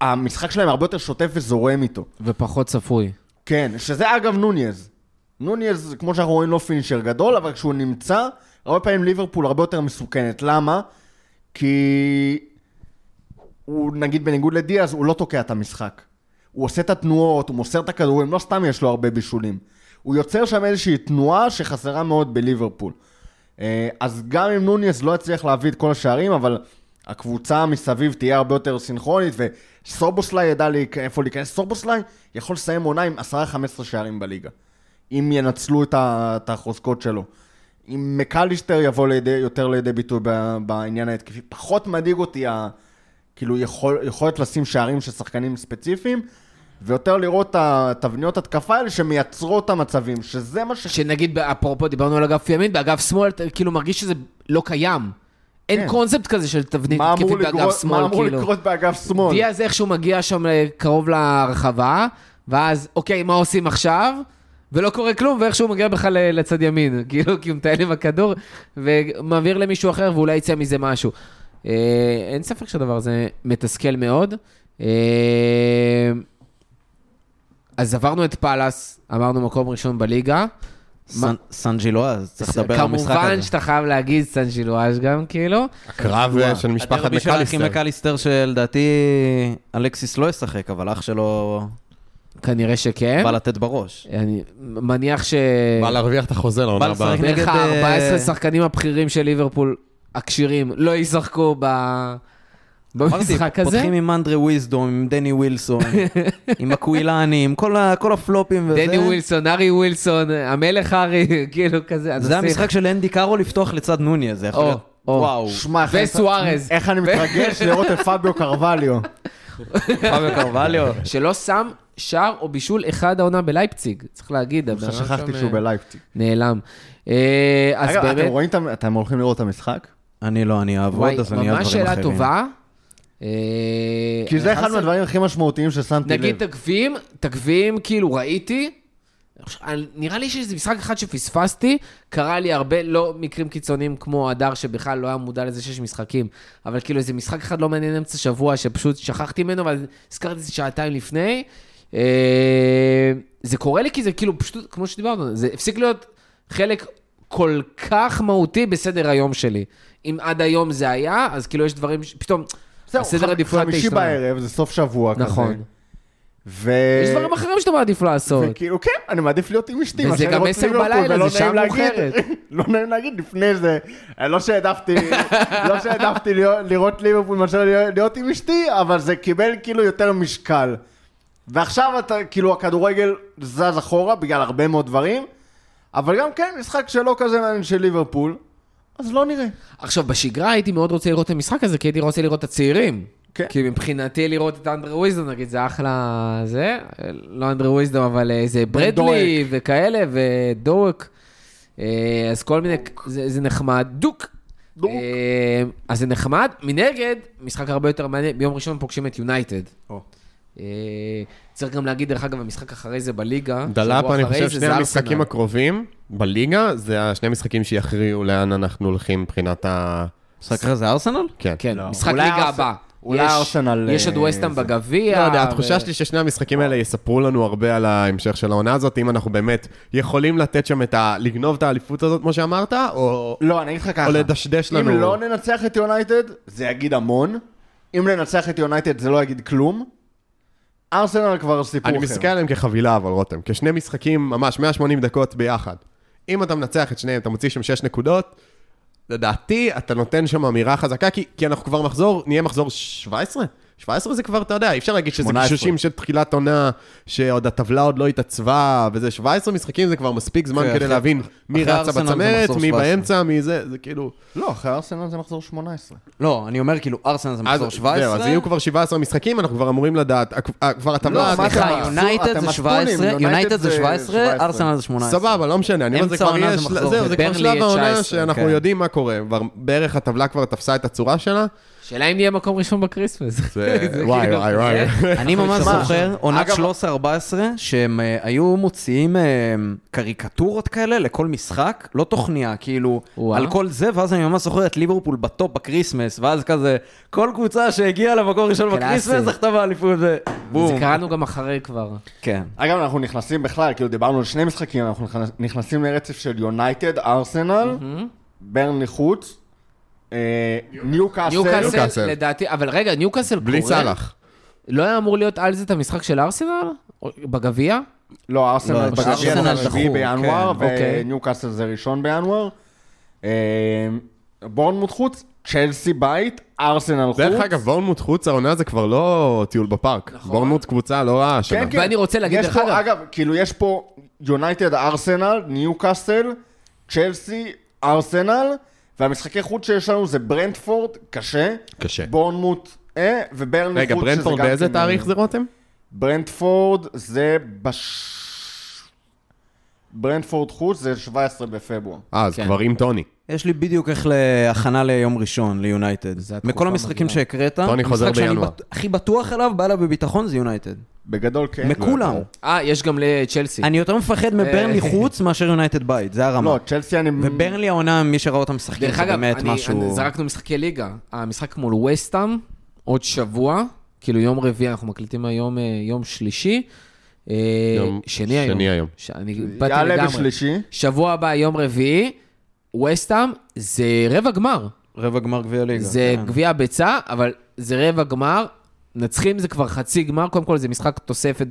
[SPEAKER 2] המשחק שלהם הרבה יותר שוטף וזורם איתו.
[SPEAKER 1] ופחות צפוי.
[SPEAKER 2] כן, שזה אגב נוניז. נוניז, כמו שאנחנו רואים, לא פינישר גדול, אבל כשהוא נמצא, הרבה פעמים ליברפול הרבה יותר מסוכנת. למה? כי הוא נגיד בניגוד לדיאז, הוא לא תוקע את המשחק. הוא עושה את התנועות, הוא מוסר את הכדורים, לא סתם יש לו הרבה בישולים. הוא יוצר שם איזושהי תנועה שחסרה מאוד בליברפול. אה, אז גם אם נוניס לא יצליח להביא את כל השערים, אבל הקבוצה מסביב תהיה הרבה יותר סינכרונית, וסורבוסליי ידע לי איפה להיכנס. סורבוסליי יכול לסיים עונה עם 10-15 שערים בליגה, אם ינצלו את החוזקות שלו. אם מקליסטר יבוא לידי, יותר לידי ביטוי בעניין ההתקפי, פחות מדאיג אותי. כאילו יכול, יכולת לשים שערים של שחקנים ספציפיים, ויותר לראות את התבניות התקפה האלה שמייצרות את המצבים, שזה מה ש...
[SPEAKER 1] שנגיד, אפרופו, דיברנו על אגף ימין, באגף שמאל, אתה כאילו מרגיש שזה לא קיים. אין
[SPEAKER 2] כן.
[SPEAKER 1] קונספט כזה של תבנית התקפית באגף שמאל,
[SPEAKER 2] מה אמור
[SPEAKER 1] כאילו.
[SPEAKER 2] לקרות באגף שמאל?
[SPEAKER 1] דיאז איכשהו מגיע שם אה, קרוב לרחבה, ואז, אוקיי, מה עושים עכשיו? ולא קורה כלום, ואיכשהו מגיע בכלל לצד ימין. כאילו, כי הוא מטייל עם הכדור, ומעביר למישהו אחר, ואולי יצא מזה משהו. אה, אין ספק שהדבר הזה מתסכל מאוד. אה, אז עברנו את פאלאס, אמרנו מקום ראשון בליגה.
[SPEAKER 4] סן- סן ג'ילואז, צריך לדבר על המשחק הזה.
[SPEAKER 1] כמובן שאתה חייב להגיד סן ג'ילואז' גם, כאילו.
[SPEAKER 3] הקרב של משפחת
[SPEAKER 4] הדרבי של האחים
[SPEAKER 3] מקליסטר.
[SPEAKER 4] מקליסטר שלדעתי אלכסיס לא ישחק, אבל אח שלו
[SPEAKER 1] כנראה שכן.
[SPEAKER 4] בא לתת בראש.
[SPEAKER 1] אני מניח ש...
[SPEAKER 3] בא להרוויח את החוזה לעונה
[SPEAKER 4] בא לשחק
[SPEAKER 3] הבאה.
[SPEAKER 4] נגד,
[SPEAKER 1] בערך
[SPEAKER 4] אה,
[SPEAKER 1] ה-14 שחקנים הבכירים של ליברפול הכשירים לא ישחקו ב... במשחק הזה.
[SPEAKER 4] פותחים עם אנדרי וויזדום, עם דני ווילסון, עם הקווילני, עם כל ה- כל הפלופים וזה.
[SPEAKER 1] דני ווילסון, ארי ווילסון, המלך ארי, כאילו כזה.
[SPEAKER 4] זה
[SPEAKER 1] הנסיך.
[SPEAKER 4] המשחק של אנדי קארו לפתוח לצד נוני, זה יכול
[SPEAKER 1] או,
[SPEAKER 4] להיות...
[SPEAKER 1] או.
[SPEAKER 4] וואו.
[SPEAKER 2] שמע,
[SPEAKER 1] וסוארז.
[SPEAKER 2] איך אני מתרגש לראות את פביו קרווליו.
[SPEAKER 4] פאביו קרווליו.
[SPEAKER 1] שלא שם שער או בישול אחד העונה בלייפציג, צריך להגיד. אדם
[SPEAKER 2] שכחתי שהוא
[SPEAKER 1] אה,
[SPEAKER 2] בלייפציג.
[SPEAKER 1] נעלם. אה, אז
[SPEAKER 2] אגב, אתם
[SPEAKER 1] באמת,
[SPEAKER 2] ה- אתם הולכים לראות את המשחק?
[SPEAKER 4] אני לא, אני אעבוד,
[SPEAKER 1] וואי,
[SPEAKER 4] אז אני אעבוד
[SPEAKER 1] ממש
[SPEAKER 4] דברים
[SPEAKER 1] שאלה
[SPEAKER 4] אחרים.
[SPEAKER 1] טובה. אה,
[SPEAKER 2] כי זה אחד מהדברים הכי משמעותיים ששמתי לב.
[SPEAKER 1] נגיד תגבים, תגבים, כאילו ראיתי, אני- נראה לי שזה משחק אחד שפספסתי, קרה לי הרבה, לא מקרים קיצוניים כמו הדר שבכלל לא היה מודע לזה שיש משחקים, אבל כאילו איזה משחק אחד לא מעניין אמצע שבוע שפשוט שכחתי ממנו, אבל הזכרתי את זה שעתיים לפני. אה, זה קורה לי כי זה כאילו פשוט, כמו שדיברנו, זה הפסיק להיות חלק כל כך מהותי בסדר היום שלי. אם עד היום זה היה, אז כאילו יש דברים, ש- פתאום, הסדר עדיפויות
[SPEAKER 2] חמישי
[SPEAKER 1] השתנה.
[SPEAKER 2] בערב, זה סוף שבוע כזה.
[SPEAKER 1] נכון.
[SPEAKER 2] ו...
[SPEAKER 1] יש דברים אחרים שאתה מעדיף לעשות.
[SPEAKER 2] וכאילו, כן, אני מעדיף להיות עם אשתי.
[SPEAKER 1] וזה גם עשר בלילה, זה שעה מאוחרת.
[SPEAKER 2] לא נעים להגיד לפני זה, אה, לא שהעדפתי, לא שהעדפתי לראות ליברפול מאשר להיות עם אשתי, אבל זה קיבל כאילו יותר משקל. ועכשיו אתה, כאילו, הכדורגל זז אחורה בגלל הרבה מאוד דברים, אבל גם כן, משחק שלא כזה מעניין של ליברפול, אז לא נראה.
[SPEAKER 1] עכשיו, בשגרה הייתי מאוד רוצה לראות את המשחק הזה, כי הייתי רוצה לראות את הצעירים.
[SPEAKER 2] כן.
[SPEAKER 1] כי מבחינתי לראות את אנדרו וויזדום, נגיד, זה אחלה... זה, לא אנדרו וויזדום, אבל אה, זה ברדלי וכאלה, ודורק. אה, אז כל מיני, זה, זה נחמד. דוק.
[SPEAKER 2] דוק.
[SPEAKER 1] אה, אז זה נחמד. מנגד, משחק הרבה יותר מעניין, ביום ראשון פוגשים את יונייטד. אה, צריך גם להגיד, דרך אגב, המשחק אחרי זה בליגה.
[SPEAKER 3] דלאפ,
[SPEAKER 1] שבוע
[SPEAKER 3] אני
[SPEAKER 1] אחרי
[SPEAKER 3] חושב
[SPEAKER 1] זה,
[SPEAKER 3] שני המשחקים
[SPEAKER 1] ארסנל.
[SPEAKER 3] הקרובים בליגה, זה השני המשחקים שיכריעו לאן אנחנו הולכים מבחינת ה...
[SPEAKER 4] משחק אחרי זה ארסנל?
[SPEAKER 3] כן.
[SPEAKER 1] כן,
[SPEAKER 2] לא.
[SPEAKER 1] משחק ליגה
[SPEAKER 2] ארס-
[SPEAKER 1] הבא.
[SPEAKER 2] אולי
[SPEAKER 1] יש-
[SPEAKER 2] ארסנל,
[SPEAKER 1] יש עוד
[SPEAKER 2] אה,
[SPEAKER 1] ווסטהאם
[SPEAKER 2] זה.
[SPEAKER 1] בגביע.
[SPEAKER 3] לא יודע,
[SPEAKER 1] ו-
[SPEAKER 3] התחושה שלי ששני המשחקים האלה יספרו לנו הרבה על ההמשך של העונה הזאת, אם אנחנו באמת יכולים לתת שם את ה... לגנוב את האליפות הזאת, כמו שאמרת, או...
[SPEAKER 2] לא, אני אגיד לך ככה.
[SPEAKER 3] או לדשדש לנו.
[SPEAKER 2] אם לא ננצח את יונייטד, זה יגיד המון. אם ננצח את יונייטד, זה לא יגיד כלום. ארסנל כבר סיפור אחר.
[SPEAKER 3] אני מסתכל עליהם כחבילה, אבל רותם, כשני משחקים, ממש 180 דקות ביחד. אם אתה מנצח את שניהם, אתה מוציא שם 6 נקודות, לדעתי, אתה נותן שם אמירה חזקה, כי, כי אנחנו כבר מחזור, נהיה מחזור 17? 17 זה כבר, אתה יודע, אי אפשר להגיד שזה
[SPEAKER 2] 18.
[SPEAKER 3] גישושים של תחילת עונה, שעוד הטבלה עוד לא התעצבה, וזה 17 משחקים זה כבר מספיק זמן
[SPEAKER 4] כן,
[SPEAKER 3] כדי להבין מי רצה בצמרת, מי
[SPEAKER 4] 17.
[SPEAKER 3] באמצע, מי זה, זה כאילו...
[SPEAKER 2] לא, אחרי ארסנל זה מחזור 18.
[SPEAKER 4] לא, אני אומר כאילו ארסנל זה מחזור
[SPEAKER 3] אז-
[SPEAKER 4] 17.
[SPEAKER 3] זהו, אז יהיו כבר 17 משחקים, אנחנו כבר אמורים לדעת, אה, כבר הטבלה...
[SPEAKER 2] לא,
[SPEAKER 4] סליחה, יונייטד זה
[SPEAKER 2] מצפונים,
[SPEAKER 4] 17,
[SPEAKER 2] יונייטד
[SPEAKER 4] זה
[SPEAKER 2] זה
[SPEAKER 4] 17,
[SPEAKER 2] 17.
[SPEAKER 4] ארסנל זה 18.
[SPEAKER 3] סבבה, לא משנה, אני אומר, זה כבר
[SPEAKER 4] מחזור,
[SPEAKER 3] זהו, זה כבר שלב העונה
[SPEAKER 1] 19,
[SPEAKER 3] שאנחנו
[SPEAKER 4] כן.
[SPEAKER 3] יודעים מה קורה, בערך הטבלה כבר תפסה את הצורה שלה.
[SPEAKER 1] שאלה אם נהיה מקום ראשון ב Christmas.
[SPEAKER 3] זה-
[SPEAKER 1] זה
[SPEAKER 3] וואי,
[SPEAKER 1] כאילו
[SPEAKER 3] וואי, וואי.
[SPEAKER 4] אני ממש זוכר, עונת
[SPEAKER 2] אגב-
[SPEAKER 4] 13-14, שהם אה, היו מוציאים אה, קריקטורות כאלה לכל משחק, לא תוכניה, כאילו. על כל זה, ואז אני ממש זוכר את ליברפול ב top ב Christmas, ואז כזה, כל קבוצה שהגיעה למקום ראשון.
[SPEAKER 1] ב
[SPEAKER 4] Christmas זכתה באליפות,
[SPEAKER 1] זה
[SPEAKER 4] ובום.
[SPEAKER 1] קראנו גם אחרי כבר.
[SPEAKER 4] כן.
[SPEAKER 2] אגב, אנחנו נכנסים בכלל, כאילו דיברנו על שני משחקים, אנחנו נכנס- נכנסים לרצף של יונייטד, ארסנל, ברנלי חוץ, אה, ניוקאסל.
[SPEAKER 1] ניוקאסל,
[SPEAKER 3] ניוקאסל.
[SPEAKER 1] לדעתי, אבל רגע, ניוקאסל קורה.
[SPEAKER 3] בלי סאלח.
[SPEAKER 1] לא היה אמור להיות על זה את המשחק של ארסנל? בגביע?
[SPEAKER 2] לא,
[SPEAKER 4] לא,
[SPEAKER 2] ארסנל בגביע
[SPEAKER 4] ארסנל
[SPEAKER 2] זה רביעי
[SPEAKER 4] דחו,
[SPEAKER 2] בינואר,
[SPEAKER 1] כן, אוקיי.
[SPEAKER 2] וניוקאסל זה ראשון בינואר. אה, בורנמוט חוץ, צ'לסי בית, ארסנל חוץ.
[SPEAKER 3] דרך אגב, בורנמוט חוץ, העונה זה כבר לא טיול בפארק. בורנמוט קבוצה לא רעה השנה.
[SPEAKER 2] כן, כן.
[SPEAKER 1] ואני רוצה להגיד,
[SPEAKER 2] יש
[SPEAKER 1] דרך
[SPEAKER 2] פה,
[SPEAKER 1] אגב-
[SPEAKER 2] אגב, כאילו יש פה יונייטד, ארסנל, ניוקאסל, צ'לסי, ארסנל, והמשחקי חוץ שיש לנו זה ברנדפורד, קשה.
[SPEAKER 3] קשה.
[SPEAKER 2] בורנמוט, אה, וברנלי
[SPEAKER 3] רגע,
[SPEAKER 2] חוץ, שזה
[SPEAKER 3] ברנפורד
[SPEAKER 2] גם
[SPEAKER 3] באיזה
[SPEAKER 2] כן,
[SPEAKER 3] תאריך
[SPEAKER 2] אה,
[SPEAKER 3] זה רותם?
[SPEAKER 2] ברנדפורד זה בש... ברנדפורד חוץ זה 17 בפברואר.
[SPEAKER 3] אה, אז
[SPEAKER 1] כן.
[SPEAKER 3] כבר עם טוני.
[SPEAKER 4] יש לי בדיוק איך להכנה ליום ראשון, ליונייטד. מכל המשחקים. שהקראת, המשחק שאני. בט- הכי בטוח אליו, בא אליו בביטחון, זה יונייטד.
[SPEAKER 2] בגדול כן.
[SPEAKER 4] מכולם.
[SPEAKER 1] אה, יש גם לצ'לסי.
[SPEAKER 4] אני יותר מפחד מברנלי חוץ מאשר יונייטד בית, זה הרמה.
[SPEAKER 2] לא, צ'לסי אני...
[SPEAKER 4] וברנלי העונה, מי שראה אותם משחקים,
[SPEAKER 1] דרך
[SPEAKER 4] זה
[SPEAKER 1] אגב,
[SPEAKER 4] באמת
[SPEAKER 1] אני-
[SPEAKER 4] משהו...
[SPEAKER 1] אני- זרקנו משחקי ליגה. המשחק מול וסטאם, עוד שבוע, כאילו יום רביעי, אנחנו מקליטים היום אה, יום שלישי. אה,
[SPEAKER 3] יום
[SPEAKER 1] שני היום.
[SPEAKER 3] שני היום.
[SPEAKER 1] ש- אני באתי
[SPEAKER 2] יעלה
[SPEAKER 1] לגמרי.
[SPEAKER 2] בשלישי.
[SPEAKER 1] שבוע הבא, יום רביעי, וסטאם, זה רבע גמר.
[SPEAKER 4] רבע גמר גביע ליגה.
[SPEAKER 1] זה
[SPEAKER 4] כן.
[SPEAKER 1] גביע ביצה, אבל זה רבע גמר. נצחים זה כבר חצי גמר, קודם כל זה משחק תוספת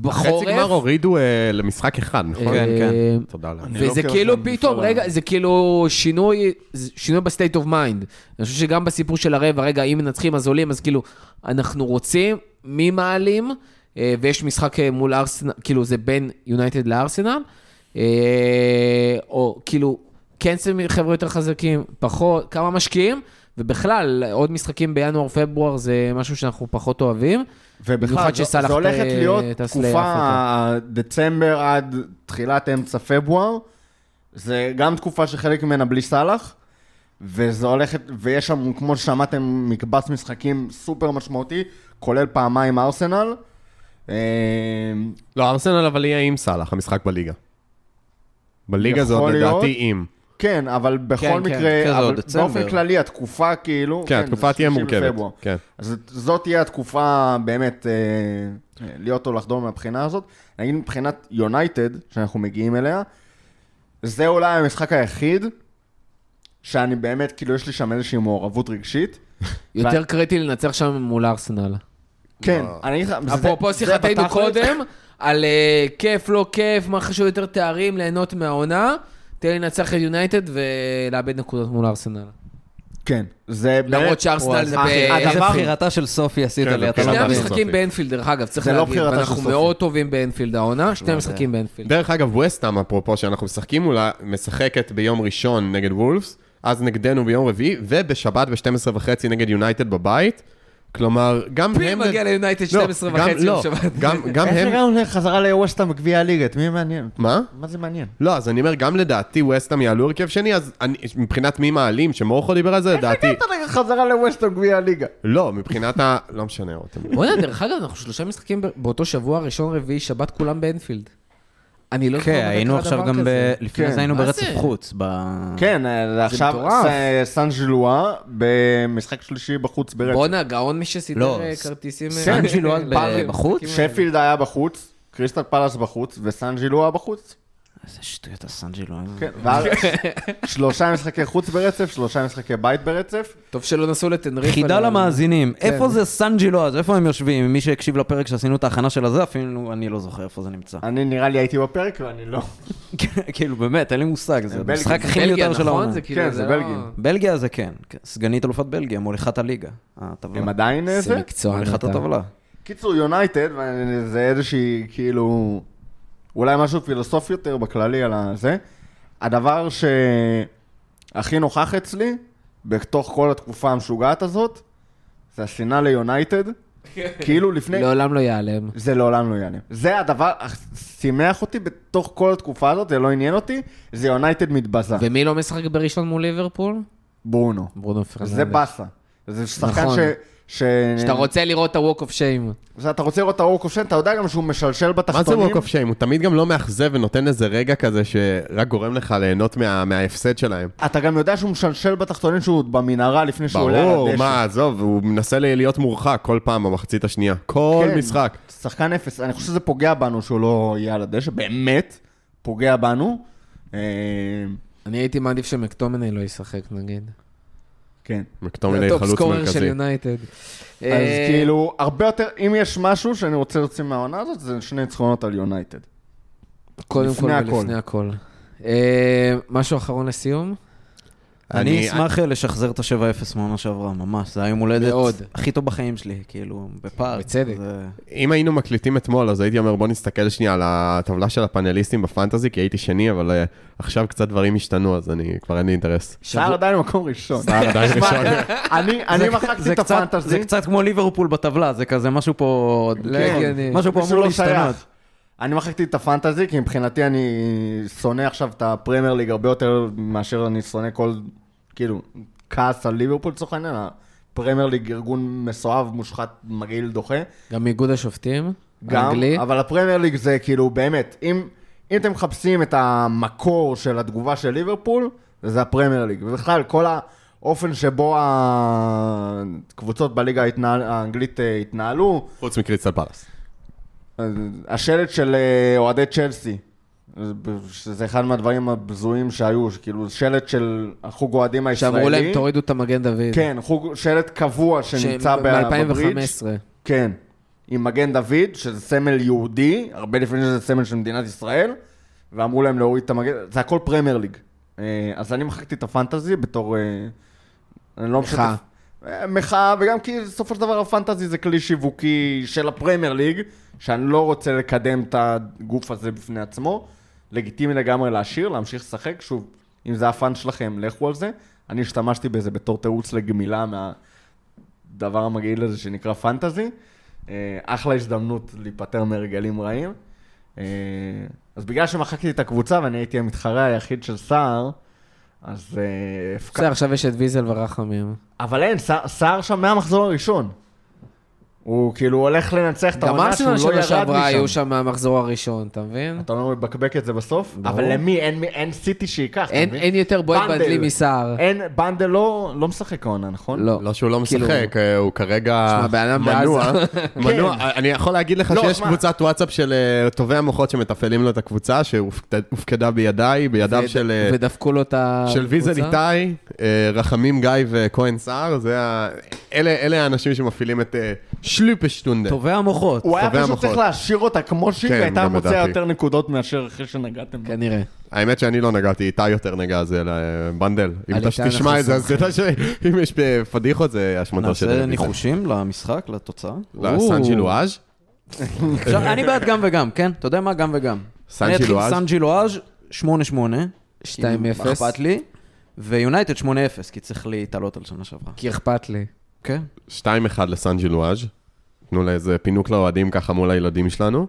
[SPEAKER 1] בחורף.
[SPEAKER 3] חצי גמר הורידו אה, למשחק אחד, נכון?
[SPEAKER 4] כן, כן.
[SPEAKER 1] אה,
[SPEAKER 3] תודה לך.
[SPEAKER 2] אני לא
[SPEAKER 1] וזה
[SPEAKER 2] עוקב
[SPEAKER 1] כאילו פתאום, רגע. זה כאילו שינוי, שינוי ב state of mind. אני חושב שגם בסיפור של הרבע, רגע, אם מנצחים אז עולים, אז כאילו, אנחנו רוצים, מי מעלים, אה, ויש משחק אה, מול ארסנל, כאילו זה בין יונייטד לארסנל, אה, או כאילו, כן שמים חבר'ה יותר חזקים, פחות, כמה משקיעים, ובכלל, עוד משחקים בינואר-פברואר זה משהו שאנחנו פחות אוהבים.
[SPEAKER 2] ובכלל, זו- זו הולכת להיות תקופה. דצמבר עד תחילת אמצע פברואר. זה גם תקופה שחלק ממנה בלי סאלח, וזה הולכת, ויש שם, כמו ששמעתם, מקבץ משחקים סופר משמעותי, כולל פעמיים ארסנל. אה,
[SPEAKER 3] לא, ארסנל אבל יהיה עם סאלח, המשחק בליגה. בליגה זה עוד. לדעתי עם.
[SPEAKER 2] כן, אבל בכל
[SPEAKER 1] כן,
[SPEAKER 2] מקרה,
[SPEAKER 4] כן,
[SPEAKER 2] אבל
[SPEAKER 4] עוד דצמבר.
[SPEAKER 2] באופן כללי, התקופה כאילו...
[SPEAKER 3] כן, התקופה
[SPEAKER 2] זה
[SPEAKER 3] תהיה מורכבת.
[SPEAKER 2] בפברואר.
[SPEAKER 3] כן.
[SPEAKER 2] אז זאת תהיה התקופה באמת אה, להיות או לחדול מהבחינה הזאת. נגיד מבחינת יונייטד, שאנחנו מגיעים אליה, זה אולי המשחק היחיד שאני באמת, כאילו, יש לי שם איזושהי מעורבות רגשית.
[SPEAKER 1] יותר קריטי לנצח שם מול ארסנל.
[SPEAKER 2] כן, אני אגיד לך, זה-
[SPEAKER 1] אפרופו שיחתנו קודם, על אה, כיף, לא כיף, מה חשוב יותר תארים, ליהנות מהעונה. תן לי לנצח את יונייטד ולאבד נקודות מול ארסנל.
[SPEAKER 2] כן, זה באמת...
[SPEAKER 1] למרות שארסנל זה
[SPEAKER 4] איזה בחירתה של סופי עשית
[SPEAKER 3] כן,
[SPEAKER 4] לי, אתה
[SPEAKER 1] שני
[SPEAKER 4] לא מבין.
[SPEAKER 3] של
[SPEAKER 1] המשחקים. באנפילד, דרך אגב, צריך
[SPEAKER 2] לא
[SPEAKER 1] להגיד,
[SPEAKER 2] סופי.
[SPEAKER 1] מאוד טובים באנפילד העונה, שני
[SPEAKER 4] לא
[SPEAKER 1] משחקים באנפילד.
[SPEAKER 3] דרך אגב, וסטאם, אפרופו, שאנחנו משחקים מולה, משחקת ביום ראשון נגד וולפס, אז נגדנו ביום רביעי, ובשבת ב-12 וחצי נגד יונייטד בבית. כלומר, גם
[SPEAKER 1] מי
[SPEAKER 3] הם...
[SPEAKER 1] מגיע ליונייטד
[SPEAKER 3] לא,
[SPEAKER 1] 12
[SPEAKER 3] גם-
[SPEAKER 1] וחצי
[SPEAKER 3] לא,
[SPEAKER 1] יום שבת?
[SPEAKER 3] גם- גם
[SPEAKER 2] איך
[SPEAKER 3] הם...
[SPEAKER 2] הגענו לחזרה לווסטהאם בגביע הליגה? את מי מעניין?
[SPEAKER 3] מה?
[SPEAKER 2] מה זה מעניין?
[SPEAKER 3] לא, אז אני אומר, גם לדעתי ווסטאם יעלו הרכב שני, אז אני, מבחינת מי מעלים, שמורכו דיבר על זה, לדעתי...
[SPEAKER 2] אתה רגע חזרה לווסטהאם גביע הליגה.
[SPEAKER 3] לא, מבחינת ה... לא משנה, רותם.
[SPEAKER 1] בוא'נה, דרך אגב, אנחנו שלושה משחקים באותו שבוע, ראשון, רביעי, שבת, כולם באנפילד. אני לא זוכר
[SPEAKER 4] כן, היינו עכשיו גם, ב... לפני
[SPEAKER 2] כן.
[SPEAKER 4] זה היינו ברצף? חוץ. ב-
[SPEAKER 2] כן, אה, עכשיו. ס- סן ז'ילואה במשחק שלישי בחוץ ברצף.
[SPEAKER 1] בואנה, גאון מי שסידר
[SPEAKER 4] לא,
[SPEAKER 1] אה, כרטיסים. אה,
[SPEAKER 4] סן ב- בחוץ?
[SPEAKER 2] שפילד היה בחוץ, קריסטל פלאס בחוץ, וסן ז'ילואה בחוץ.
[SPEAKER 4] איזה שטויות הסנג'י לא היה.
[SPEAKER 2] כן, ואז שלושה משחקי חוץ ברצף, שלושה משחקי בית ברצף.
[SPEAKER 1] טוב שלא נסעו לטנריפה.
[SPEAKER 4] חידה למאזינים,
[SPEAKER 1] כן.
[SPEAKER 4] איפה זה סנג'ילו אז? איפה הם יושבים? מי שהקשיב לפרק שעשינו את ההכנה של הזה, אפילו אני לא זוכר איפה זה נמצא.
[SPEAKER 2] אני נראה לי הייתי בפרק ואני לא.
[SPEAKER 4] כאילו, באמת, אין לי מושג, זה. המשחק הכי מיותר של
[SPEAKER 1] נכון?
[SPEAKER 4] העונה.
[SPEAKER 1] כאילו,
[SPEAKER 2] כן, זה
[SPEAKER 1] לא-
[SPEAKER 2] בלגיה.
[SPEAKER 4] בלגיה זה כן, כן. סגנית אלופת בלגיה, מוליכת הליגה.
[SPEAKER 2] הם עדיין
[SPEAKER 1] זה
[SPEAKER 2] זה?
[SPEAKER 1] מקצוען.
[SPEAKER 4] מוליכת. הטבלה.
[SPEAKER 2] קיצור, יונייטד, זה איזושהי, כאילו, אולי משהו פילוסופי יותר בכללי על הזה. הדבר שהכי נוכח אצלי, בתוך כל התקופה המשוגעת הזאת, זה השנאה ליונייטד. כאילו לפני...
[SPEAKER 1] לעולם לא ייעלם.
[SPEAKER 2] זה לעולם לא יענה. זה הדבר, שימח אותי בתוך כל התקופה הזאת, זה לא עניין אותי, זה יונייטד מתבזה.
[SPEAKER 1] ומי לא משחק בראשון מול ליברפול?
[SPEAKER 2] ברונו.
[SPEAKER 1] ברונו פרננדס.
[SPEAKER 2] זה באסה. זה שחקן
[SPEAKER 1] נכון.
[SPEAKER 2] ש... ש...
[SPEAKER 1] שאתה רוצה לראות את ה-Walk of Shame.
[SPEAKER 2] אתה רוצה לראות את ה walk of shame, אתה יודע גם שהוא משלשל
[SPEAKER 3] מה זה
[SPEAKER 2] בתחתונים.
[SPEAKER 3] walk of shame? הוא תמיד גם לא מאכזב ונותן איזה רגע כזה שרק גורם לך ליהנות מה- מההפסד שלהם.
[SPEAKER 2] אתה גם יודע שהוא משלשל בתחתונים שהוא במנהרה לפני שהוא עולה על
[SPEAKER 3] ברור,
[SPEAKER 2] הדשא.
[SPEAKER 3] מה, עזוב, הוא מנסה להיות מורחק כל פעם במחצית השנייה. כל
[SPEAKER 2] כן.
[SPEAKER 3] משחק.
[SPEAKER 2] שחקן אפס. אני חושב שזה פוגע בנו שהוא לא יהיה על הדשא, באמת, פוגע בנו. אה,
[SPEAKER 1] אני הייתי מעדיף שמקטומני לא ישחק, נגיד.
[SPEAKER 2] כן.
[SPEAKER 3] מקטומני
[SPEAKER 1] ה top
[SPEAKER 3] חלוץ
[SPEAKER 1] scorer של
[SPEAKER 3] מרכזי.
[SPEAKER 1] יונייטד.
[SPEAKER 2] אז
[SPEAKER 1] אה,
[SPEAKER 2] כאילו, הרבה יותר, אם יש משהו שאני רוצה להוציא מהעונה הזאת, זה שני ניצחונות על יונייטד.
[SPEAKER 1] קודם כל. ולפני הכל. אה, משהו אחרון לסיום?
[SPEAKER 4] אני אשמח אה, לשחזר את ה-7-0 מעונה שעברה, ממש. זה היה יום הולדת. הכי טוב בחיים שלי, כאילו, בפארק.
[SPEAKER 1] בצדק.
[SPEAKER 3] אם היינו מקליטים אתמול, אז הייתי אומר, בוא נסתכל שנייה על הטבלה של הפאנליסטים בפנטזי, כי הייתי שני, אבל אה, עכשיו קצת דברים השתנו, אז אני, כבר אין לי אינטרס.
[SPEAKER 2] סער עדיין במקום ראשון.
[SPEAKER 3] סער עדיין ראשון.
[SPEAKER 2] אני מחקתי את הפנטזי.
[SPEAKER 4] זה קצת כמו ליברפול בטבלה, זה כזה משהו פה...
[SPEAKER 1] לא
[SPEAKER 4] כן. משהו פה אמור
[SPEAKER 2] לא.
[SPEAKER 4] להשתנות.
[SPEAKER 2] אני מחקתי את הפנטזי, כי מבחינתי אני שונא עכשיו את הפרמייר ליג הרבה יותר מאשר אני שונא כל, כאילו, כעס על ליברפול לצורך העניין. הפרמייר ליג ארגון מסואב, מושחת, מגעיל, דוחה.
[SPEAKER 1] גם איגוד השופטים,
[SPEAKER 2] גם,
[SPEAKER 1] האנגלי.
[SPEAKER 2] אבל הפרמייר ליג זה כאילו באמת, אם, אם אתם מחפשים את המקור של התגובה של ליברפול, זה הפרמייר ליג. ובכלל, כל האופן שבו הקבוצות בליגה ההתנהל, האנגלית אה, התנהלו,
[SPEAKER 3] חוץ מקריסטל פלאס.
[SPEAKER 2] השלט של אה, אוהדי צ'לסי, שזה אחד מהדברים הבזויים שהיו, כאילו שלט של החוג אוהדים הישראלי.
[SPEAKER 1] שאמרו להם, תורידו את המגן דוד.
[SPEAKER 2] כן, חוג, שלט קבוע שנמצא בברידג'.
[SPEAKER 1] מ-2015.
[SPEAKER 2] כן, עם מגן דוד, שזה סמל יהודי, הרבה לפני שזה סמל של מדינת ישראל, ואמרו להם להוריד את המגן, זה הכל פרמייר ליג. אה, אז אני מחקתי את ה fantasy בתור... אה, אני לא. משתף. אה, מחאה, וגם כי בסופו של דבר ה fantasy זה כלי שיווקי של הפרמייר ליג, שאני לא רוצה לקדם את הגוף הזה בפני עצמו. לגיטימי לגמרי להשאיר, להמשיך לשחק. שוב, אם זה ה fun שלכם, לכו על זה. אני השתמשתי בזה בתור תירוץ לגמילה מהדבר המגעיל הזה שנקרא fantasy. אה, אחלה הזדמנות להיפטר מהרגלים רעים. אה, אז בגלל שמחקתי את הקבוצה ואני הייתי המתחרה היחיד של סער, אז... אה,
[SPEAKER 1] בסדר, עכשיו יש את ויזל ורחמים.
[SPEAKER 2] אבל אין, סער שם מהמחזור הראשון. הוא כאילו הולך לנצח את
[SPEAKER 1] גם
[SPEAKER 2] העונה שהוא
[SPEAKER 1] ארסנל
[SPEAKER 2] לא
[SPEAKER 1] שנה
[SPEAKER 2] ירד
[SPEAKER 1] שעברה היו
[SPEAKER 2] משם.
[SPEAKER 1] שם מהמחזור הראשון, אתה מבין?
[SPEAKER 2] אתה אומר, הוא יבקבק את זה בסוף?
[SPEAKER 1] ברור.
[SPEAKER 2] אבל למי? אין סיטי שייקח, אתה
[SPEAKER 1] אין
[SPEAKER 2] מבין?
[SPEAKER 1] אין יותר בועט
[SPEAKER 2] בנדל.
[SPEAKER 1] באנגלי מסער.
[SPEAKER 2] אין, בנדל לא לא משחק העונה, נכון?
[SPEAKER 1] לא.
[SPEAKER 3] לא שהוא לא
[SPEAKER 1] כאילו-
[SPEAKER 3] משחק, אה, הוא כרגע מנוע. מנוע. אני יכול להגיד לך
[SPEAKER 2] לא,
[SPEAKER 3] שיש. קבוצת וואטסאפ של אה, טובי המוחות שמתפעלים לו את הקבוצה, שהופקדה בידיי, בידיו של... אה,
[SPEAKER 1] ודפקו לו את הקבוצה.
[SPEAKER 3] של ויזל איתי, רחמים גיא וכהן סער, זה ה... אלה אלה האנשים שמפעילים את שלופשטונדה.
[SPEAKER 4] טובי המוחות.
[SPEAKER 2] הוא היה
[SPEAKER 3] טובי
[SPEAKER 2] פשוט
[SPEAKER 3] המוחות.
[SPEAKER 2] צריך להשאיר אותה כמו שהיא,
[SPEAKER 3] כן,
[SPEAKER 2] והייתה
[SPEAKER 3] גם
[SPEAKER 2] מוצאה
[SPEAKER 3] לדעתי.
[SPEAKER 2] יותר נקודות מאשר אחרי שנגעתם בה.
[SPEAKER 1] כנראה.
[SPEAKER 3] האמת שאני לא נגעתי, איתי יותר נגע, זה לבנדל. אם
[SPEAKER 1] על
[SPEAKER 3] אתה
[SPEAKER 1] איתי אנחנו
[SPEAKER 3] תשמע את זה, אז. תדע שאם יש פדיחות זה אשמתו של...
[SPEAKER 4] נעשה. ניחושים למשחק, לתוצאה?
[SPEAKER 3] לא, סנג'י לואז'?
[SPEAKER 4] עכשיו, אני בעד גם וגם, כן? אתה יודע מה? גם וגם.
[SPEAKER 3] סנג'י
[SPEAKER 4] אני אתחיל
[SPEAKER 3] לואז'?
[SPEAKER 4] סנג'י לואז' 8-8.
[SPEAKER 1] 2-0.
[SPEAKER 4] מה אכפת לי? ויונייטד 8-0, כי צריך להתעלות על שנה שעברה.
[SPEAKER 1] כי אכפת לי.
[SPEAKER 4] כן.
[SPEAKER 3] 2-1 לסנג'י לואז'. תנו לה איזה פינוק לאוהדים ככה מול הילדים שלנו.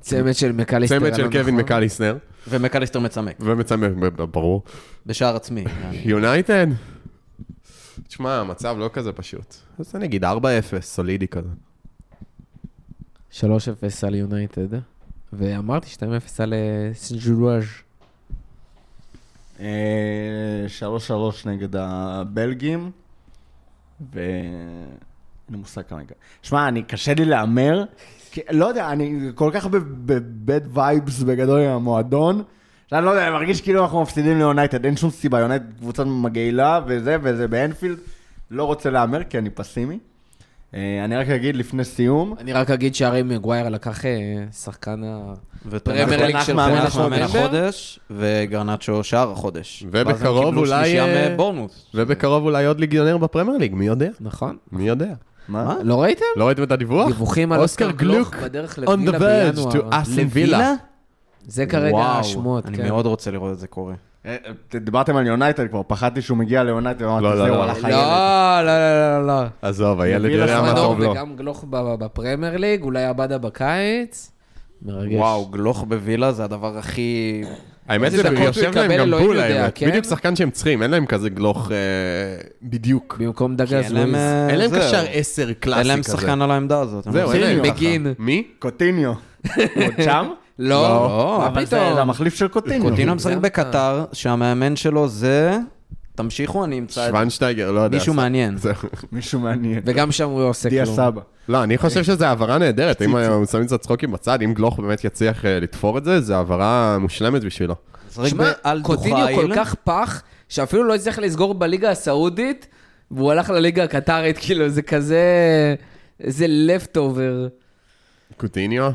[SPEAKER 1] צמד של מקליסטר.
[SPEAKER 3] צמד של
[SPEAKER 1] הלא
[SPEAKER 3] קווין. מקליסנר,
[SPEAKER 4] ומקליסטר מצמק,
[SPEAKER 3] ומצמק, ברור.
[SPEAKER 4] בשער עצמי.
[SPEAKER 3] יונייטד? תשמע, המצב לא כזה פשוט. אז אני אגיד 4-0, סולידי כזה.
[SPEAKER 1] 3-0 על יונייטד. ואמרתי 2-0 על אה, סן ז'ילואז.
[SPEAKER 2] אה, 3-3 נגד הבלגים, ואין לי מושג כמה יקרה. שמע, אני, קשה לי להמר, כי, לא יודע, אני כל כך ב bad vibes בגדול עם המועדון, שאני לא יודע, אני מרגיש כאילו אנחנו מפסידים ליונייטד, אין שום סיבה, יונייטד קבוצה מגעילה וזה, וזה באנפילד, לא רוצה להמר כי אני פסימי. אה, אני רק אגיד לפני סיום,
[SPEAKER 1] אני רק אגיד שהרי מגווייר לקח אה, שחקן ה...
[SPEAKER 4] וטן האח
[SPEAKER 1] פרמייר ליג של.
[SPEAKER 4] החודש, וגרנאצ'ו שער החודש.
[SPEAKER 3] ובקרוב
[SPEAKER 4] ואז הם קיבלו
[SPEAKER 3] אולי,
[SPEAKER 4] שלישייה
[SPEAKER 3] אה. ובקרוב אולי עוד ליגיונר בפרמייר ליג, מי יודע?
[SPEAKER 1] נכון.
[SPEAKER 3] מי יודע?
[SPEAKER 2] מה?
[SPEAKER 1] לא ראיתם?
[SPEAKER 3] לא ראיתם את הדיווח?
[SPEAKER 1] דיווחים על
[SPEAKER 3] אוסקר
[SPEAKER 1] גלוך בדרך לווילה בינואר.
[SPEAKER 3] to אסטון וילה.
[SPEAKER 1] זה כרגע
[SPEAKER 4] וואו,
[SPEAKER 1] השמועות,
[SPEAKER 4] אני
[SPEAKER 1] כן.
[SPEAKER 4] מאוד רוצה לראות את זה קורה.
[SPEAKER 2] אה, אה, דיברתם על יונייטד כבר, פחדתי שהוא מגיע ליונייטד, ואמרתי,
[SPEAKER 3] לא, לא,
[SPEAKER 2] זהו,
[SPEAKER 3] לא.
[SPEAKER 2] הלך
[SPEAKER 1] לא,
[SPEAKER 2] הילד.
[SPEAKER 1] לא, לא, לא.
[SPEAKER 3] עזוב, הילד יודע מה טוב לו.
[SPEAKER 1] וגם גלוך ב- בפרמייר ליג, אולי עבדה בקיץ. מרגש.
[SPEAKER 4] וואו, גלוך בווילה זה הדבר הכי...
[SPEAKER 3] האמת זה יושב להם גם בול האמת.
[SPEAKER 1] כן?
[SPEAKER 3] בדיוק שחקן שהם צריכים, אין להם כזה גלוך אה, בדיוק.
[SPEAKER 1] במקום
[SPEAKER 4] אין להם,
[SPEAKER 1] לואיז.
[SPEAKER 4] אה,
[SPEAKER 3] אין להם. קשר עשר קלאסי
[SPEAKER 4] אין להם
[SPEAKER 3] כזה.
[SPEAKER 4] שחקן על העמדה הזאת.
[SPEAKER 3] זהו, אין להם.
[SPEAKER 1] בגין.
[SPEAKER 3] מי?
[SPEAKER 2] קוטיניו. עוד שם?
[SPEAKER 1] לא,
[SPEAKER 4] לא,
[SPEAKER 1] מה
[SPEAKER 2] אבל זה? זה המחליף של קוטיניו.
[SPEAKER 4] קוטינו משחק. בקטר, שהמאמן שלו זה... תמשיכו, אני אמצא את
[SPEAKER 3] שוונשטייגר, לא יודע.
[SPEAKER 4] מישהו מעניין.
[SPEAKER 2] מישהו מעניין.
[SPEAKER 1] וגם שם הוא לא עושה
[SPEAKER 2] דיה
[SPEAKER 1] כלום.
[SPEAKER 2] סבא.
[SPEAKER 3] לא, אני חושב שזו העברה נהדרת. אם הם שמים קצת צחוקים בצד, אם גלוך באמת יצליח אה, לתפור את זה, זו העברה מושלמת בשבילו.
[SPEAKER 1] שמע, קוטיניו. כל כך פח, שאפילו לא הצליח לסגור בליגה הסעודית, והוא הלך לליגה הקטרית, כאילו, זה כזה... איזה לפטובר.
[SPEAKER 3] קוטיניו?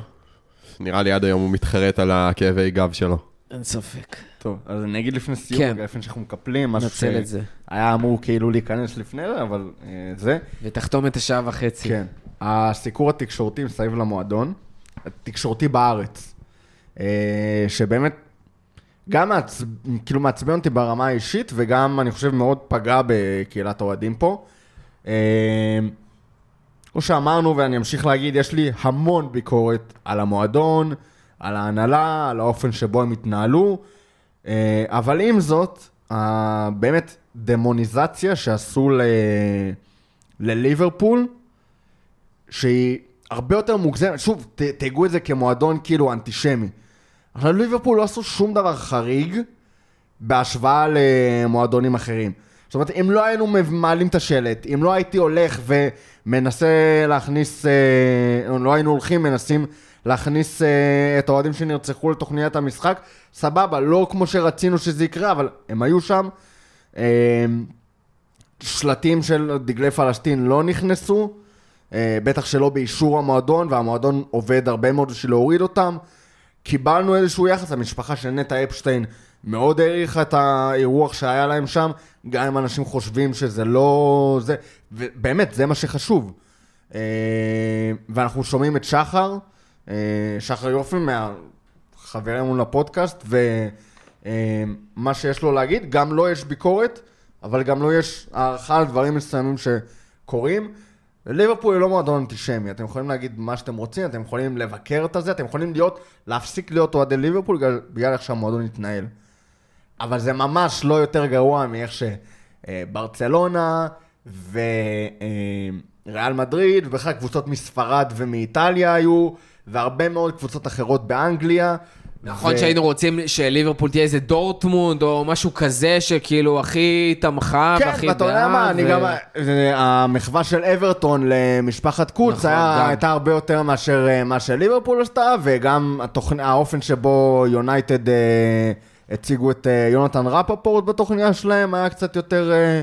[SPEAKER 3] נראה לי עד היום הוא מתחרט על הכאבי גב שלו.
[SPEAKER 1] אין ספק.
[SPEAKER 2] טוב, אז אני אגיד לפני סיום,
[SPEAKER 1] כן.
[SPEAKER 2] לפני שאנחנו מקפלים, משהו
[SPEAKER 1] נצל את זה.
[SPEAKER 2] שהיה אמור כאילו להיכנס לפני זה, אבל אה, זה.
[SPEAKER 1] ותחתום את השעה וחצי.
[SPEAKER 2] כן. הסיקור התקשורתי מסביב למועדון, התקשורתי בארץ, אה, שבאמת גם מעצ... כאילו מעצבן אותי ברמה האישית, וגם אני חושב מאוד פגע בקהילת האוהדים פה. אה, כמו שאמרנו, ואני אמשיך להגיד, יש לי המון ביקורת על המועדון, על ההנהלה, על האופן שבו הם התנהלו, אה, אבל עם זאת, באמת דמוניזציה שעשו ל... לליברפול, שהיא הרבה יותר מוגזמת, שוב, תהגו את זה כמועדון כאילו אנטישמי. אבל ליברפול לא עשו שום דבר חריג בהשוואה למועדונים אחרים. זאת אומרת, אם לא היינו מעלים את השלט, אם לא הייתי הולך ומנסה להכניס, אה, או לא היינו הולכים, מנסים להכניס אה, את האוהדים שנרצחו לתוכניית המשחק, סבבה, לא כמו שרצינו שזה יקרה, אבל הם היו שם. אה, שלטים של דגלי פלסטין לא נכנסו, בטח שלא באישור המועדון, והמועדון עובד הרבה מאוד בשביל להוריד אותם. קיבלנו איזשהו יחס, המשפחה של נטע אפשטיין מאוד העריכה את האירוח שהיה להם שם, גם אם אנשים חושבים שזה לא... זה, ובאמת, זה מה שחשוב. אה, ואנחנו שומעים את שחר, אה, שחר יופי, מהחברים לפודקאסט, ומה שיש לו להגיד, גם לו יש ביקורת, אבל גם לו יש הערכה על דברים מסוימים שקורים. ליברפול היא לא מועדון אנטישמי, אתם יכולים להגיד מה שאתם רוצים, אתם יכולים לבקר את הזה, אתם יכולים להיות, להפסיק להיות אוהדי ליברפול בגלל, איך שהמועדון התנהל. אבל זה ממש לא יותר גרוע מאיך שברצלונה וריאל מדריד, ובכלל קבוצות מספרד ומאיטליה היו, והרבה מאוד קבוצות אחרות באנגליה.
[SPEAKER 1] נכון
[SPEAKER 2] ו-
[SPEAKER 1] שהיינו רוצים שליברפול תהיה איזה דורטמונד, או משהו כזה, שכאילו הכי תמכה
[SPEAKER 2] כן,
[SPEAKER 1] והכי
[SPEAKER 2] ואתה יודע מה, אני
[SPEAKER 1] ו-
[SPEAKER 2] גם... זה- המחווה של אברטון למשפחת קוץ
[SPEAKER 1] נכון,
[SPEAKER 2] היה-
[SPEAKER 1] גם.
[SPEAKER 2] הייתה הרבה יותר מאשר אה, מה שליברפול עשתה, וגם התוכנ- האופן שבו יונייטד אה, הציגו את אה, יונתן רפפורט בתוכניה שלהם היה קצת יותר אה,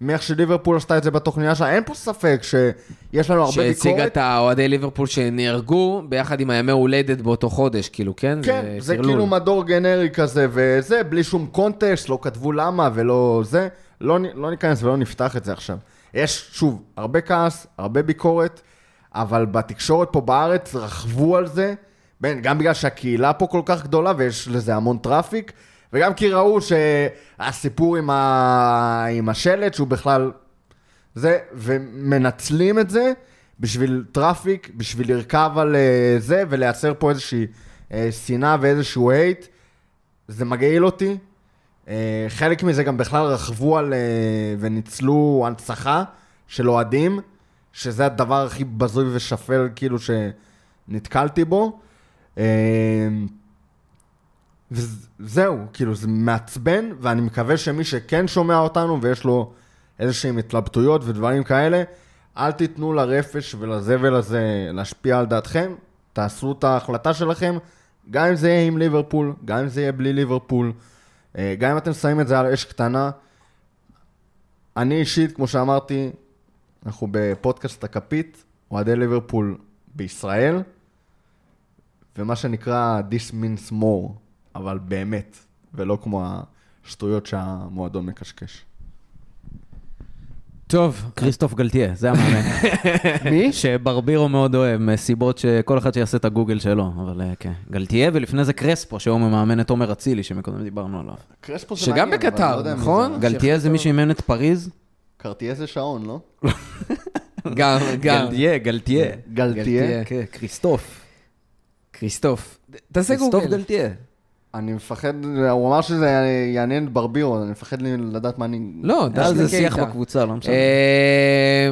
[SPEAKER 2] מאיך שליברפול עשתה את זה בתוכניה שלה. אין פה ספק שיש לנו הרבה
[SPEAKER 1] שהציגה
[SPEAKER 2] ביקורת.
[SPEAKER 1] את האוהדי ליברפול שנהרגו ביחד עם הימי הולדת באותו חודש, כאילו, כן?
[SPEAKER 2] כן, זה
[SPEAKER 1] טרלול.
[SPEAKER 2] כאילו מדור גנרי כזה וזה, בלי שום קונטקסט, לא כתבו למה ולא זה. לא, לא ניכנס ולא נפתח את זה עכשיו. יש, שוב, הרבה כעס, הרבה ביקורת, אבל בתקשורת פה בארץ רכבו על זה, בין, גם בגלל שהקהילה פה כל כך גדולה ויש לזה המון traffic, וגם כי ראו שהסיפור עם, ה... עם השלט, שהוא בכלל... זה, ומנצלים את זה בשביל traffic, בשביל לרכב על אה, זה ולייצר פה איזושהי אה, שנאה ואיזשהו hate. זה מגעיל אותי. אה, חלק מזה גם בכלל רכבו על וניצלו הנצחה של אוהדים, שזה הדבר הכי בזוי ושפל כאילו שנתקלתי בו. וזהו, כאילו זה מעצבן, ואני מקווה שמי שכן שומע אותנו ויש לו איזשהם התלבטויות ודברים כאלה, אל תיתנו לרפש ולזבל הזה להשפיע על דעתכם, תעשו את ההחלטה שלכם, גם אם זה יהיה עם ליברפול, גם אם זה יהיה בלי ליברפול, אה, גם אם אתם שמים את זה על אש קטנה. אני אישית, כמו שאמרתי, אנחנו בפודקאסט הכפית, אוהדי ליברפול בישראל, ומה שנקרא This means more, אבל באמת, ולא כמו השטויות שהמועדון מקשקש.
[SPEAKER 1] טוב,
[SPEAKER 4] כריסטוף גלטיה, זה המאמן.
[SPEAKER 2] מי?
[SPEAKER 4] שברבירו מאוד אוהב, מסיבות שכל אחד שיעשה את הגוגל שלו, אבל אה, כן. גלטיה, ולפני זה קרספו, שהיום הוא מאמן את עומר אצילי, שמקודם דיברנו עליו.
[SPEAKER 2] קרספו זה
[SPEAKER 1] שגם
[SPEAKER 2] מעניין, אבל
[SPEAKER 1] בקטר,
[SPEAKER 2] לא
[SPEAKER 1] נכון?
[SPEAKER 2] זה.
[SPEAKER 4] גלטיה זה מי שאימן את פריז?
[SPEAKER 2] קרטיה זה שעון, לא?
[SPEAKER 1] גם, גם.
[SPEAKER 4] גלטיה, גלטיה.
[SPEAKER 2] גלטיה?
[SPEAKER 4] כן, כריסטוף.
[SPEAKER 1] כריסטוף. תעשה
[SPEAKER 4] כריסטוף
[SPEAKER 1] גוגל.
[SPEAKER 4] גלטיה.
[SPEAKER 2] אני מפחד, הוא אמר שזה יעניין את ברבירו, אני מפחד לדעת מה אני...
[SPEAKER 1] לא,
[SPEAKER 4] על זה שיח. בקבוצה, לא משנה.
[SPEAKER 1] אה,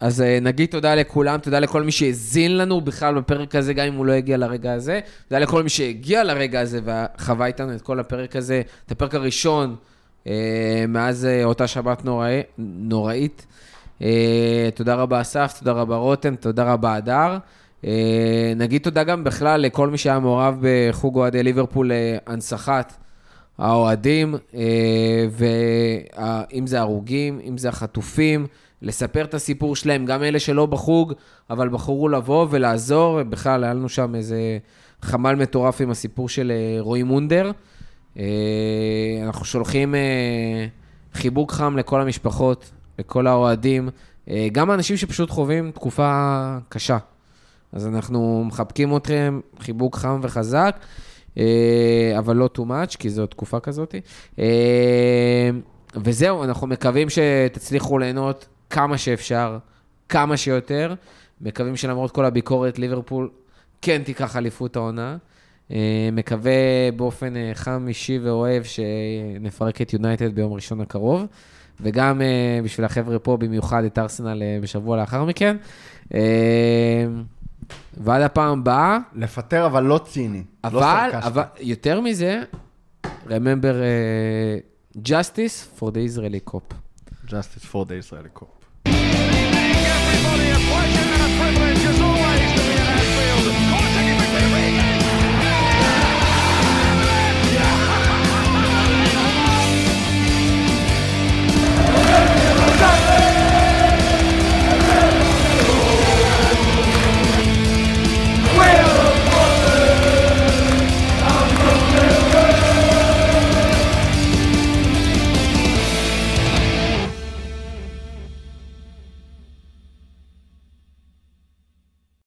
[SPEAKER 1] אז אה, נגיד תודה לכולם, תודה לכל מי שהאזין לנו בכלל בפרק הזה, גם אם הוא לא הגיע לרגע הזה. תודה לכל מי שהגיע לרגע הזה וחווה איתנו את כל הפרק הזה, את הפרק הראשון אה, מאז אותה שבת נוראי, נוראית. תודה רבה אסף, תודה רבה רותם, תודה רבה הדר. אה, נגיד תודה גם בכלל לכל מי שהיה מעורב בחוג אוהדי ליברפול להנצחת האוהדים, ואם זה הרוגים, אם זה החטופים, לספר את הסיפור שלהם, גם אלה שלא בחוג, אבל בחרו לבוא ולעזור. בכלל, היה לנו שם איזה חמ"ל מטורף עם הסיפור של אה, רועי מונדר. אה, אנחנו שולחים אה, חיבוק חם לכל המשפחות, לכל האוהדים, גם האנשים שפשוט חווים תקופה קשה. אז אנחנו מחבקים אתכם, חיבוק חם וחזק, אבל לא too much, כי זו תקופה כזאת. וזהו, אנחנו מקווים שתצליחו ליהנות כמה שאפשר, כמה שיותר. מקווים שלמרות כל הביקורת, ליברפול כן תיקח אליפות העונה. אה, מקווה באופן אה, חם, אישי ואוהב שנפרק את יונייטד ביום ראשון הקרוב, וגם אה, בשביל החבר'ה פה, במיוחד את ארסנל בשבוע לאחר מכן. ועד הפעם הבאה...
[SPEAKER 2] לפטר, אבל לא ציני.
[SPEAKER 1] לא אבל, לא אבל יותר מזה, remember uh, justice for the Israeli cop.
[SPEAKER 2] justice for the Israeli cop.